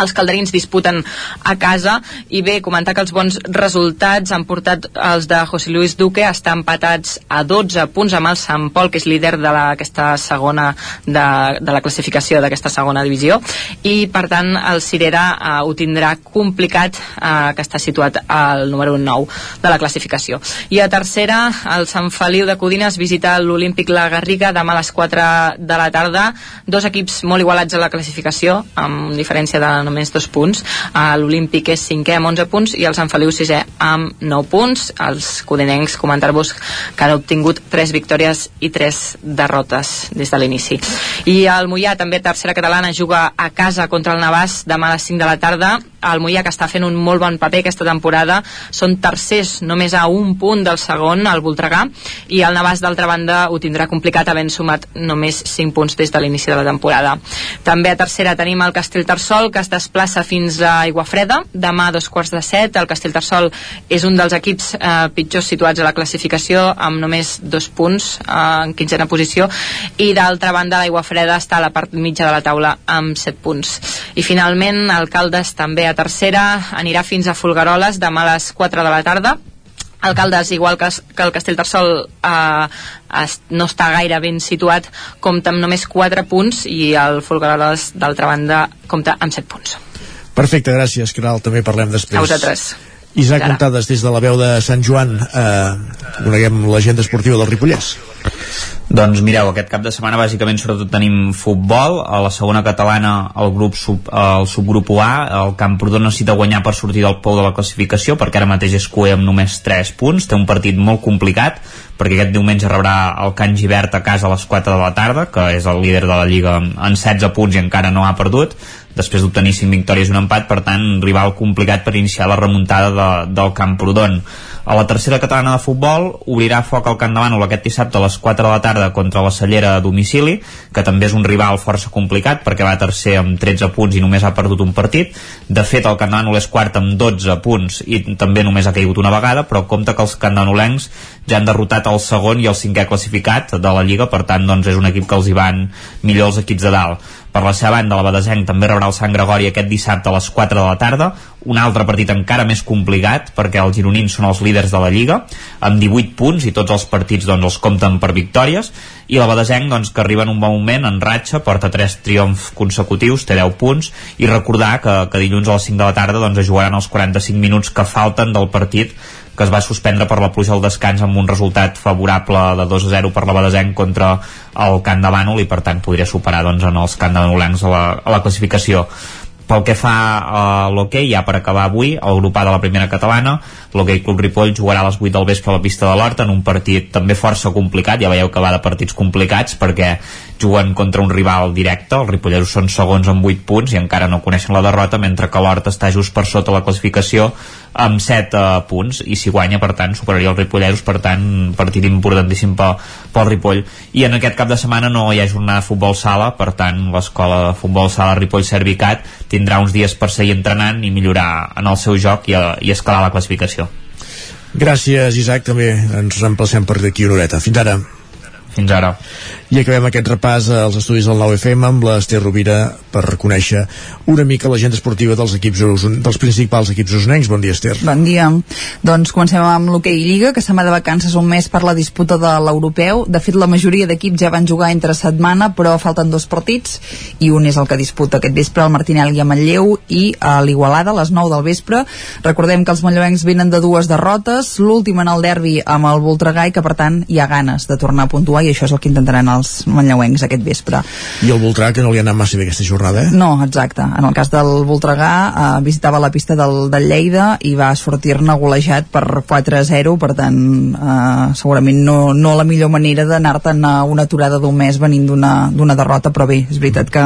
els calderins disputen a casa. I bé, comentar que els bons resultats han portat els de José Luis Duque a estar empatats a 12 punts amb el Sant Pol, que és líder de la, aquesta segona de, de la classificació d'aquesta segona divisió. I per tant el Cirera eh, ho tindrà complicat eh, que està situat al número 9 de la classificació. I a tercera el Sant Feliu de Codines visita l'Olímpic La Garriga demà a les 4 de la tarda. Dos equips molt igualats a la classificació amb diferència de només dos punts. L'Olímpic és cinquè amb 11 punts i el Sant Feliu sisè amb 9 punts. Els codinencs, comentar-vos que han obtingut 3 victòries i 3 derrotes des de l'inici. I el Mollà, també tercera catalana, juga a casa contra el Navàs demà a les 5 de la tarda. El Mollà, que està fent un molt bon paper aquesta temporada, són tercers només a un punt del segon, el Voltregà, i el Navàs, d'altra banda, ho tindrà complicat havent sumat només 5 punts des de l'inici de la temporada. També a tercera tenim el Castellterçol, que es desplaça fins a Aiguafreda, demà a dos quarts de set. El Castellterçol és un dels equips eh, pitjors situats a la classificació, amb només dos punts eh, en quinzena posició, i d'altra banda l'Aiguafreda està a la part mitja de la taula amb set punts. I finalment, Alcaldes també a tercera, anirà fins a Folgueroles demà a les 4 de la tarda, Alcaldes, igual que, que el Castellterçol eh, es, no està gaire ben situat, compta amb només 4 punts i el Folgueroles, d'altra banda, compta amb 7 punts. Perfecte, gràcies, Caral, també parlem després. A vosaltres. Isaac Montades, des de la veu de Sant Joan, eh, coneguem l'agenda esportiva del Ripollès. Doncs mireu, aquest cap de setmana bàsicament sobretot tenim futbol, a la segona catalana el grup sub, el subgrup A, el Camprodon necessita guanyar per sortir del pou de la classificació perquè ara mateix és cué amb només 3 punts, té un partit molt complicat perquè aquest diumenge rebrà el Can Givert a casa a les 4 de la tarda, que és el líder de la Lliga en 16 punts i encara no ha perdut, després d'obtenir 5 victòries i un empat, per tant, rival complicat per iniciar la remuntada de, del Camprodon. A la tercera catalana de futbol obrirà foc al Camp de Bànol aquest dissabte a les 4 de la tarda contra la Cellera a domicili, que també és un rival força complicat perquè va tercer amb 13 punts i només ha perdut un partit. De fet, el Camp de Bànol és quart amb 12 punts i també només ha caigut una vegada, però compta que els candanolencs ja han derrotat el segon i el cinquè classificat de la Lliga, per tant doncs és un equip que els hi van millor els equips de dalt. Per la seva banda, la Badesenc també rebrà el Sant Gregori aquest dissabte a les 4 de la tarda, un altre partit encara més complicat perquè els gironins són els líders de la Lliga, amb 18 punts i tots els partits doncs, els compten per victòries, i la Badesenc doncs, que arriba en un bon moment en ratxa, porta 3 triomfs consecutius, té 10 punts, i recordar que, que dilluns a les 5 de la tarda doncs, jugaran els 45 minuts que falten del partit que es va suspendre per la pluja al descans amb un resultat favorable de 2 a 0 per la Badesenc contra el Camp de Bànol i per tant podria superar doncs, en els Camp de a, la, a la classificació. Pel que fa a l'hoquei, ja per acabar avui, el grup A de la primera catalana, l'hoquei Club Ripoll jugarà a les 8 del vespre a la pista de l'Hort en un partit també força complicat, ja veieu que va de partits complicats perquè juguen contra un rival directe, els ripolleros són segons amb 8 punts i encara no coneixen la derrota, mentre que l'Hort està just per sota la classificació amb 7 uh, eh, punts i si guanya per tant superaria els ripolleros per tant partit importantíssim pel, pel Ripoll i en aquest cap de setmana no hi ha jornada de futbol sala per tant l'escola de futbol sala Ripoll Servicat tindrà uns dies per seguir entrenant i millorar en el seu joc i, uh, i escalar la classificació Gràcies Isaac, també ens reemplacem per d'aquí una horeta. Fins ara. Fins ara. I acabem aquest repàs als estudis del 9FM amb l'Ester Rovira per reconèixer una mica l'agenda esportiva dels equips dels principals equips usonencs. Bon dia, Ester. Bon dia. Doncs comencem amb l'hoquei Lliga, que se'n va de vacances un mes per la disputa de l'europeu. De fet, la majoria d'equips ja van jugar entre setmana, però falten dos partits, i un és el que disputa aquest vespre, el Martinelli a Manlleu i a l'Igualada, a les 9 del vespre. Recordem que els manlleuencs venen de dues derrotes, l'última en el derbi amb el Voltregà, i que per tant hi ha ganes de tornar a puntuar, i això és el que intentaran els els manlleuencs aquest vespre. I el Voltregà, que no li ha anat massa bé aquesta jornada, eh? No, exacte. En el cas del Voltregà, eh, visitava la pista del, del Lleida i va sortir-ne golejat per 4-0, per tant, eh, segurament no, no la millor manera d'anar-te'n a una aturada d'un mes venint d'una derrota, però bé, és veritat que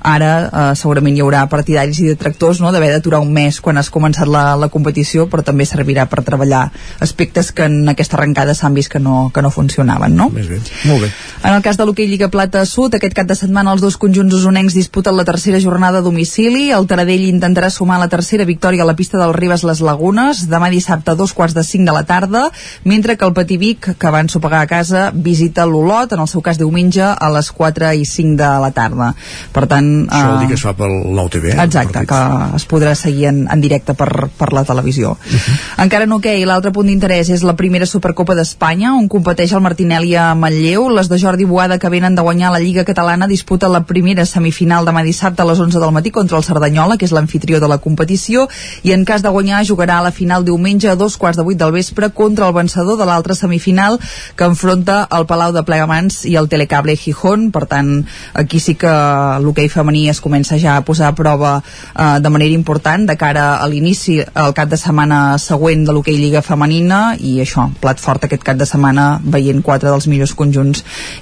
ara eh, segurament hi haurà partidaris i detractors no? d'haver d'aturar un mes quan has començat la, la competició, però també servirà per treballar aspectes que en aquesta arrencada s'han vist que no, que no funcionaven, no? Més bé, molt bé. En el cas de l'hoquei Lliga Plata Sud, aquest cap de setmana els dos conjunts usonencs disputen la tercera jornada a domicili. El Taradell intentarà sumar la tercera victòria a la pista del Ribes Les Lagunes demà dissabte a dos quarts de cinc de la tarda, mentre que el Pativic, que van sopegar a casa, visita l'Olot, en el seu cas diumenge, a les 4 i 5 de la tarda. Per tant... Això vol dir que es fa pel nou TV, eh? Exacte, que es podrà seguir en, en directe per, per la televisió. Uh -huh. Encara en hoquei, l'altre punt d'interès és la primera Supercopa d'Espanya, on competeix el Martinelli a Manlleu. Les de Jordi Boada, que venen de guanyar la Lliga Catalana, disputa la primera semifinal demà dissabte a les 11 del matí contra el Cerdanyola, que és l'anfitrió de la competició, i en cas de guanyar jugarà a la final diumenge a dos quarts de vuit del vespre contra el vencedor de l'altra semifinal que enfronta el Palau de Plegamans i el Telecable Gijón. Per tant, aquí sí que l'hoquei femení es comença ja a posar a prova eh, de manera important de cara a l'inici, al cap de setmana següent de l'hoquei Lliga Femenina i això, plat fort aquest cap de setmana veient quatre dels millors conjunts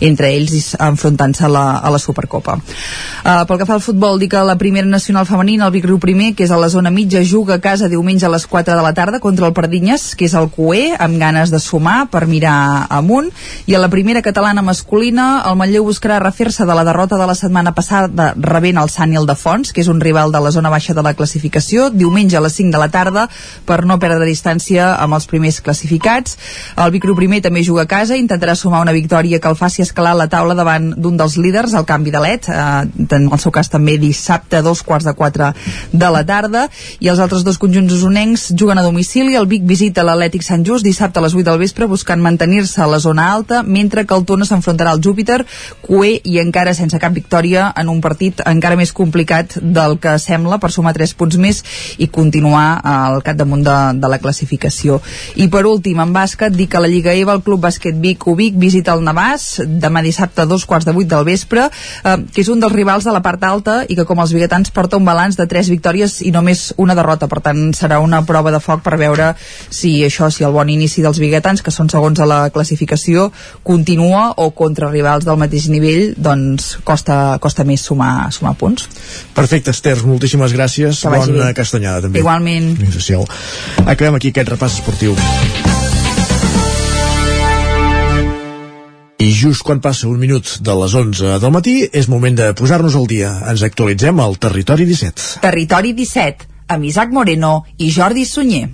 entre ells enfrontant-se a, la, a la Supercopa. Uh, pel que fa al futbol, dir que la primera nacional femenina, el Vic Riu primer, que és a la zona mitja, juga a casa diumenge a les 4 de la tarda contra el Pardinyes, que és el Cué, amb ganes de sumar per mirar amunt, i a la primera catalana masculina, el Manlleu buscarà refer-se de la derrota de la setmana passada rebent el Sant Ildefons, que és un rival de la zona baixa de la classificació, diumenge a les 5 de la tarda, per no perdre distància amb els primers classificats. El Vic Riu primer també juga a casa, intentarà sumar una victòria que el faci escalar la taula davant d'un dels líders, el canvi de LED, eh, en el seu cas també dissabte a dos quarts de quatre de la tarda, i els altres dos conjunts usonencs juguen a domicili, el Vic visita l'Atlètic Sant Just dissabte a les 8 del vespre buscant mantenir-se a la zona alta, mentre que el Tona s'enfrontarà al Júpiter, Cué i encara sense cap victòria en un partit encara més complicat del que sembla per sumar 3 punts més i continuar al capdamunt de, de la classificació. I per últim, en bàsquet, dir que la Lliga EVA, el Club Bàsquet Vic Ubic visita el Navàs demà dissabte a dos quarts de vuit del vespre, eh, que és un dels rivals de la part alta i que com els biguetans porta un balanç de tres victòries i només una derrota, per tant serà una prova de foc per veure si això, si el bon inici dels biguetans, que són segons a la classificació, continua o contra rivals del mateix nivell, doncs costa, costa més sumar, sumar punts. Perfecte, Esther, moltíssimes gràcies. Bona castanyada, també. Igualment. Acabem aquí aquest repàs esportiu. I just quan passa un minut de les 11 del matí és moment de posar-nos al dia. Ens actualitzem al Territori 17. Territori 17, amb Isaac Moreno i Jordi Sunyer.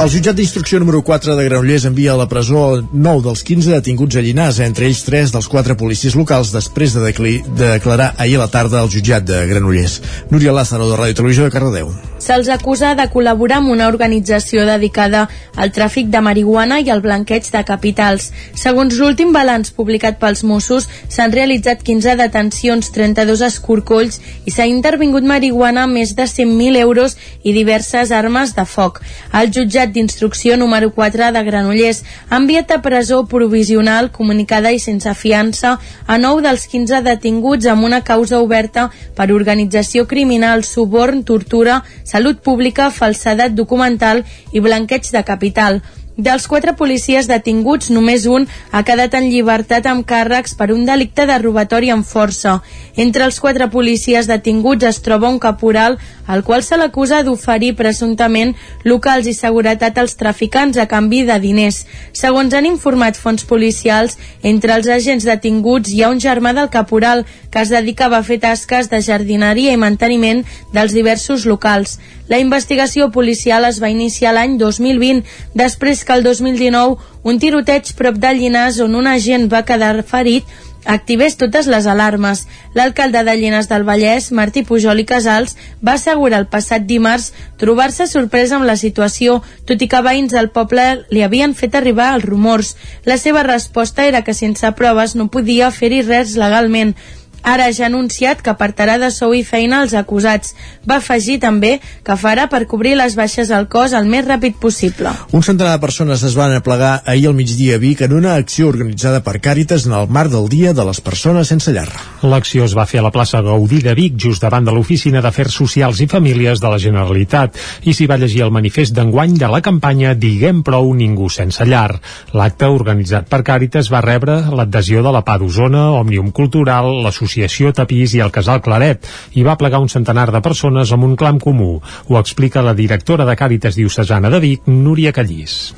El jutjat d'instrucció número 4 de Granollers envia a la presó 9 dels 15 detinguts a Llinars, entre ells 3 dels 4 policies locals, després de, de declarar ahir a la tarda al jutjat de Granollers. Núria Lázaro, de Ràdio Televisió de Cardedeu. Se'ls acusa de col·laborar amb una organització dedicada al tràfic de marihuana i al blanqueig de capitals. Segons l'últim balanç publicat pels Mossos, s'han realitzat 15 detencions, 32 escorcolls i s'ha intervingut marihuana amb més de 100.000 euros i diverses armes de foc. El jutjat d'instrucció número 4 de Granollers ha enviat a presó provisional comunicada i sense fiança a 9 dels 15 detinguts amb una causa oberta per organització criminal, suborn, tortura, salut pública, falsedat documental i blanqueig de capital. Dels quatre policies detinguts, només un ha quedat en llibertat amb càrrecs per un delicte de robatori amb força. Entre els quatre policies detinguts es troba un caporal al qual se l'acusa d'oferir presumptament locals i seguretat als traficants a canvi de diners. Segons han informat fons policials, entre els agents detinguts hi ha un germà del caporal que es dedicava a fer tasques de jardineria i manteniment dels diversos locals. La investigació policial es va iniciar l'any 2020, després el 2019 un tiroteig prop de Llinars on un agent va quedar ferit activés totes les alarmes. L'alcalde de Llinars del Vallès, Martí Pujol i Casals, va assegurar el passat dimarts trobar-se sorpresa amb la situació, tot i que veïns del poble li havien fet arribar els rumors. La seva resposta era que sense proves no podia fer-hi res legalment. Ara ja ha anunciat que apartarà de sou i feina els acusats. Va afegir també que farà per cobrir les baixes al cos el més ràpid possible. Un centenar de persones es van aplegar ahir al migdia a Vic en una acció organitzada per Càritas en el marc del Dia de les Persones sense llar. L'acció es va fer a la plaça Gaudí de Vic, just davant de l'Oficina d'Afers Socials i Famílies de la Generalitat, i s'hi va llegir el manifest d'enguany de la campanya Diguem prou ningú sense llar. L'acte, organitzat per Càritas, va rebre l'adhesió de la PA d'Osona, Òmnium Cultural, l'Associació l'Associació Tapís i el Casal Claret i va plegar un centenar de persones amb un clam comú. Ho explica la directora de Càritas Diocesana de Vic, Núria Callís.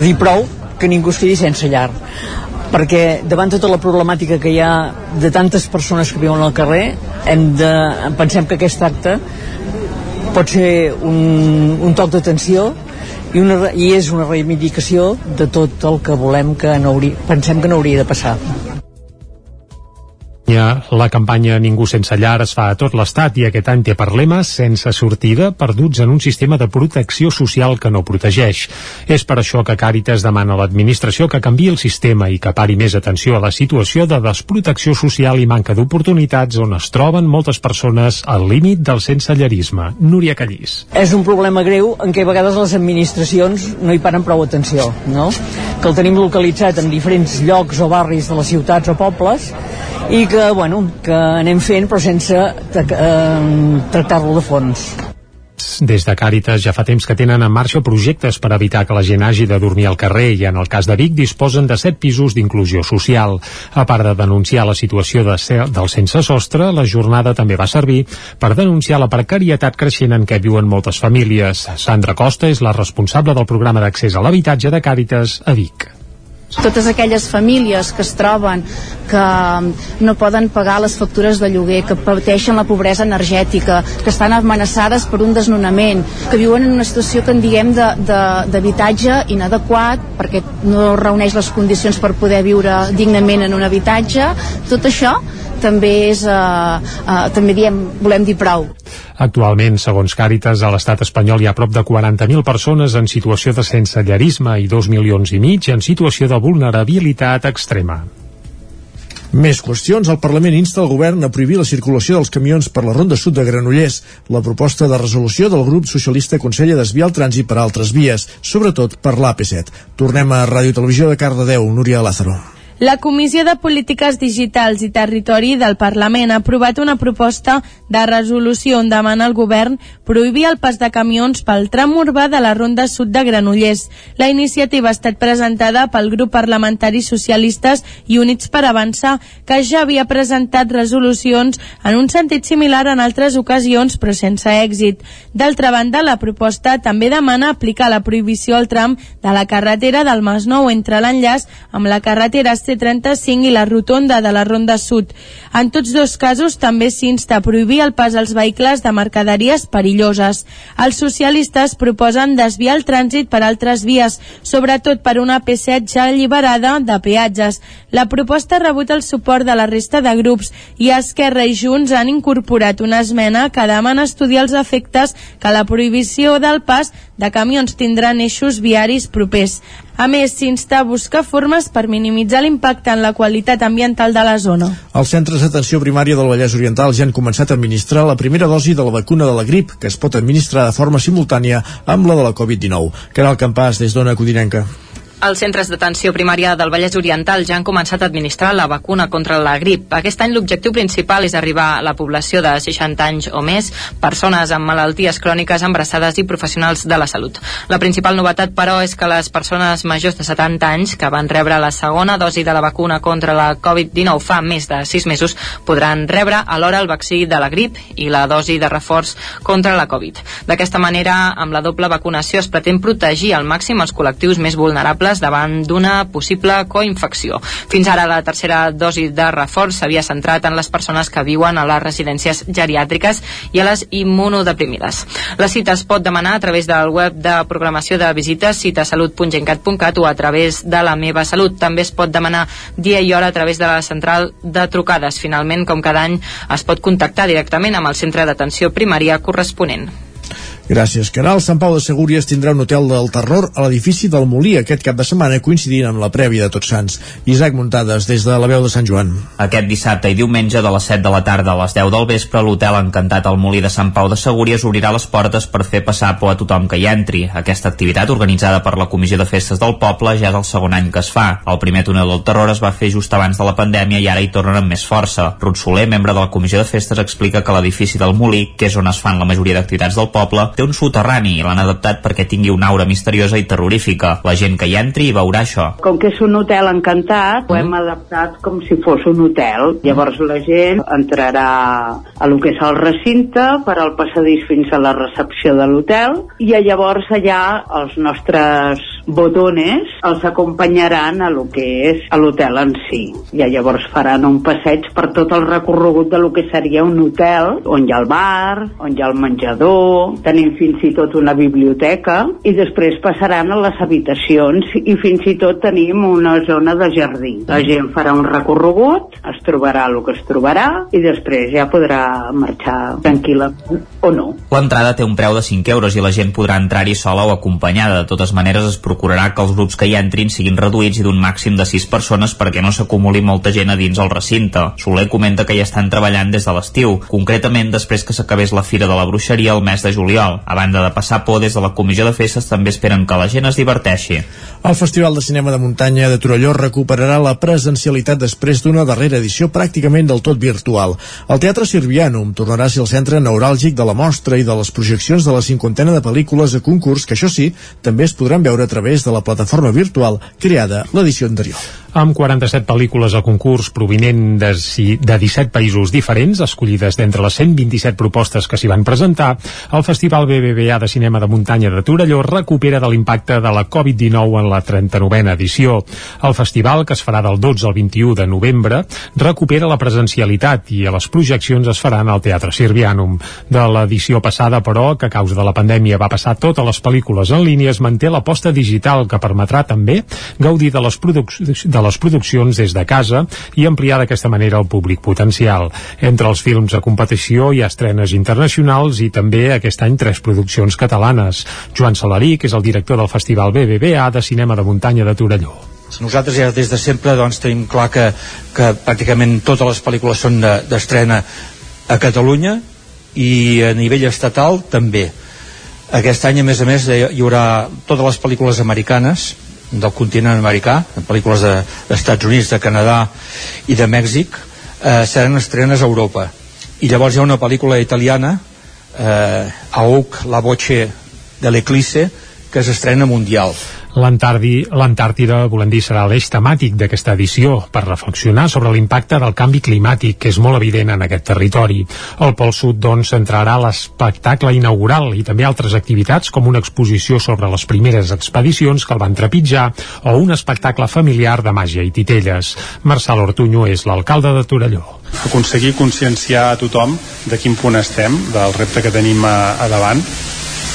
Dir prou que ningú es quedi sense llar perquè davant tota la problemàtica que hi ha de tantes persones que viuen al carrer hem de, pensem que aquest acte pot ser un, un toc d'atenció i, una, i és una reivindicació de tot el que volem que no hauria, pensem que no hauria de passar la campanya Ningú sense llar es fa a tot l'Estat i aquest any té per lema sense sortida, perduts en un sistema de protecció social que no protegeix. És per això que Càritas demana a l'administració que canvi el sistema i que pari més atenció a la situació de desprotecció social i manca d'oportunitats on es troben moltes persones al límit del sensellarisme. Núria Callís. És un problema greu en què a vegades les administracions no hi paren prou atenció, no? Que el tenim localitzat en diferents llocs o barris de les ciutats o pobles i que, bueno, que anem fent però sense eh, tractar-lo de fons. Des de Càritas ja fa temps que tenen en marxa projectes per evitar que la gent hagi de dormir al carrer i en el cas de Vic disposen de set pisos d'inclusió social. A part de denunciar la situació de ser, del sense sostre, la jornada també va servir per denunciar la precarietat creixent en què viuen moltes famílies. Sandra Costa és la responsable del programa d'accés a l'habitatge de Càritas a Vic totes aquelles famílies que es troben que no poden pagar les factures de lloguer, que pateixen la pobresa energètica, que estan amenaçades per un desnonament, que viuen en una situació que en diguem d'habitatge inadequat perquè no reuneix les condicions per poder viure dignament en un habitatge, tot això també és, eh, eh, també diem, volem dir prou. Actualment, segons Càritas, a l'estat espanyol hi ha prop de 40.000 persones en situació de sensellarisme i 2 milions i mig en situació de vulnerabilitat extrema. Més qüestions. El Parlament insta el govern a prohibir la circulació dels camions per la Ronda Sud de Granollers. La proposta de resolució del grup socialista aconsella desviar el trànsit per altres vies, sobretot per l'AP7. Tornem a Ràdio Televisió de Cardedeu, Núria Lázaro. La Comissió de Polítiques Digitals i Territori del Parlament ha aprovat una proposta de resolució on demana al govern prohibir el pas de camions pel tram urbà de la Ronda Sud de Granollers. La iniciativa ha estat presentada pel grup parlamentari socialistes i Units per Avançar, que ja havia presentat resolucions en un sentit similar en altres ocasions, però sense èxit. D'altra banda, la proposta també demana aplicar la prohibició al tram de la carretera del Masnou entre l'enllaç amb la carretera C C35 i la rotonda de la Ronda Sud. En tots dos casos també s'insta a prohibir el pas als vehicles de mercaderies perilloses. Els socialistes proposen desviar el trànsit per altres vies, sobretot per una P7 ja alliberada de peatges. La proposta ha rebut el suport de la resta de grups i Esquerra i Junts han incorporat una esmena que demana estudiar els efectes que la prohibició del pas de camions tindrà en eixos viaris propers. A més, s'insta a buscar formes per minimitzar l'impacte en la qualitat ambiental de la zona. Els centres d'atenció primària del Vallès Oriental ja han començat a administrar la primera dosi de la vacuna de la grip, que es pot administrar de forma simultània amb la de la Covid-19. Caral Campàs, des d'Ona Codinenca. Els centres d'atenció primària del Vallès Oriental ja han començat a administrar la vacuna contra la grip. Aquest any l'objectiu principal és arribar a la població de 60 anys o més, persones amb malalties cròniques embarassades i professionals de la salut. La principal novetat, però, és que les persones majors de 70 anys que van rebre la segona dosi de la vacuna contra la Covid-19 fa més de 6 mesos podran rebre alhora el vaccí de la grip i la dosi de reforç contra la Covid. D'aquesta manera, amb la doble vacunació es pretén protegir al màxim els col·lectius més vulnerables vulnerables davant d'una possible coinfecció. Fins ara la tercera dosi de reforç s'havia centrat en les persones que viuen a les residències geriàtriques i a les immunodeprimides. La cita es pot demanar a través del web de programació de visites citasalut.gencat.cat o a través de la meva salut. També es pot demanar dia i hora a través de la central de trucades. Finalment, com cada any, es pot contactar directament amb el centre d'atenció primària corresponent. Gràcies, Caral. Sant Pau de Segúries tindrà un hotel del terror a l'edifici del Molí aquest cap de setmana, coincidint amb la prèvia de Tots Sants. Isaac Muntades, des de la veu de Sant Joan. Aquest dissabte i diumenge de les 7 de la tarda a les 10 del vespre, l'hotel Encantat al Molí de Sant Pau de Segúries obrirà les portes per fer passar por a tothom que hi entri. Aquesta activitat, organitzada per la Comissió de Festes del Poble, ja és el segon any que es fa. El primer túnel del terror es va fer just abans de la pandèmia i ara hi tornen amb més força. Ruth Soler, membre de la Comissió de Festes, explica que l'edifici del Molí, que és on es fan la majoria d'activitats del poble, té un soterrani i l'han adaptat perquè tingui una aura misteriosa i terrorífica. La gent que hi entri hi veurà això. Com que és un hotel encantat, ho hem mm. adaptat com si fos un hotel. Llavors la gent entrarà a lo que és el recinte per al passadís fins a la recepció de l'hotel i llavors allà els nostres botones els acompanyaran a lo que és a l'hotel en si. I llavors faran un passeig per tot el recorregut de lo que seria un hotel on hi ha el bar, on hi ha el menjador, tenim fins i tot una biblioteca i després passaran a les habitacions i fins i tot tenim una zona de jardí. La gent farà un recorregut, es trobarà el que es trobarà i després ja podrà marxar tranquil·la o no. L'entrada té un preu de 5 euros i la gent podrà entrar-hi sola o acompanyada. De totes maneres es procurarà que els grups que hi entrin siguin reduïts i d'un màxim de 6 persones perquè no s'acumuli molta gent a dins el recinte. Soler comenta que hi estan treballant des de l'estiu, concretament després que s'acabés la Fira de la Bruixeria el mes de juliol. A banda de passar por des de la comissió de festes també esperen que la gent es diverteixi. El Festival de Cinema de Muntanya de Torelló recuperarà la presencialitat després d'una darrera edició pràcticament del tot virtual. El Teatre Sirvianum tornarà a ser el centre neuràlgic de la mostra i de les projeccions de la cinquantena de pel·lícules a concurs que, això sí, també es podran veure a través de la plataforma virtual creada l'edició anterior amb 47 pel·lícules a concurs provinent de, de 17 països diferents, escollides d'entre les 127 propostes que s'hi van presentar, el Festival BBVA de Cinema de Muntanya de Torelló recupera de l'impacte de la Covid-19 en la 39a edició. El festival, que es farà del 12 al 21 de novembre, recupera la presencialitat i a les projeccions es faran al Teatre Sirvianum. De l'edició passada, però, que a causa de la pandèmia va passar totes les pel·lícules en línia, es manté l'aposta digital que permetrà també gaudir de les, produccions les produccions des de casa i ampliar d'aquesta manera el públic potencial. Entre els films a competició hi ha estrenes internacionals i també aquest any tres produccions catalanes. Joan Salarí, que és el director del Festival BBVA de Cinema de Muntanya de Torelló. Nosaltres ja des de sempre doncs, tenim clar que, que pràcticament totes les pel·lícules són d'estrena de, a Catalunya i a nivell estatal també. Aquest any, a més a més, hi haurà totes les pel·lícules americanes del continent americà, pel·lícules d'Estats de, Units, de Canadà i de Mèxic, eh, seran estrenes a Europa. I llavors hi ha una pel·lícula italiana, eh, Auk, la voce de l'Eclisse, que s'estrena mundial. L'Antàrtida, volem dir, serà l'eix temàtic d'aquesta edició per reflexionar sobre l'impacte del canvi climàtic, que és molt evident en aquest territori. El Pol Sud, doncs, centrarà l'espectacle inaugural i també altres activitats com una exposició sobre les primeres expedicions que el van trepitjar o un espectacle familiar de màgia i titelles. Marçal Ortuño és l'alcalde de Torelló aconseguir conscienciar a tothom de quin punt estem, del repte que tenim a, a davant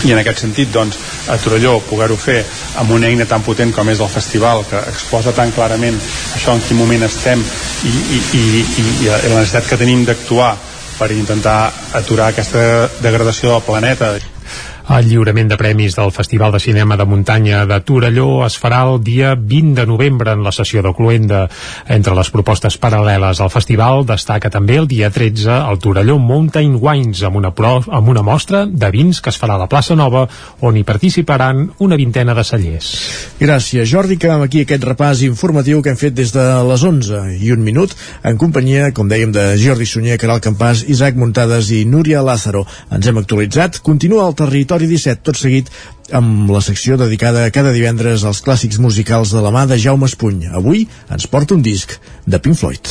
i en aquest sentit doncs, a Torelló poder-ho fer amb una eina tan potent com és el festival que exposa tan clarament això en quin moment estem i, i, i, i, i la necessitat que tenim d'actuar per intentar aturar aquesta degradació del planeta el lliurament de premis del Festival de Cinema de Muntanya de Torelló es farà el dia 20 de novembre en la sessió de Cluenda. Entre les propostes paral·leles al festival destaca també el dia 13 el Torelló Mountain Wines amb una, pro, amb una mostra de vins que es farà a la plaça Nova on hi participaran una vintena de cellers. Gràcies, Jordi, que aquí aquest repàs informatiu que hem fet des de les 11 i un minut en companyia, com dèiem, de Jordi Sunyer, Caral Campàs, Isaac Muntades i Núria Lázaro. Ens hem actualitzat. Continua el territori Territori 17, tot seguit amb la secció dedicada cada divendres als clàssics musicals de la mà de Jaume Espuny. Avui ens porta un disc de Pink Floyd.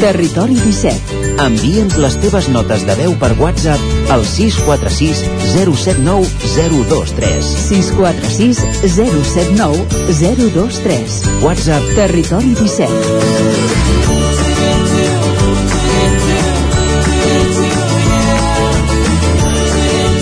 Territori 17. Envia'ns les teves notes de veu per WhatsApp al 646 079 023. 646 079 023. WhatsApp Territori 17.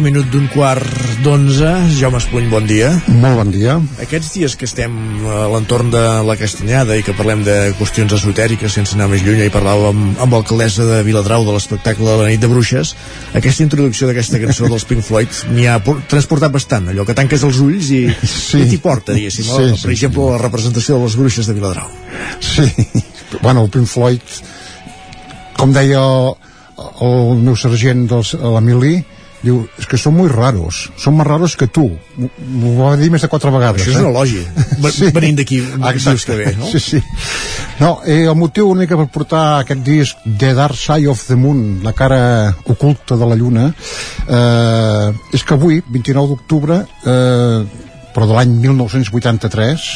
Un minut d'un quart d'onze. Jaume Espuny, bon dia. Molt bon dia. Aquests dies que estem a l'entorn de la Castanyada i que parlem de qüestions esotèriques sense anar més lluny, i parlàvem amb l'alcaldessa de Viladrau de l'espectacle de la nit de bruixes, aquesta introducció d'aquesta cançó dels Pink Floyd m'hi ha transportat bastant, allò que tanques els ulls i, sí. i t'hi porta, diguéssim. Sí, sí, per exemple, sí. la representació de les bruixes de Viladrau. Sí, bueno, el Pink Floyd, com deia el meu sergent l'Emili, diu, és que són molt raros són més raros que tu m'ho va dir més de quatre vegades això és eh? un elogi sí. venint d'aquí dius que ve no? sí, sí. no, eh, el motiu únic per portar aquest disc The Dark Side of the Moon la cara oculta de la lluna eh, és que avui 29 d'octubre eh, però de l'any 1983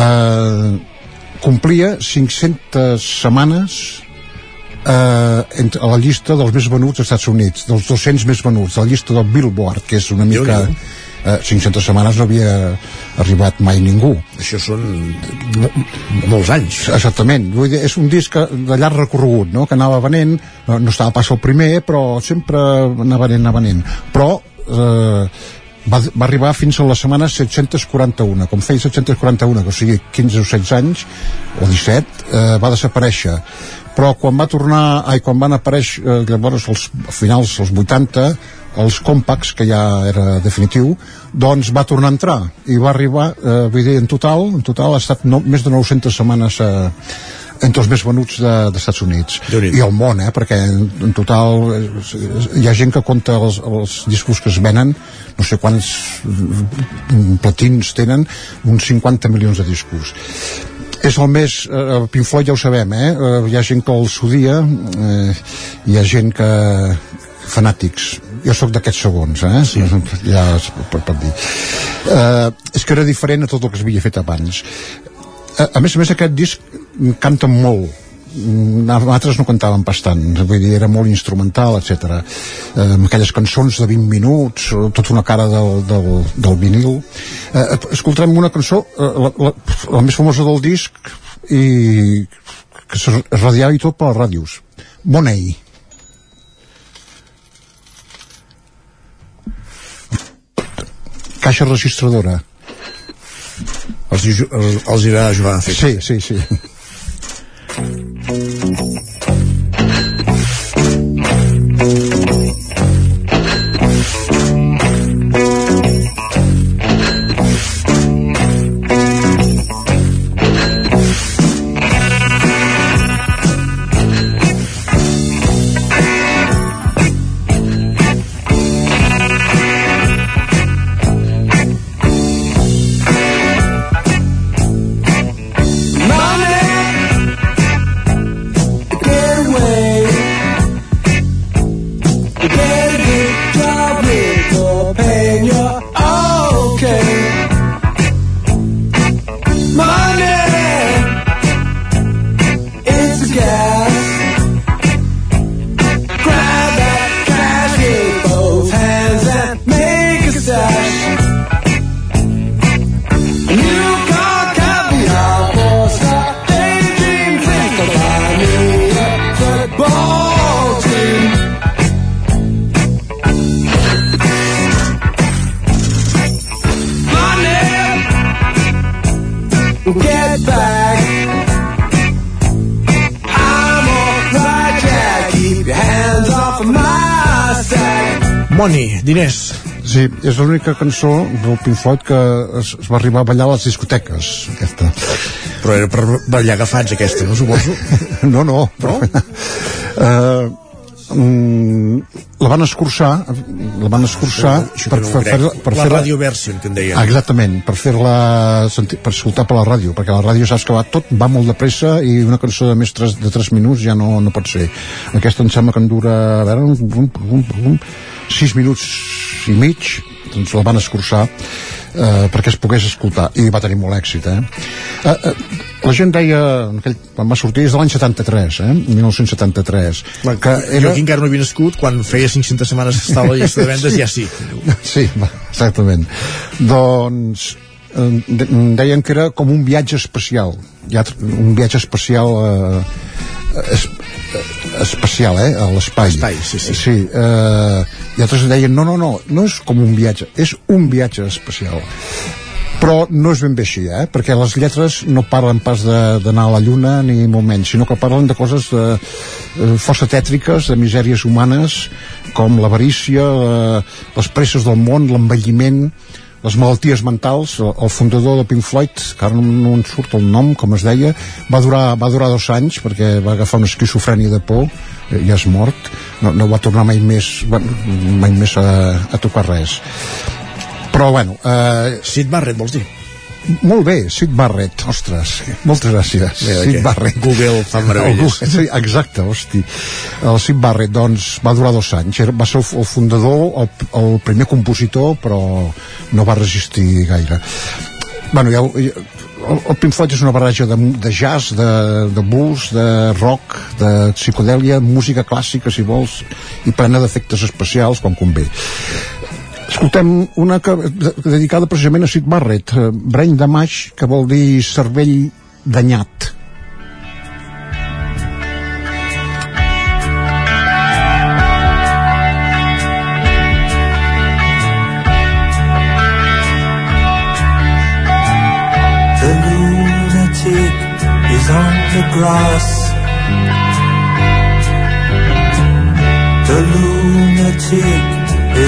eh, complia 500 setmanes eh, entre, a la llista dels més venuts als Estats Units, dels 200 més venuts, a la llista del Billboard, que és una mica... Eh, 500 setmanes no havia arribat mai ningú. Això són molts anys. Exactament. Vull dir, és un disc de llarg recorregut, no? que anava venent, no, no estava pas el primer, però sempre anava venent, anava venent. Però eh, va, va arribar fins a la setmana 741 com feia 741, que o sigui 15 o 16 anys o 17 eh, va desaparèixer però quan va tornar, ai, quan van aparèixer eh, llavors als finals dels 80 els compacts, que ja era definitiu, doncs va tornar a entrar. I va arribar, eh, vull dir, en total en total ha estat no, més de 900 setmanes eh, entre els més venuts dels de, Estats Units. I el món, eh, perquè en, en total eh, hi ha gent que compta els, els discos que es venen no sé quants mm, platins tenen uns 50 milions de discos és el més eh, Pink Floyd ja ho sabem eh? eh hi ha gent que els odia eh, hi ha gent que fanàtics jo sóc d'aquests segons eh? sí. ja per, per dir eh, és que era diferent a tot el que s'havia fet abans a, a més a més aquest disc canta molt altres no cantaven bastant vull dir, era molt instrumental, etc. Eh, amb aquelles cançons de 20 minuts tota una cara del, del, del vinil. Eh, escoltarem una cançó eh, la, la, la més famosa del disc i que es radiava i tot per les ràdios. Money. Caixa registradora. Els, els, els irà a jugar a fer sí, sí, sí Thank you. Money, diners. Sí, és l'única cançó del Pink Floyd que es, es va arribar a ballar a les discoteques, aquesta. Però era per ballar agafats, aquesta, no suposo? no, no. Però, no? uh, mm, la van escurçar la van escurçar sí, per, per, per, per la fer radio version que en deien exactament, per fer-la per escoltar per la ràdio, perquè la ràdio saps que va tot va molt de pressa i una cançó de més 3, de 3 minuts ja no, no pot ser. Aquesta em sembla que en dura a veure, un, un, un, 6 minuts i mig doncs la van escurçar eh, perquè es pogués escoltar i va tenir molt èxit eh? Eh, eh, la gent deia aquell, quan va sortir és de l'any 73 eh? 1973 que era... jo aquí encara no havia nascut quan feia 500 setmanes que estava a la llista de vendes sí. ja sí sí, exactament doncs eh, deien que era com un viatge especial un viatge especial eh, es, espacial, eh? a l'espai. Espai, sí, sí. sí eh, I altres deien, no, no, no, no és com un viatge, és un viatge espacial però no és ben bé així, eh? perquè les lletres no parlen pas d'anar a la Lluna ni molt menys, sinó que parlen de coses de, eh, força tètriques, de misèries humanes, com l'avarícia, eh, les presses del món, l'envelliment, les malalties mentals, el fundador de Pink Floyd, que ara no, no en surt el nom, com es deia, va durar, va durar dos anys perquè va agafar una esquizofrènia de por, eh, ja és mort, no, no va tornar mai més, mai més a, a tocar res però bueno eh, Sid Barrett vols dir? Molt bé, Sid Barrett, ostres, moltes gràcies, Sid Barrett. Google fa meravelles. sí, exacte, hosti. El Sid Barrett, doncs, va durar dos anys. Va ser el, fundador, el, el primer compositor, però no va resistir gaire. Bueno, ja, el, el Pink Floyd és una barreja de, de jazz, de, de blues, de rock, de psicodèlia, música clàssica, si vols, i plena d'efectes especials quan convé. Escoltem una que, dedicada precisament a Sid Barrett, eh, Brain Damage, que vol dir cervell danyat. Grass. The lunatic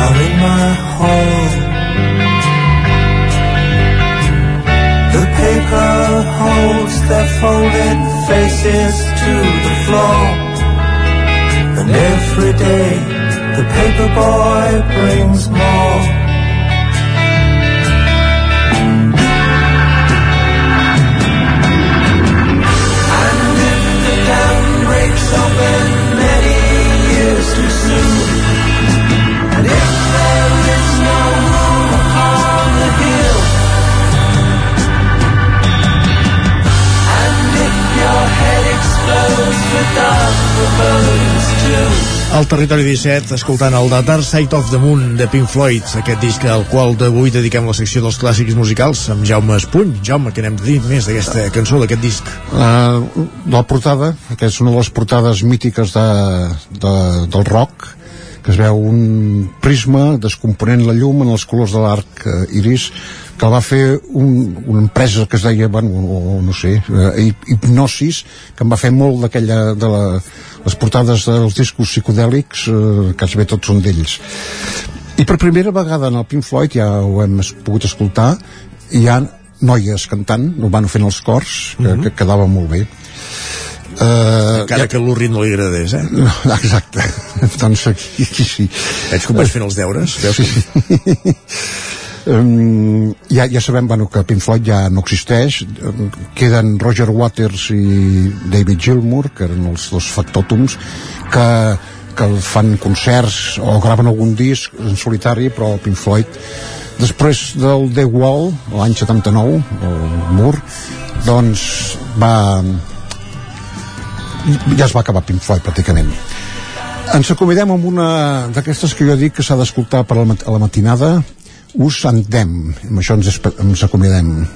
are in my hall. The paper holds their folded faces to the floor. And every day the paper boy brings more. Al Territori 17, escoltant el The Dark Side of the Moon de Pink Floyd, aquest disc al qual d'avui dediquem la secció dels clàssics musicals amb Jaume Espuny. Jaume, què n'hem de dir més d'aquesta cançó, d'aquest disc? Uh, la portada, que és una de les portades mítiques de, de, del rock, que es veu un prisma descomponent la llum en els colors de l'arc uh, iris que el va fer un, una empresa que es deia, bueno, o, no sé, eh, Hipnosis, que em va fer molt d'aquella, de la, les portades dels discos psicodèlics, eh, quasi bé tots són d'ells. I per primera vegada en el Pink Floyd, ja ho hem pogut escoltar, hi ha noies cantant, ho van fent els cors, que, Mhm. que quedava molt bé. Uh, Encara que l'Urri no li agradés, eh? No, exacte. doncs aquí, aquí sí. Veig que vaig fent els deures. Veus que... Um, ja, ja sabem bueno, que Pink Floyd ja no existeix. Um, queden Roger Waters i David Gilmour que eren els dos factòtums que, que fan concerts o graven algun disc en solitari però Pink Floyd després del The Wall l'any 79 el mur doncs va ja es va acabar Pink Floyd pràcticament. Ens acomidem amb una d'aquestes que jo dic que s'ha d'escoltar per a la matinada Us Them amb això ens, ens acomidem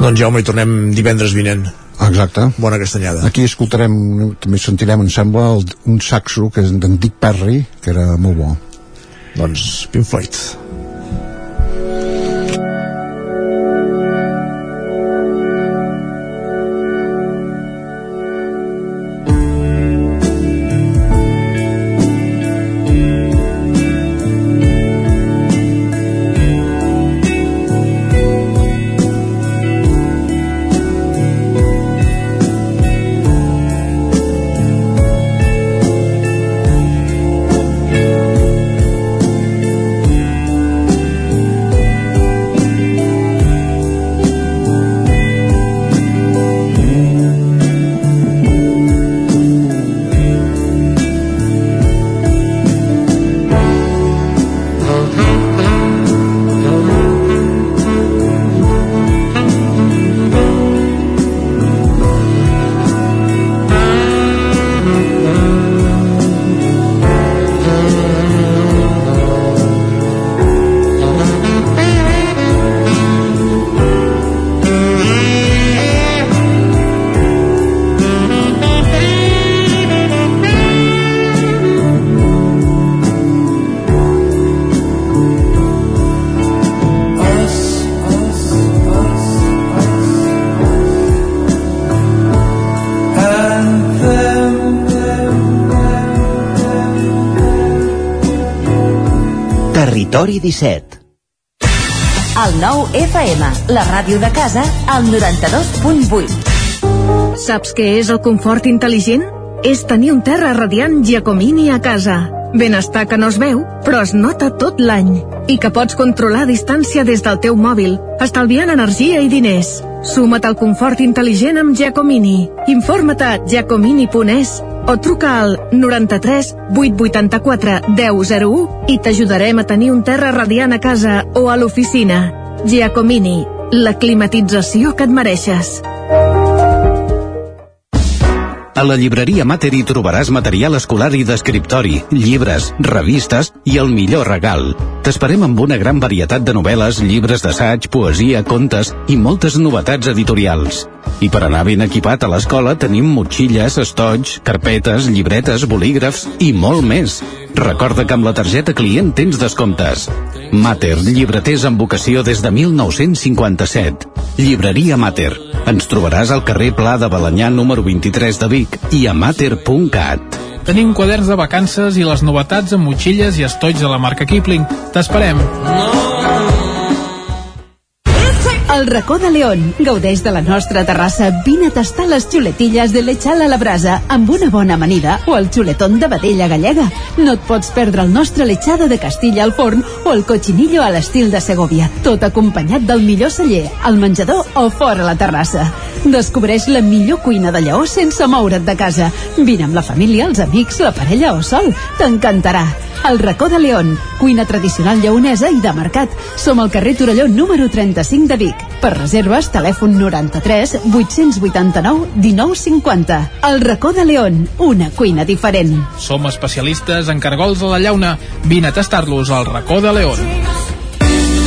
Doncs Jaume, hi tornem divendres vinent. exacte Bona castanyada. aquí escoltarem també sentirem em sembla el, un saxo que és d'en Dick Perry que era molt bo doncs Pink Floyd Territori 17 El nou FM, la ràdio de casa, al 92.8. Saps què és el confort intel·ligent? És tenir un terra radiant Giacomini a casa. Benestar que no es veu, però es nota tot l'any. I que pots controlar a distància des del teu mòbil, estalviant energia i diners. Suma't al confort intel·ligent amb Giacomini. Informa't a giacomini.es o truca al 93 884 1001 i t'ajudarem a tenir un terra radiant a casa o a l'oficina. Giacomini, la climatització que et mereixes. A la llibreria Mater hi trobaràs material escolar i d'escriptori, llibres, revistes i el millor regal. T'esperem amb una gran varietat de novel·les, llibres d'assaig, poesia, contes i moltes novetats editorials. I per anar ben equipat a l'escola tenim motxilles, estoig, carpetes, llibretes, bolígrafs i molt més. Recorda que amb la targeta client tens descomptes. Mater, llibreters amb vocació des de 1957. Llibreria Mater. Ens trobaràs al carrer Pla de Balanyà número 23 de Vic i a mater.cat. Tenim quaderns de vacances i les novetats amb motxilles i estoigs de la marca Kipling. T'esperem. El racó de León. Gaudeix de la nostra terrassa. Vine a tastar les xuletilles de lechal a la brasa amb una bona amanida o el xuletón de vedella gallega. No et pots perdre el nostre lechado de Castilla al forn o el cochinillo a l'estil de Segovia. Tot acompanyat del millor celler, al menjador o fora la terrassa. Descobreix la millor cuina de Lleó sense moure't de casa. Vine amb la família, els amics, la parella o sol. T'encantarà. El racó de León, cuina tradicional lleonesa i de mercat. Som al carrer Torelló número 35 de Vic. Per reserves, telèfon 93 889 1950. El racó de León, una cuina diferent. Som especialistes en cargols a la llauna. Vine a tastar-los al racó de León.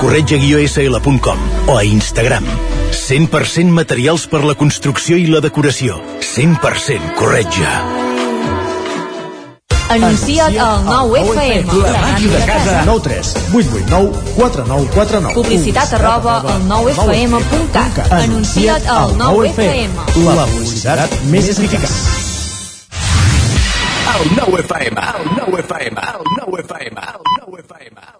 corretja-sl.com o a Instagram. 100% materials per la construcció i la decoració. 100% corretja. Anuncia't al 9FM. La màquina de casa. 9 3 8 8 9 4 9 4 9 Publicitat arroba al 9FM.cat. Anuncia't al 9FM. La publicitat més eficaç. El 9FM, el 9FM, el 9FM, el 9FM.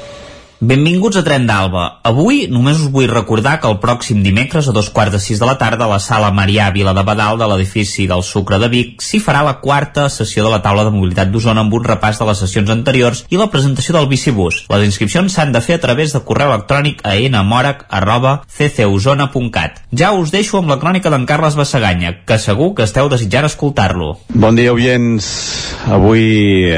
Benvinguts a Tren d'Alba. Avui només us vull recordar que el pròxim dimecres a dos quarts de sis de la tarda a la sala Marià Vila de Badal de l'edifici del Sucre de Vic s'hi farà la quarta sessió de la taula de mobilitat d'Osona amb un repàs de les sessions anteriors i la presentació del bicibús. Les inscripcions s'han de fer a través de correu electrònic a nmorac.ccosona.cat. Ja us deixo amb la crònica d'en Carles Bassaganya, que segur que esteu desitjant escoltar-lo. Bon dia, oients. Avui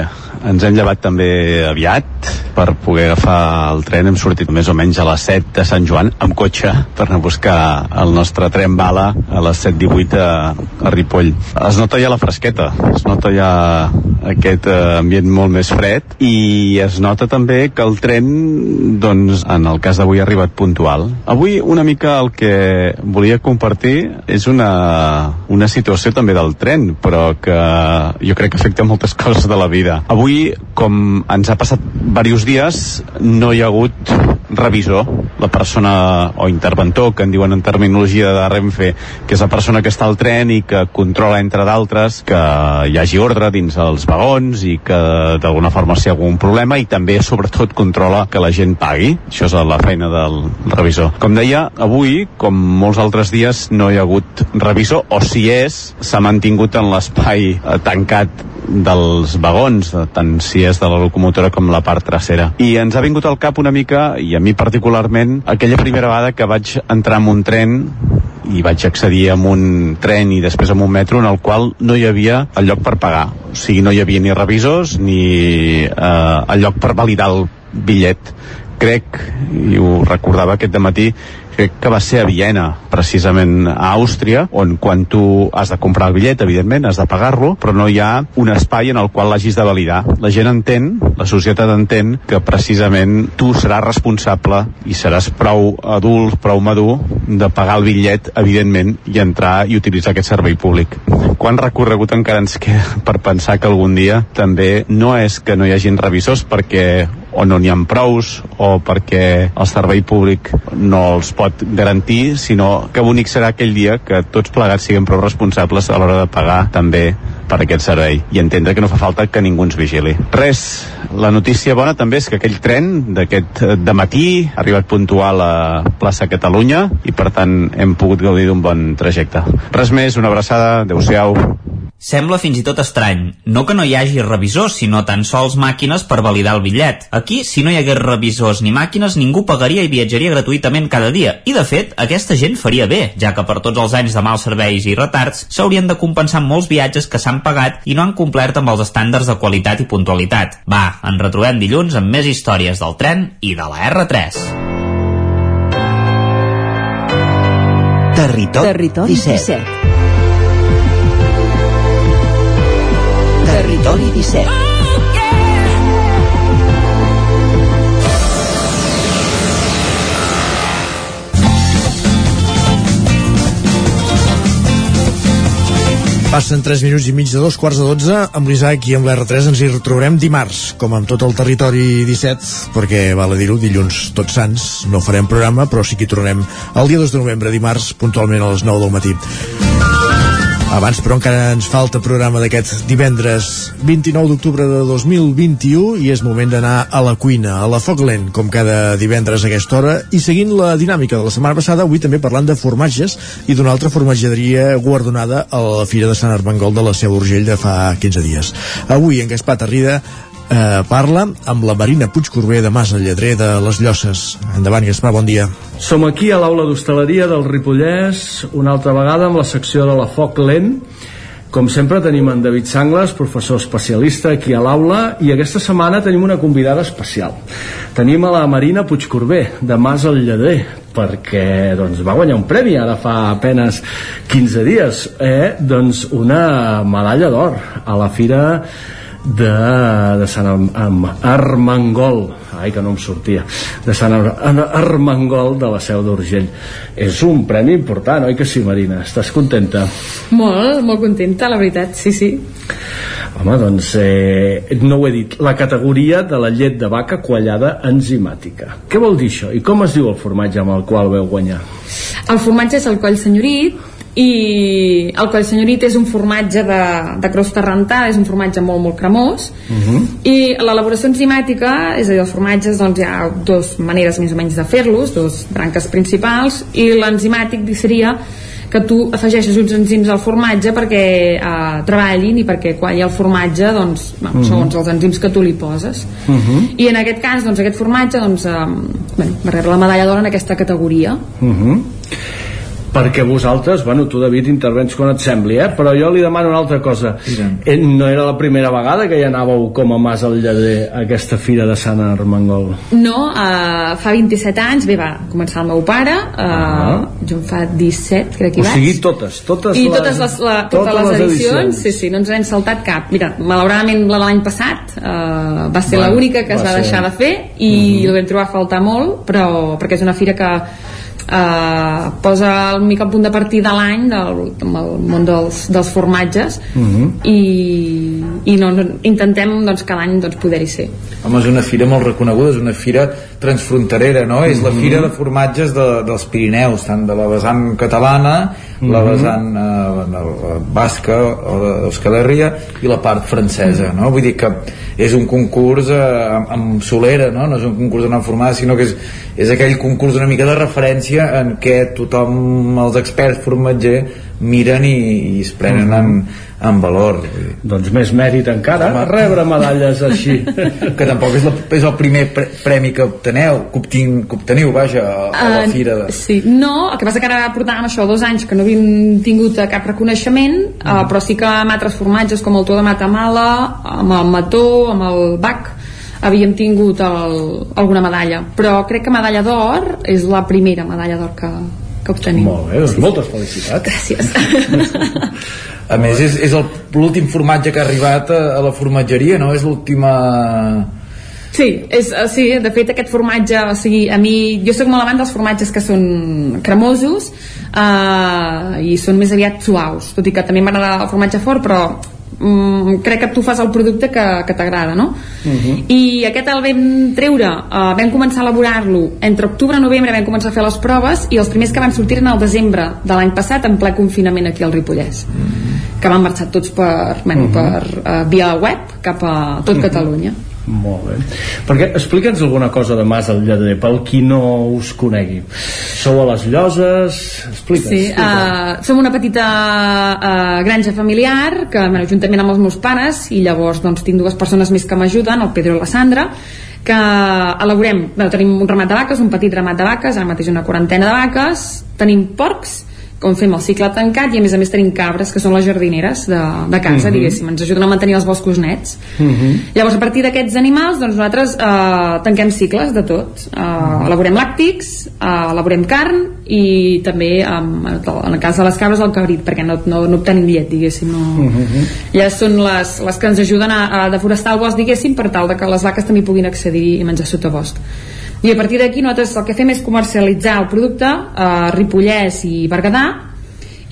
ens hem llevat també aviat per poder agafar el tren. Hem sortit més o menys a les 7 de Sant Joan amb cotxe per anar a buscar el nostre tren bala a les 7.18 a, a Ripoll. Es nota ja la fresqueta, es nota ja aquest eh, ambient molt més fred i es nota també que el tren, doncs, en el cas d'avui ha arribat puntual. Avui una mica el que volia compartir és una, una situació també del tren, però que jo crec que afecta moltes coses de la vida. Avui, com ens ha passat diversos dies, no hi ha hagut revisor, la persona o interventor, que en diuen en terminologia de Renfe, que és la persona que està al tren i que controla, entre d'altres, que hi hagi ordre dins els vagons i que d'alguna forma si hi ha algun problema i també, sobretot, controla que la gent pagui. Això és la feina del revisor. Com deia, avui, com molts altres dies, no hi ha hagut revisor, o si és, s'ha mantingut en l'espai eh, tancat dels vagons, tant si és de la locomotora com la part trasera. I ens ha vingut al cap una mica, i a mi particularment, aquella primera vegada que vaig entrar en un tren i vaig accedir a un tren i després a un metro en el qual no hi havia el lloc per pagar. O sigui, no hi havia ni revisors ni eh, el lloc per validar el bitllet. Crec, i ho recordava aquest matí crec que va ser a Viena, precisament a Àustria, on quan tu has de comprar el bitllet, evidentment, has de pagar-lo, però no hi ha un espai en el qual l'hagis de validar. La gent entén, la societat entén, que precisament tu seràs responsable i seràs prou adult, prou madur, de pagar el bitllet, evidentment, i entrar i utilitzar aquest servei públic. Quan recorregut encara ens queda per pensar que algun dia també no és que no hi hagin revisors perquè o no n'hi ha prous o perquè el servei públic no els pot garantir, sinó que bonic serà aquell dia que tots plegats siguem prou responsables a l'hora de pagar també per aquest servei i entendre que no fa falta que ningú ens vigili. Res, la notícia bona també és que aquell tren d'aquest de matí ha arribat puntual a plaça Catalunya i per tant hem pogut gaudir d'un bon trajecte. Res més, una abraçada, adeu-siau. Sembla fins i tot estrany. No que no hi hagi revisors, sinó tan sols màquines per validar el bitllet. Aquí, si no hi hagués revisors ni màquines, ningú pagaria i viatjaria gratuïtament cada dia. I, de fet, aquesta gent faria bé, ja que per tots els anys de mals serveis i retards s'haurien de compensar molts viatges que s'han pagat i no han complert amb els estàndards de qualitat i puntualitat. Va, ens retrobem dilluns amb més històries del tren i de la R3. Territori, Territori 17. 17. Territori 17. Passen 3 minuts i mig de dos quarts de 12 amb l'Isaac i amb l'R3 ens hi retrobarem dimarts, com amb tot el territori 17, perquè, val a dir-ho, dilluns tots sants, no farem programa, però sí que hi tornarem el dia 2 de novembre, dimarts, puntualment a les 9 del matí. Abans, però, encara ens falta programa d'aquest divendres 29 d'octubre de 2021 i és moment d'anar a la cuina, a la Foc Lent, com cada divendres a aquesta hora, i seguint la dinàmica de la setmana passada, avui també parlant de formatges i d'una altra formatgeria guardonada a la Fira de Sant Armengol de la Seu d'Urgell de fa 15 dies. Avui, en Gaspar Tarrida, eh, parla amb la Marina Puigcorbé de Mas, el lletrer de les Llosses. Endavant, Gaspar, bon dia. Som aquí a l'aula d'hostaleria del Ripollès, una altra vegada amb la secció de la Foc Lent. Com sempre tenim en David Sangles, professor especialista aquí a l'aula, i aquesta setmana tenim una convidada especial. Tenim a la Marina Puigcorbé, de Mas el Lleder, perquè doncs, va guanyar un premi ara fa apenes 15 dies, eh? doncs una medalla d'or a la fira de, de Sant Armengol ai que no em sortia de Sant Armengol de la Seu d'Urgell és un premi important, oi que sí Marina? Estàs contenta? Molt, molt contenta, la veritat, sí, sí Home, doncs eh, no ho he dit la categoria de la llet de vaca quallada enzimàtica què vol dir això? i com es diu el formatge amb el qual veu guanyar? El formatge és el coll senyorit i el coll senyorit és un formatge de, de crosta rentada és un formatge molt molt cremós uh -huh. i l'elaboració enzimàtica és a dir, els formatges doncs hi ha dues maneres més o menys de fer-los, dos branques principals i l'enzimàtic seria que tu afegeixes uns enzims al formatge perquè eh, treballin i perquè quan hi ha el formatge doncs, bueno, uh -huh. segons els enzims que tu li poses uh -huh. i en aquest cas doncs, aquest formatge doncs, eh, bueno, va rebre la medalla d'or en aquesta categoria uh -huh perquè vosaltres, bueno, tu David intervens quan et sembli, eh? però jo li demano una altra cosa eh, no era la primera vegada que hi anàveu com a Mas al Lleder a aquesta fira de Sant Armengol no, uh, fa 27 anys bé, va començar el meu pare uh, ah. jo em fa 17 crec que hi vaig o sigui, totes, totes i les, totes les, la, totes, totes les, les edicions, edicions sí, sí, no ens n'hem saltat cap mira, malauradament la de l'any passat uh, va ser bueno, l'única que es va, va deixar de fer i uh -huh. el vam trobar a faltar molt però perquè és una fira que eh, posa el mica punt de partida de l'any del, del món dels, dels formatges uh Mhm. -huh. i, i no, no, intentem doncs, cada any doncs, poder-hi ser Home, és una fira molt reconeguda, és una fira transfronterera, no? Uh -huh. És la Mhm. fira de formatges de, dels Pirineus, tant de la vessant catalana, uh -huh. la Mhm. vessant eh, basca o d'Euskal Herria i la part francesa, no? Vull dir que és un concurs eh, amb, amb solera, no? No és un concurs d'anar formada, sinó que és, és aquell concurs una mica de referència experiència en què tothom, els experts formatger miren i, i es prenen Mhm. en, en valor doncs més mèrit encara Home. rebre medalles així que tampoc és, la, és el primer pre premi que obteneu que, obtin, que obteniu, vaja a, a la Eh, fira de... Sí, no, el que passa que ara portàvem això dos anys que no havíem tingut cap reconeixement, Mm. uh, però sí que amb altres formatges com el to de Matamala, amb el Mató, amb el Bac, havíem tingut el, alguna medalla. Però crec que medalla d'or és la primera medalla d'or que, que obtenim. Molt bé, doncs moltes felicitats. Gràcies. A més, és, és el- l'últim formatge que ha arribat a, a la formatgeria, no? És l'última... Sí, és, eh, sí, de fet aquest formatge, o sigui, a mi, jo sóc molt amant dels formatges que són cremosos uh, i són més aviat suaus, tot i que també m'agrada el formatge fort, però mm, crec que tu fas el producte que, que t'agrada, no? I aquest el vam treure, uh, vam començar a elaborar-lo entre octubre i novembre vam començar a fer les proves i els primers que van sortir eren al desembre de l'any passat en ple confinament aquí al Ripollès que van marxar tots per, bueno, Mhm. per uh, via web cap a tot Mhm. Catalunya Molt bé. Perquè explica'ns alguna cosa de Mas al Lleter, pel qui no us conegui. Sou a les Lloses? Explica'ns. Sí, explica'ns. uh, som una petita uh, granja familiar que, bueno, juntament amb els meus pares i llavors doncs, tinc dues persones més que m'ajuden, el Pedro i la Sandra que elaborem, bueno, tenim un ramat de vaques un petit ramat de vaques, ara mateix una quarantena de vaques tenim porcs com fem el cicle tancat i a més a més tenim cabres que són les jardineres de, de casa, Mhm. diguéssim ens ajuden a mantenir els boscos nets Mhm. Llavors, a partir d'aquests animals, doncs nosaltres eh, tanquem cicles de tot. Eh, elaborem làctics, eh, elaborem carn i també, eh, en el cas de les cabres, el cabrit, perquè no, no, no obtenim llet, diguéssim. No. Mhm. Ja són les, les que ens ajuden a, a deforestar el bosc, diguéssim, per tal de que les vaques també puguin accedir i menjar sota bosc. I a partir d'aquí nosaltres el que fem és comercialitzar el producte a Ripollès i Berguedà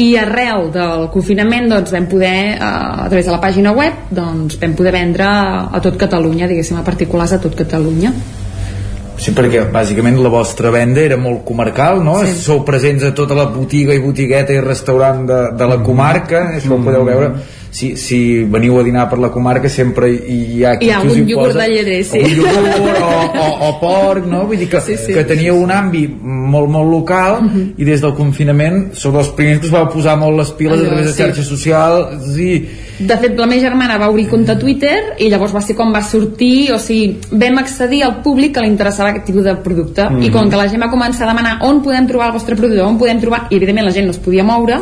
i arrel del confinament doncs, vam poder, eh, a través de la pàgina web doncs, vam poder vendre a tot Catalunya diguéssim a particulars a tot Catalunya Sí, perquè bàsicament la vostra venda era molt comarcal, no? Sí. Sou presents a tota la botiga i botigueta i restaurant de, de la comarca, això ho podeu veure. Si, si veniu a dinar per la comarca sempre hi ha qui, Hi ha qui us algun hi iogurt de llebrer, sí. algun iogurt o, o, o porc, no? Vull dir que, sí, sí. que teníeu un àmbit molt, molt local uh Mhm. -huh. i des del confinament sou els primers que us vau posar molt les piles Allò, a través de sí. xarxes socials i de fet la meva germana va obrir compte a Twitter i llavors va ser com va sortir o sigui, vam accedir al públic que li interessava aquest tipus de producte Mhm. i com que la gent va començar a demanar on podem trobar el vostre producte, on podem trobar i evidentment la gent no es podia moure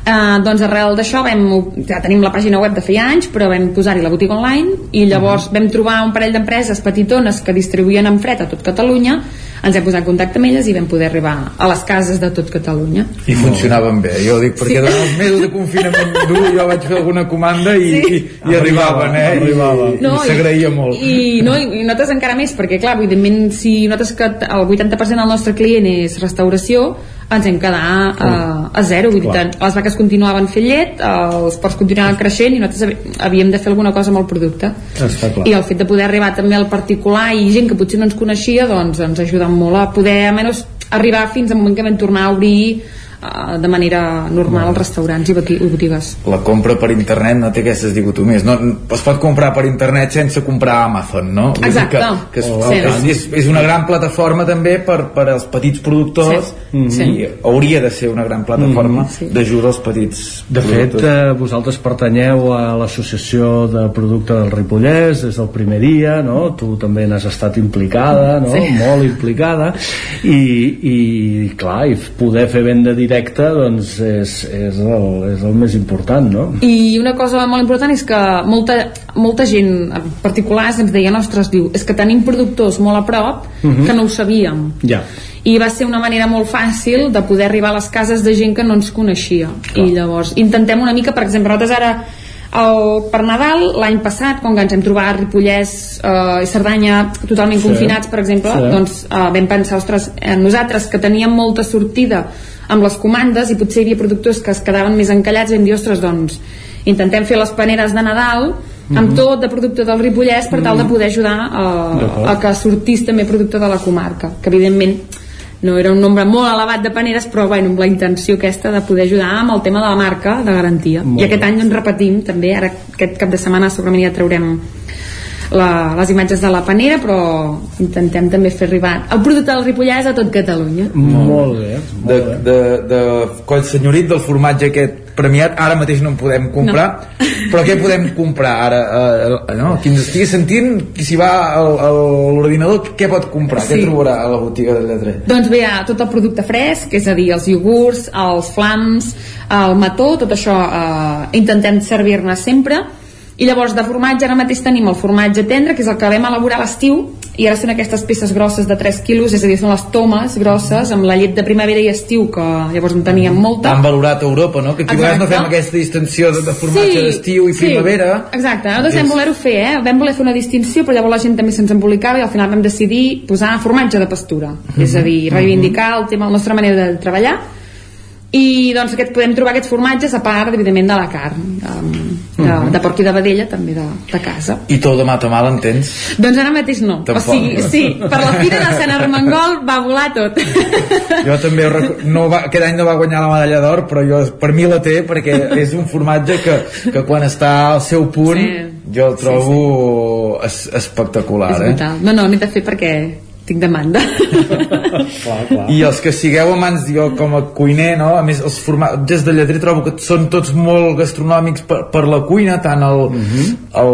Eh, doncs arrel d'això vam, ja tenim la pàgina web de feia anys però vam posar-hi la botiga online i llavors vam trobar un parell d'empreses petitones que distribuïen en fred a tot Catalunya ens hem posat en contacte amb elles i vam poder arribar a les cases de tot Catalunya i funcionaven bé, jo dic, perquè Sí. durant els mesos de confinament dur jo vaig fer alguna comanda i, Sí. i, i arribaven, eh? Arribava. I, i s'agraïa molt. I, no, i nosaltres encara més, perquè clar, evidentment si nosaltres que el 80% del nostre client és restauració, ens hem quedat a, a zero, vull dir, Clar. tant, les vaques continuaven fent llet, els porcs continuaven creixent i nosaltres havíem de fer alguna cosa amb el producte. I el fet de poder arribar també al particular i gent que potser no ens coneixia, doncs ens ajuda molt a poder almenys arribar fins al moment que vam tornar a obrir eh, de manera normal als restaurants i boti- i botigues. La compra per internet no té aquestes dicotomies. No, es pot comprar per internet sense comprar a Amazon, no? Vull dir Exacte. Que, que és, Oh, sí. és, és, una gran plataforma també per, per als petits productors Sí. i Sí. hauria de ser una gran plataforma Mhm. d'ajuda als petits De fet, productors. eh, vosaltres pertanyeu a l'associació de producte del Ripollès des del primer dia, no? Tu també n'has estat implicada, no? Sí. Molt implicada i, i clar, i poder fer venda directa doncs és, és, el, és el més important, no? I una cosa molt important és que molta, molta gent, en particulars, ens deia, ostres, diu, és que tenim productors molt a prop Mhm. que no ho sabíem. Ja. I va ser una manera molt fàcil de poder arribar a les cases de gent que no ens coneixia. I llavors intentem una mica, per exemple, nosaltres ara el, per Nadal, l'any passat, que ens hem trobat Ripollès eh, i Cerdanya totalment Sí. confinats, per exemple, Sí. doncs eh, vam pensar, ostres, eh, nosaltres que teníem molta sortida amb les comandes i potser hi havia productors que es quedaven més encallats, vam dir, ostres, doncs intentem fer les paneres de Nadal amb Mhm. tot de producte del Ripollès per tal de poder ajudar D'acord. a, a que sortís també producte de la comarca que evidentment no era un nombre molt elevat de paneres però bueno, amb la intenció aquesta de poder ajudar amb el tema de la marca de garantia Molt i aquest bé. any doncs repetim també ara aquest cap de setmana segurament ja traurem la, les imatges de la panera però intentem també fer arribar el producte del Ripollès a tot Catalunya molt bé, molt de, de, de coll senyorit del formatge aquest premiat, ara mateix no en podem comprar no. però què podem comprar ara eh, no? qui ens estigui sentint qui s'hi va a l'ordinador què pot comprar, sí. què trobarà a la botiga del lletrer doncs bé, tot el producte fresc és a dir, els iogurts, els flams el mató, tot això eh, intentem servir-ne sempre i llavors de formatge ara mateix tenim el formatge tendre que és el que vam elaborar a l'estiu i ara són aquestes peces grosses de 3 quilos és a dir, són les tomes grosses amb la llet de primavera i estiu que llavors en teníem molta. Tan valorat a Europa, no? que aquí no fem aquesta distinció de, de formatge sí, d'estiu i sí, primavera. Exacte, nosaltres vam voler-ho fer eh? vam voler fer una distinció però llavors la gent també se'ns embolicava i al final vam decidir posar formatge de pastura. Mm -hmm. és a dir, reivindicar el tema, la nostra manera de treballar i doncs aquest, podem trobar aquests formatges a part evidentment de la carn de, de, uh -huh. de porc i de vedella també de, de casa i tot de mal entens? doncs ara mateix no Tampoc. o sigui, sí, per la fira de Sant Armengol va volar tot jo també no va, aquest any no va guanyar la medalla d'or però jo, per mi la té perquè és un formatge que, que quan està al seu punt sí. jo el trobo sí, sí. Es, espectacular és eh? no, no, n'he de fer perquè tinc demanda clar, clar. i els que sigueu amants jo com a cuiner no? a més els formatges de lletrer trobo que són tots molt gastronòmics per, per la cuina tant el, uh mhm. -huh. el,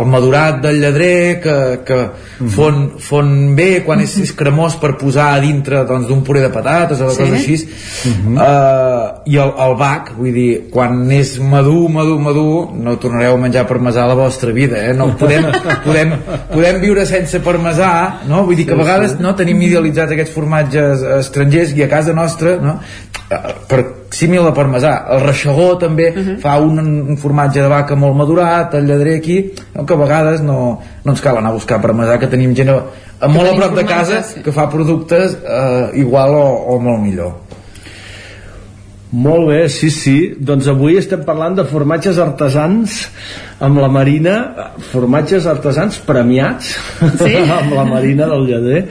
el madurat del lletrer que, que uh mhm. -huh. fon, fon bé quan és, és cremós per posar a dintre doncs, d'un puré de patates o de sí? coses així uh -huh. uh, i el, el bac vull dir, quan és madur, madur, madur no tornareu a menjar parmesà a la vostra vida eh? no podem, podem, podem viure sense parmesà no? vull dir que a vegades no, tenim idealitzats aquests formatges estrangers i a casa nostra no, per símil a parmesà el reixegó també uh mhm. -huh. fa un, un formatge de vaca molt madurat el lladrer aquí no, que a vegades no, no ens cal anar a buscar parmesà que tenim gent a, a molt a prop de casa que fa productes eh, igual o, o molt millor molt bé, sí, sí. Doncs avui estem parlant de formatges artesans amb la Marina, formatges artesans premiats sí? amb la Marina del Lleder.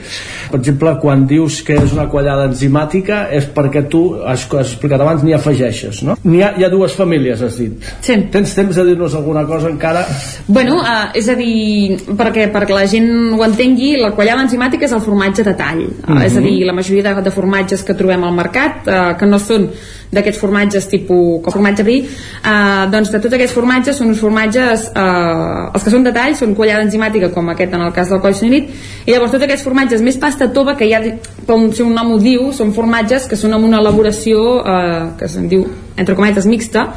Per exemple, quan dius que és una quallada enzimàtica és perquè tu, has, has explicat abans, n'hi afegeixes, no? Hi ha, hi ha dues famílies, has dit. Sí. Tens temps de dir-nos alguna cosa encara? Bueno, uh, és a dir, perquè, perquè la gent ho entengui, la quallada enzimàtica és el formatge de tall. Uh, mm -hmm. És a dir, la majoria de, de formatges que trobem al mercat, uh, que no són d'aquests formatges tipus com formatge brie eh, doncs de tots aquests formatges són uns formatges eh, els que són de tall són quallada enzimàtica com aquest en el cas del coll senyorit i llavors tots aquests formatges més pasta tova que ja com si un nom ho diu són formatges que són amb una elaboració eh, que se'n diu entre cometes mixta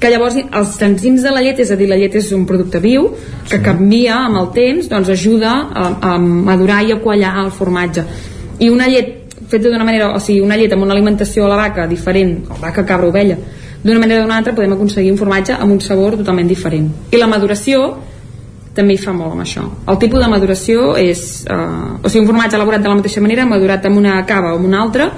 que llavors els enzims de la llet, és a dir, la llet és un producte viu que sí. canvia amb el temps, doncs ajuda a, a madurar i a quallar el formatge. I una llet feta d'una manera, o sigui, una llet amb una alimentació a la vaca diferent, o vaca, cabra, ovella, d'una manera o d'una altra podem aconseguir un formatge amb un sabor totalment diferent. I la maduració també hi fa molt amb això. El tipus de maduració és... Eh, o sigui, un formatge elaborat de la mateixa manera, madurat amb una cava o amb una altra,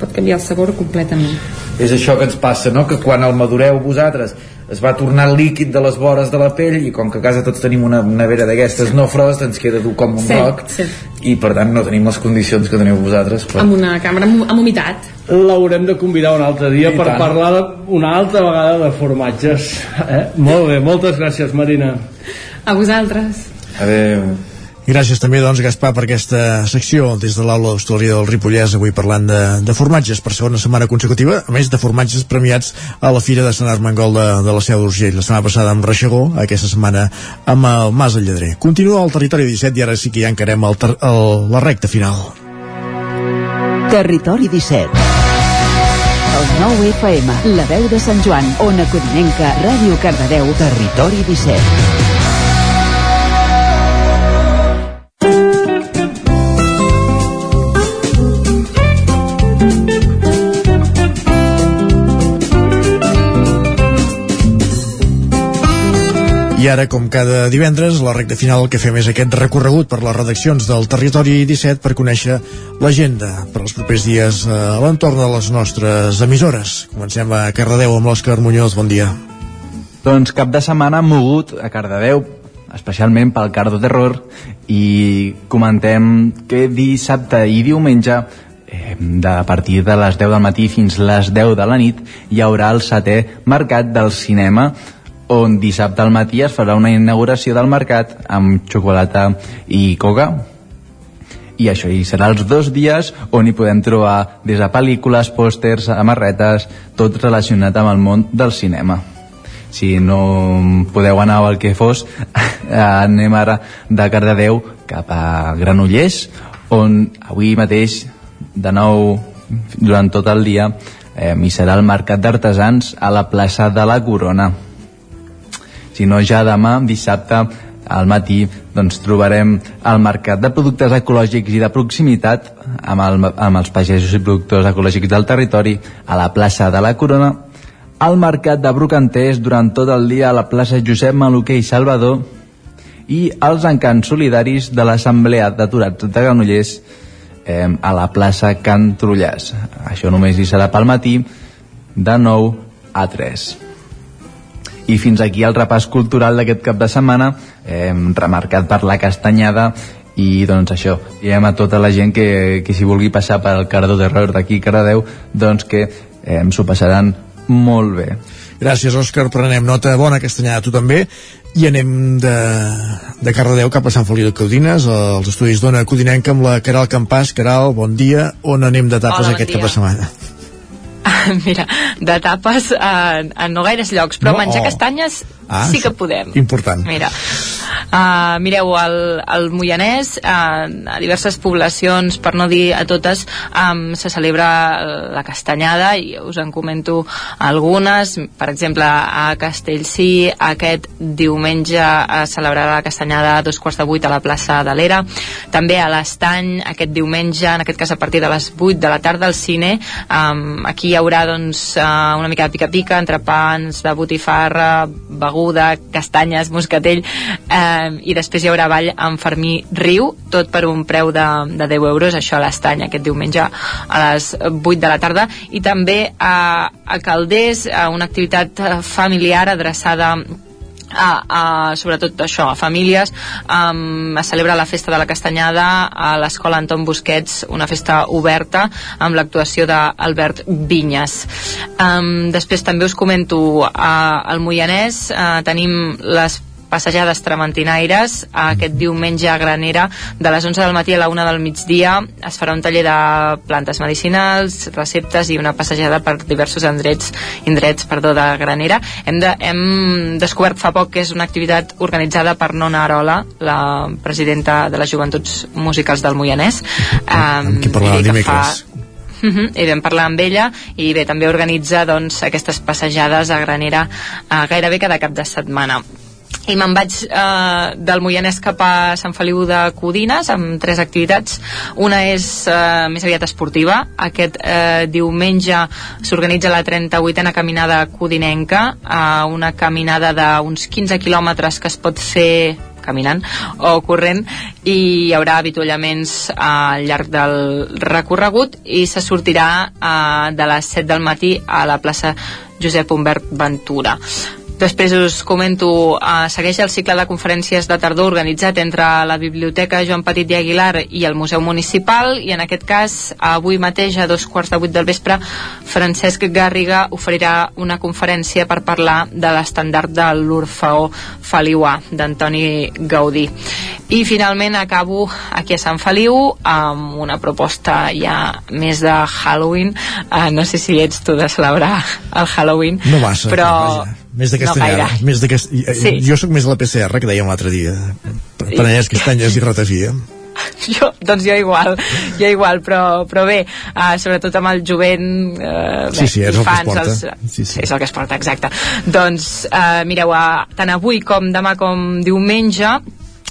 pot canviar el sabor completament. És això que ens passa, no? Que quan el madureu vosaltres es va tornar líquid de les vores de la pell i com que a casa tots tenim una nevera d'aquestes sí. no frost ens queda dur com un sí, roc sí. i per tant no tenim les condicions que teniu vosaltres però... amb una càmera amb, amb humitat l'haurem de convidar un altre dia I per tant. parlar una altra vegada de formatges eh? molt bé, moltes gràcies Marina a vosaltres adeu Gràcies també, doncs, Gaspar, per aquesta secció des de l'aula d'hostaleria del Ripollès, avui parlant de, de formatges per segona setmana consecutiva, a més de formatges premiats a la Fira de Sant Armengol de, de la Seu d'Urgell, la setmana passada amb Reixegó, aquesta setmana amb el Mas del Lledrer. Continua el territori 17 i ara sí que ja encarem el, el, la recta final. Territori 17 el 9 FM, la veu de Sant Joan, Ona Codinenca, Ràdio Cardedeu, Territori 17. I ara, com cada divendres, la recta final que fem és aquest recorregut per les redaccions del Territori 17 per conèixer l'agenda per als propers dies eh, a l'entorn de les nostres emissores. Comencem a Cardedeu amb l'Òscar Muñoz. Bon dia. Doncs cap de setmana mogut a Cardedeu, especialment pel Cardo Terror, i comentem que dissabte i diumenge eh, de a partir de les 10 del matí fins les 10 de la nit hi haurà el setè mercat del cinema on dissabte al matí es farà una inauguració del mercat amb xocolata i coca i això hi serà els dos dies on hi podem trobar des de pel·lícules, pòsters, amarretes, tot relacionat amb el món del cinema. Si no podeu anar al que fos, anem ara de Cardedeu cap a Granollers, on avui mateix, de nou, durant tot el dia, eh, hi serà el Mercat d'Artesans a la plaça de la Corona. Si no, ja demà, dissabte, al matí doncs, trobarem el mercat de productes ecològics i de proximitat amb, el, amb els pagesos i productors ecològics del territori a la plaça de la Corona al mercat de Brocantès durant tot el dia a la plaça Josep Maluquer i Salvador i els encants solidaris de l'Assemblea d'Aturats de Granollers eh, a la plaça Can Trullàs. Això només hi serà pel matí de 9 a 3. I fins aquí el repàs cultural d'aquest cap de setmana, eh, remarcat per la castanyada i doncs això, diem a tota la gent que, que si vulgui passar per al Cardo d'Error d'aquí a Caradeu, doncs que eh, s'ho passaran molt bé. Gràcies, Òscar, prenem nota. Bona castanyada a tu també. I anem de, de Cardedeu cap a Sant Feliu de Codines, als estudis d'Ona Codinenca amb la Caral Campàs. Caral, bon dia. On anem de tapes Hola, bon aquest dia. cap de setmana? Mira, de tapes en, en no gaires llocs, però No? menjar Oh. castanyes Ah, sí que podem. Important. Mira, uh, mireu, al, al Moianès, uh, a diverses poblacions, per no dir a totes, um, se celebra la castanyada i us en comento algunes. Per exemple, a Castellcí, aquest diumenge es celebrarà la castanyada a dos quarts de vuit a la plaça de l'Era. També a l'Estany, aquest diumenge, en aquest cas a partir de les 8 de la tarda al cine, um, aquí hi haurà doncs, uh, una mica de pica-pica, entrepans de botifarra, beguda, castanyes, moscatell, eh, i després hi haurà ball amb Fermí Riu, tot per un preu de, de 10 euros, això a l'estany aquest diumenge a les 8 de la tarda, i també a, a Calders, a una activitat eh, familiar adreçada a, a, sobretot això, a famílies. Um, es celebra la festa de la castanyada a l'escola Anton Busquets una festa oberta amb l'actuació d'Albert Vinyes. Um, després també us comento uh, al Moianès uh, tenim les passejades tramantinaires. Aquest diumenge a Granera de les 11 del matí a la 1 del migdia es farà un taller de plantes medicinals receptes i una passejada per diversos indrets, indrets perdó, de Granera. Hem, de, hem descobert fa poc que és una activitat organitzada per Nona Arola la presidenta de les Joventuts Musicals del Moianès. Um, qui que dimecres. Uh -huh, i vam parlar amb ella i bé, també organitza doncs, aquestes passejades a Granera uh, gairebé cada cap de setmana i me'n vaig eh, del Moianès cap a Sant Feliu de Codines amb tres activitats. Una és eh, més aviat esportiva. Aquest eh, diumenge s'organitza la 38a caminada codinenca eh, una caminada d'uns 15 quilòmetres que es pot fer caminant o corrent i hi haurà avituallaments al llarg del recorregut i se sortirà eh, de les 7 del matí a la plaça Josep Humbert Ventura Després us comento, eh, segueix el cicle de conferències de tardor organitzat entre la Biblioteca Joan Petit i Aguilar i el Museu Municipal i en aquest cas avui mateix a dos quarts de vuit del vespre Francesc Garriga oferirà una conferència per parlar de l'estandard de l'Orfeó Feliuà d'Antoni Gaudí. I finalment acabo aquí a Sant Feliu amb una proposta ja més de Halloween. Uh, no sé si ets tu de celebrar el Halloween, No massa, però... vaja. Més de No castanyada. gaire. més de cast... Sí. Jo sóc més la PCR, que dèiem l'altre dia. Panellets, castanyes i ratafia. jo, doncs jo igual, jo igual, però, però bé, uh, sobretot amb el jovent uh, Sí, sí, és el que es porta. Els, Sí, sí. És el que es porta, exacte. Doncs uh, mireu, uh, tant avui com demà com diumenge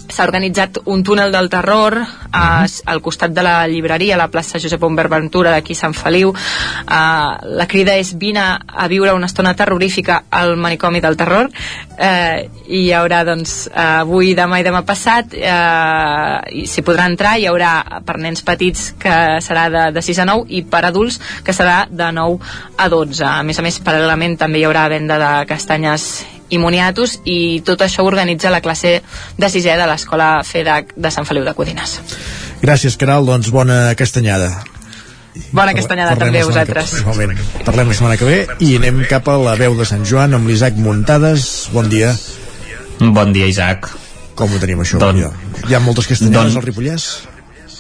s'ha organitzat un túnel del terror a, al costat de la llibreria a la plaça Josep Humbert Ventura d'aquí Sant Feliu. Uh, la crida és vine a viure una estona terrorífica al manicomi del terror uh, i hi haurà doncs uh, avui, demà i demà passat uh, i s'hi podrà entrar hi haurà per nens petits que serà de, de 6 a 9 i per adults que serà de 9 a 12 a més a més paral·lelament també hi haurà venda de castanyes i moniatos i tot això organitza la classe de sisè de l'escola FEDAC de Sant Feliu de Codines. Gràcies, Caral, doncs bona castanyada. Bona castanyada Parlem també a vosaltres. Que, igualment, parlem la setmana que ve i anem cap a la veu de Sant Joan amb l'Isaac Muntades. Bon dia. Bon dia, Isaac. Com ho tenim, això? Don- Hi ha moltes castanyades Don- al Ripollès?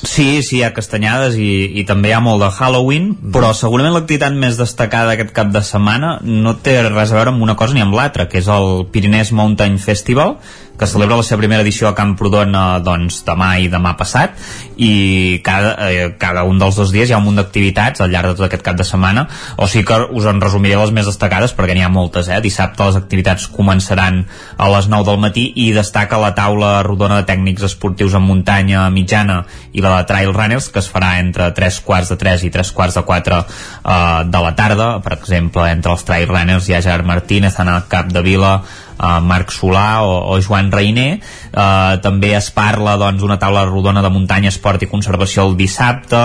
Sí, sí, hi ha castanyades i, i també hi ha molt de Halloween, però segurament l'activitat més destacada aquest cap de setmana no té res a veure amb una cosa ni amb l'altra, que és el Pyrenees Mountain Festival, que celebra la seva primera edició a Camprodon eh, doncs, demà i demà passat i cada, eh, cada un dels dos dies hi ha un munt d'activitats al llarg de tot aquest cap de setmana o sigui que us en resumiré les més destacades perquè n'hi ha moltes, eh? dissabte les activitats començaran a les 9 del matí i destaca la taula rodona de tècnics esportius en muntanya mitjana i la de trail runners que es farà entre 3 quarts de 3 i 3 quarts de 4 eh, de la tarda per exemple entre els trail runners hi ha Gerard Martínez, Anna Capdevila uh, Marc Solà o, o Joan Reiner. Uh, també es parla doncs una taula rodona de muntanya, esport i conservació el dissabte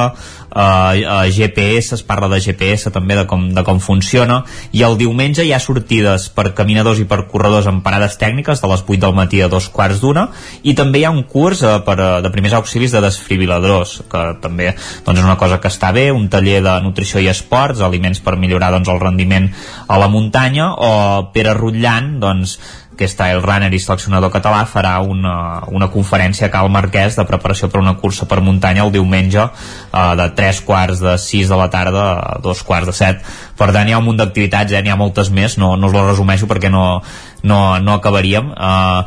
uh, GPS, es parla de GPS també de com, de com funciona i el diumenge hi ha sortides per caminadors i per corredors en parades tècniques de les 8 del matí a dos quarts d'una i també hi ha un curs uh, per, uh, de primers auxilis de desfibriladors que també doncs, és una cosa que està bé un taller de nutrició i esports aliments per millorar doncs, el rendiment a la muntanya o Pere Rutllant doncs, que és trail runner i seleccionador català farà una, una conferència a Cal Marquès de preparació per una cursa per muntanya el diumenge eh, de 3 quarts de 6 de la tarda a 2 quarts de 7 per tant hi ha un munt d'activitats, eh? n'hi ha moltes més no, no us les resumeixo perquè no, no, no acabaríem. Eh,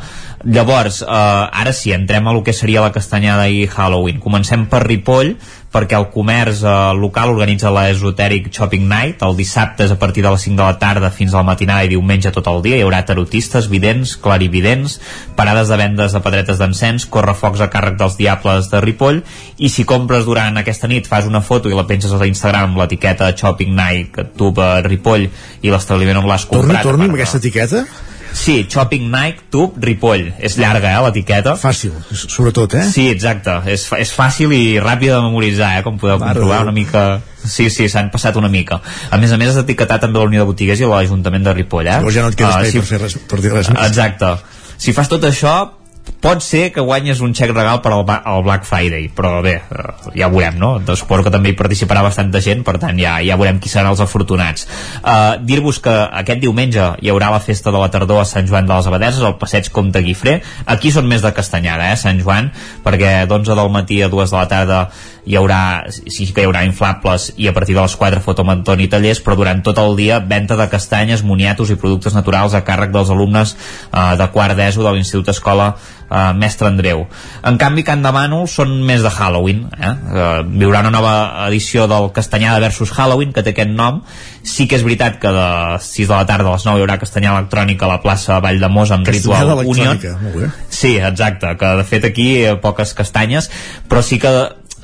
llavors, eh, ara sí, entrem a lo que seria la castanyada i Halloween. Comencem per Ripoll perquè el comerç eh, local organitza la Esoteric Shopping Night el dissabte és a partir de les 5 de la tarda fins a la matinada i diumenge tot el dia. Hi haurà tarotistes, vidents, clarividents parades de vendes de pedretes d'encens correfocs a càrrec dels diables de Ripoll. I si compres durant aquesta nit fas una foto i la penges a l'Instagram amb l'etiqueta Shopping Night Tube a Ripoll i l'establiment on l'has Torni, comprat torni a amb aquesta etiqueta? Sí, Shopping Night Tube Ripoll és llarga, eh, l'etiqueta Fàcil, sobretot, eh? Sí, exacte, és, és fàcil i ràpid de memoritzar, eh, com podeu Mare comprovar una mica... Sí, sí, s'han passat una mica. A més a més, has etiquetat també la Unió de Botigues i l'Ajuntament de Ripoll, eh? Llavors ja no et queda Ah, espai per fer res- per dir res més. Exacte. Si fas tot això, pot ser que guanyes un xec regal per al, al Black Friday, però bé, eh, ja veurem, no? Doncs suposo que també hi participarà bastanta gent, per tant ja, ja veurem qui seran els afortunats. Uh, Dir-vos que aquest diumenge hi haurà la festa de la tardor a Sant Joan de les Abadeses, al passeig Comte Guifré. Aquí són més de castanyada, eh, Sant Joan, perquè d'11 del matí a 2 de la tarda hi haurà, sí que hi haurà inflables i a partir de les 4 fotomentón i tallers, però durant tot el dia venda de castanyes, moniatos i productes naturals a càrrec dels alumnes eh, de quart d'ESO de l'Institut Escola eh, Mestre Andreu. En canvi, Can de Bànol són més de Halloween. Eh? Eh, viurà una nova edició del Castanyada versus Halloween, que té aquest nom. Sí que és veritat que de 6 de la tarda a les 9 hi haurà castanyada electrònica a la plaça Vall de Mos amb Castanyada Ritual Union. bé. Sí, exacte, que de fet aquí eh, poques castanyes, però sí que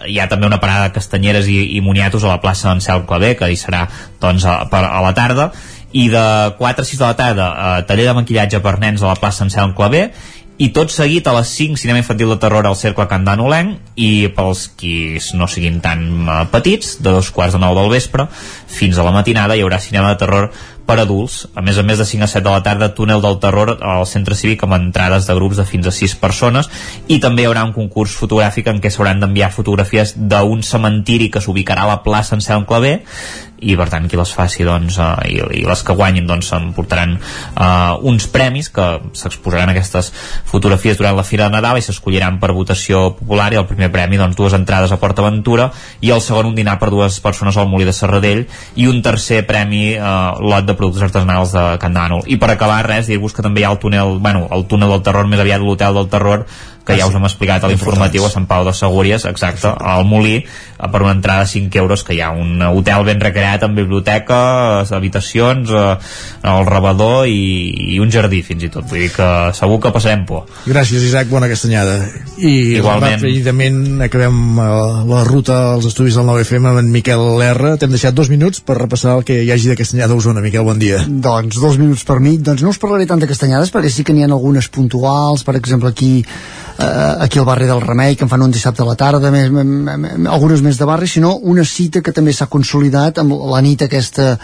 hi ha també una parada de castanyeres i, i moniatos a la plaça Ansel Clavé, que hi serà doncs, a, per, a la tarda, i de 4 a 6 de la tarda eh, taller de maquillatge per nens a la plaça Ansel Clavé, i tot seguit a les 5 cinema infantil de terror al Cercle Can Danolenc i pels qui no siguin tan eh, petits de dos quarts de nou del vespre fins a la matinada hi haurà cinema de terror per adults. A més a més de 5 a 7 de la tarda, túnel del terror al centre cívic amb entrades de grups de fins a 6 persones i també hi haurà un concurs fotogràfic en què s'hauran d'enviar fotografies d'un cementiri que s'ubicarà a la plaça en Cel Clavé i per tant qui les faci doncs, uh, i, i les que guanyin doncs s'emportaran uh, uns premis que s'exposaran aquestes fotografies durant la Fira de Nadal i s'escolliran per votació popular i el primer premi doncs dues entrades a Port Aventura i el segon un dinar per dues persones al Molí de Serradell i un tercer premi uh, lot de productes artesanals de Can Dànol. I per acabar res, dir-vos que també hi ha el túnel bueno, el túnel del terror, més aviat l'hotel del terror que ja us hem explicat a l'informatiu a Sant Pau de Segúries, exacte, al Molí eh, per una entrada de 5 euros que hi ha un hotel ben recreat amb biblioteca eh, habitacions, eh, el rebedor i, i un jardí fins i tot vull dir que segur que passarem por Gràcies, Isaac, bona castanyada. I Igualment. ràpidament acabem eh, la ruta als estudis del 9FM amb en Miquel R. T'hem deixat dos minuts per repassar el que hi hagi de castanyada a Osona. Miquel, bon dia. Doncs dos minuts per mi. Doncs no us parlaré tant de castanyades perquè sí que n'hi ha algunes puntuals. Per exemple, aquí eh, aquí al barri del Remei, que en fan un dissabte a la tarda, més, algunes més de barri, sinó una cita que també s'ha consolidat amb la nit aquesta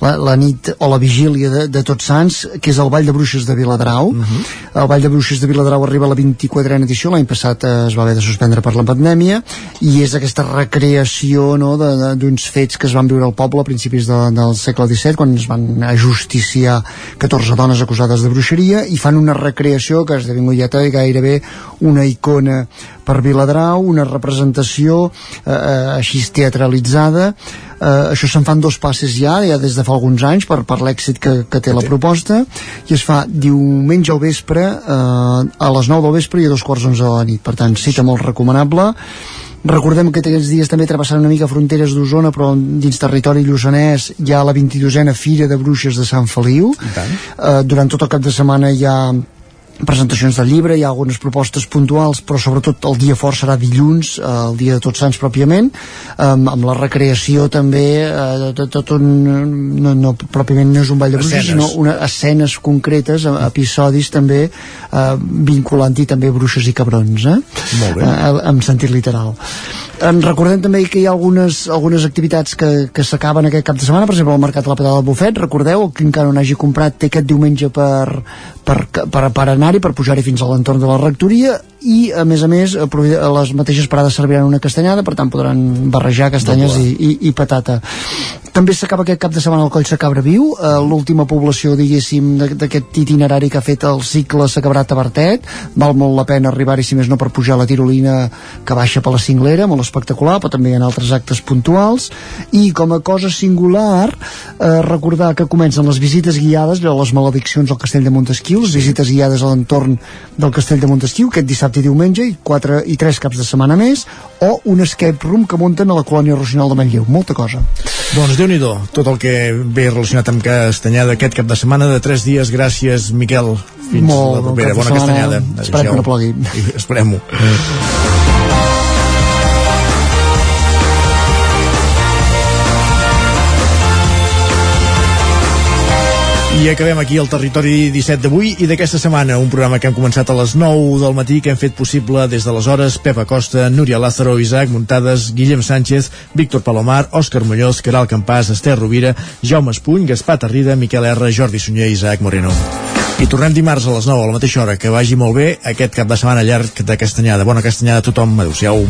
la, la nit o la vigília de, de Tots Sants, que és el Ball de Bruixes de Viladrau. Uh -huh. El Ball de Bruixes de Viladrau arriba a la 24a edició, l'any passat eh, es va haver de suspendre per la pandèmia, i és aquesta recreació no, d'uns fets que es van viure al poble a principis de, del segle XVII, quan es van ajusticiar 14 dones acusades de bruixeria, i fan una recreació que ha esdevingut ja gairebé una icona per Viladrau, una representació eh, eh, així teatralitzada, eh, això se'n fan dos passes ja, ja des de fa alguns anys per, per l'èxit que, que té la proposta i es fa diumenge al vespre eh, a les 9 del vespre i a dos quarts d'onze de la nit. Per tant cita molt recomanable. Recordem que aquests dies també travessant una mica fronteres d'Osona, però dins territori lluçanès hi ha la 22a Fira de Bruixes de Sant Feliu. Eh, durant tot el cap de setmana hi ha presentacions del llibre, hi ha algunes propostes puntuals, però sobretot el dia fort serà dilluns, eh, el dia de Tots Sants pròpiament, um, amb la recreació també eh, de tot un... No, no, pròpiament no és un ball de bruixes, sinó una, escenes concretes, episodis també eh, vinculant-hi també bruixes i cabrons, eh? Molt bé. Eh, en sentit literal. En recordem també que hi ha algunes, algunes activitats que, que s'acaben aquest cap de setmana, per exemple, el Mercat de la Pedala del Bufet, recordeu, que encara no hagi comprat té aquest diumenge per, per, per, per anar-hi, per pujar-hi fins a l'entorn de la rectoria, i a més a més les mateixes parades serviran una castanyada per tant podran barrejar castanyes i, i, i patata. També s'acaba aquest cap de setmana el Coll Sacabra Viu. Eh, l'última població diguéssim d'aquest itinerari que ha fet el cicle s'acabarà a Tabertet val molt la pena arribar-hi si més no per pujar la tirolina que baixa per la cinglera molt espectacular però també hi ha altres actes puntuals. I com a cosa singular eh, recordar que comencen les visites guiades les malediccions al castell de Montesquieu les visites guiades a l'entorn del castell de Montesquieu aquest dissabte dissabte i diumenge i, quatre, i tres caps de setmana més o un escape room que munten a la colònia Rocinal de Manlleu, molta cosa. Doncs déu nhi tot el que ve relacionat amb Castanyada aquest cap de setmana de tres dies, gràcies Miquel. Fins Molt, la propera, bona setmana. Castanyada esperem que no plogui. Esperem-ho I acabem aquí el territori 17 d'avui i d'aquesta setmana, un programa que hem començat a les 9 del matí, que hem fet possible des de les hores Pepa Costa, Núria Lázaro, Isaac Muntades, Guillem Sánchez, Víctor Palomar, Òscar Muñoz, Caral Campàs, Esther Rovira, Jaume Espuny, Gaspar Tarrida, Miquel R, Jordi Sunyer i Isaac Moreno. I tornem dimarts a les 9 a la mateixa hora. Que vagi molt bé aquest cap de setmana llarg de Castanyada. Bona Castanyada a tothom. Adéu-siau.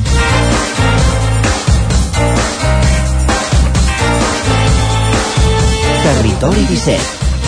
Territori 17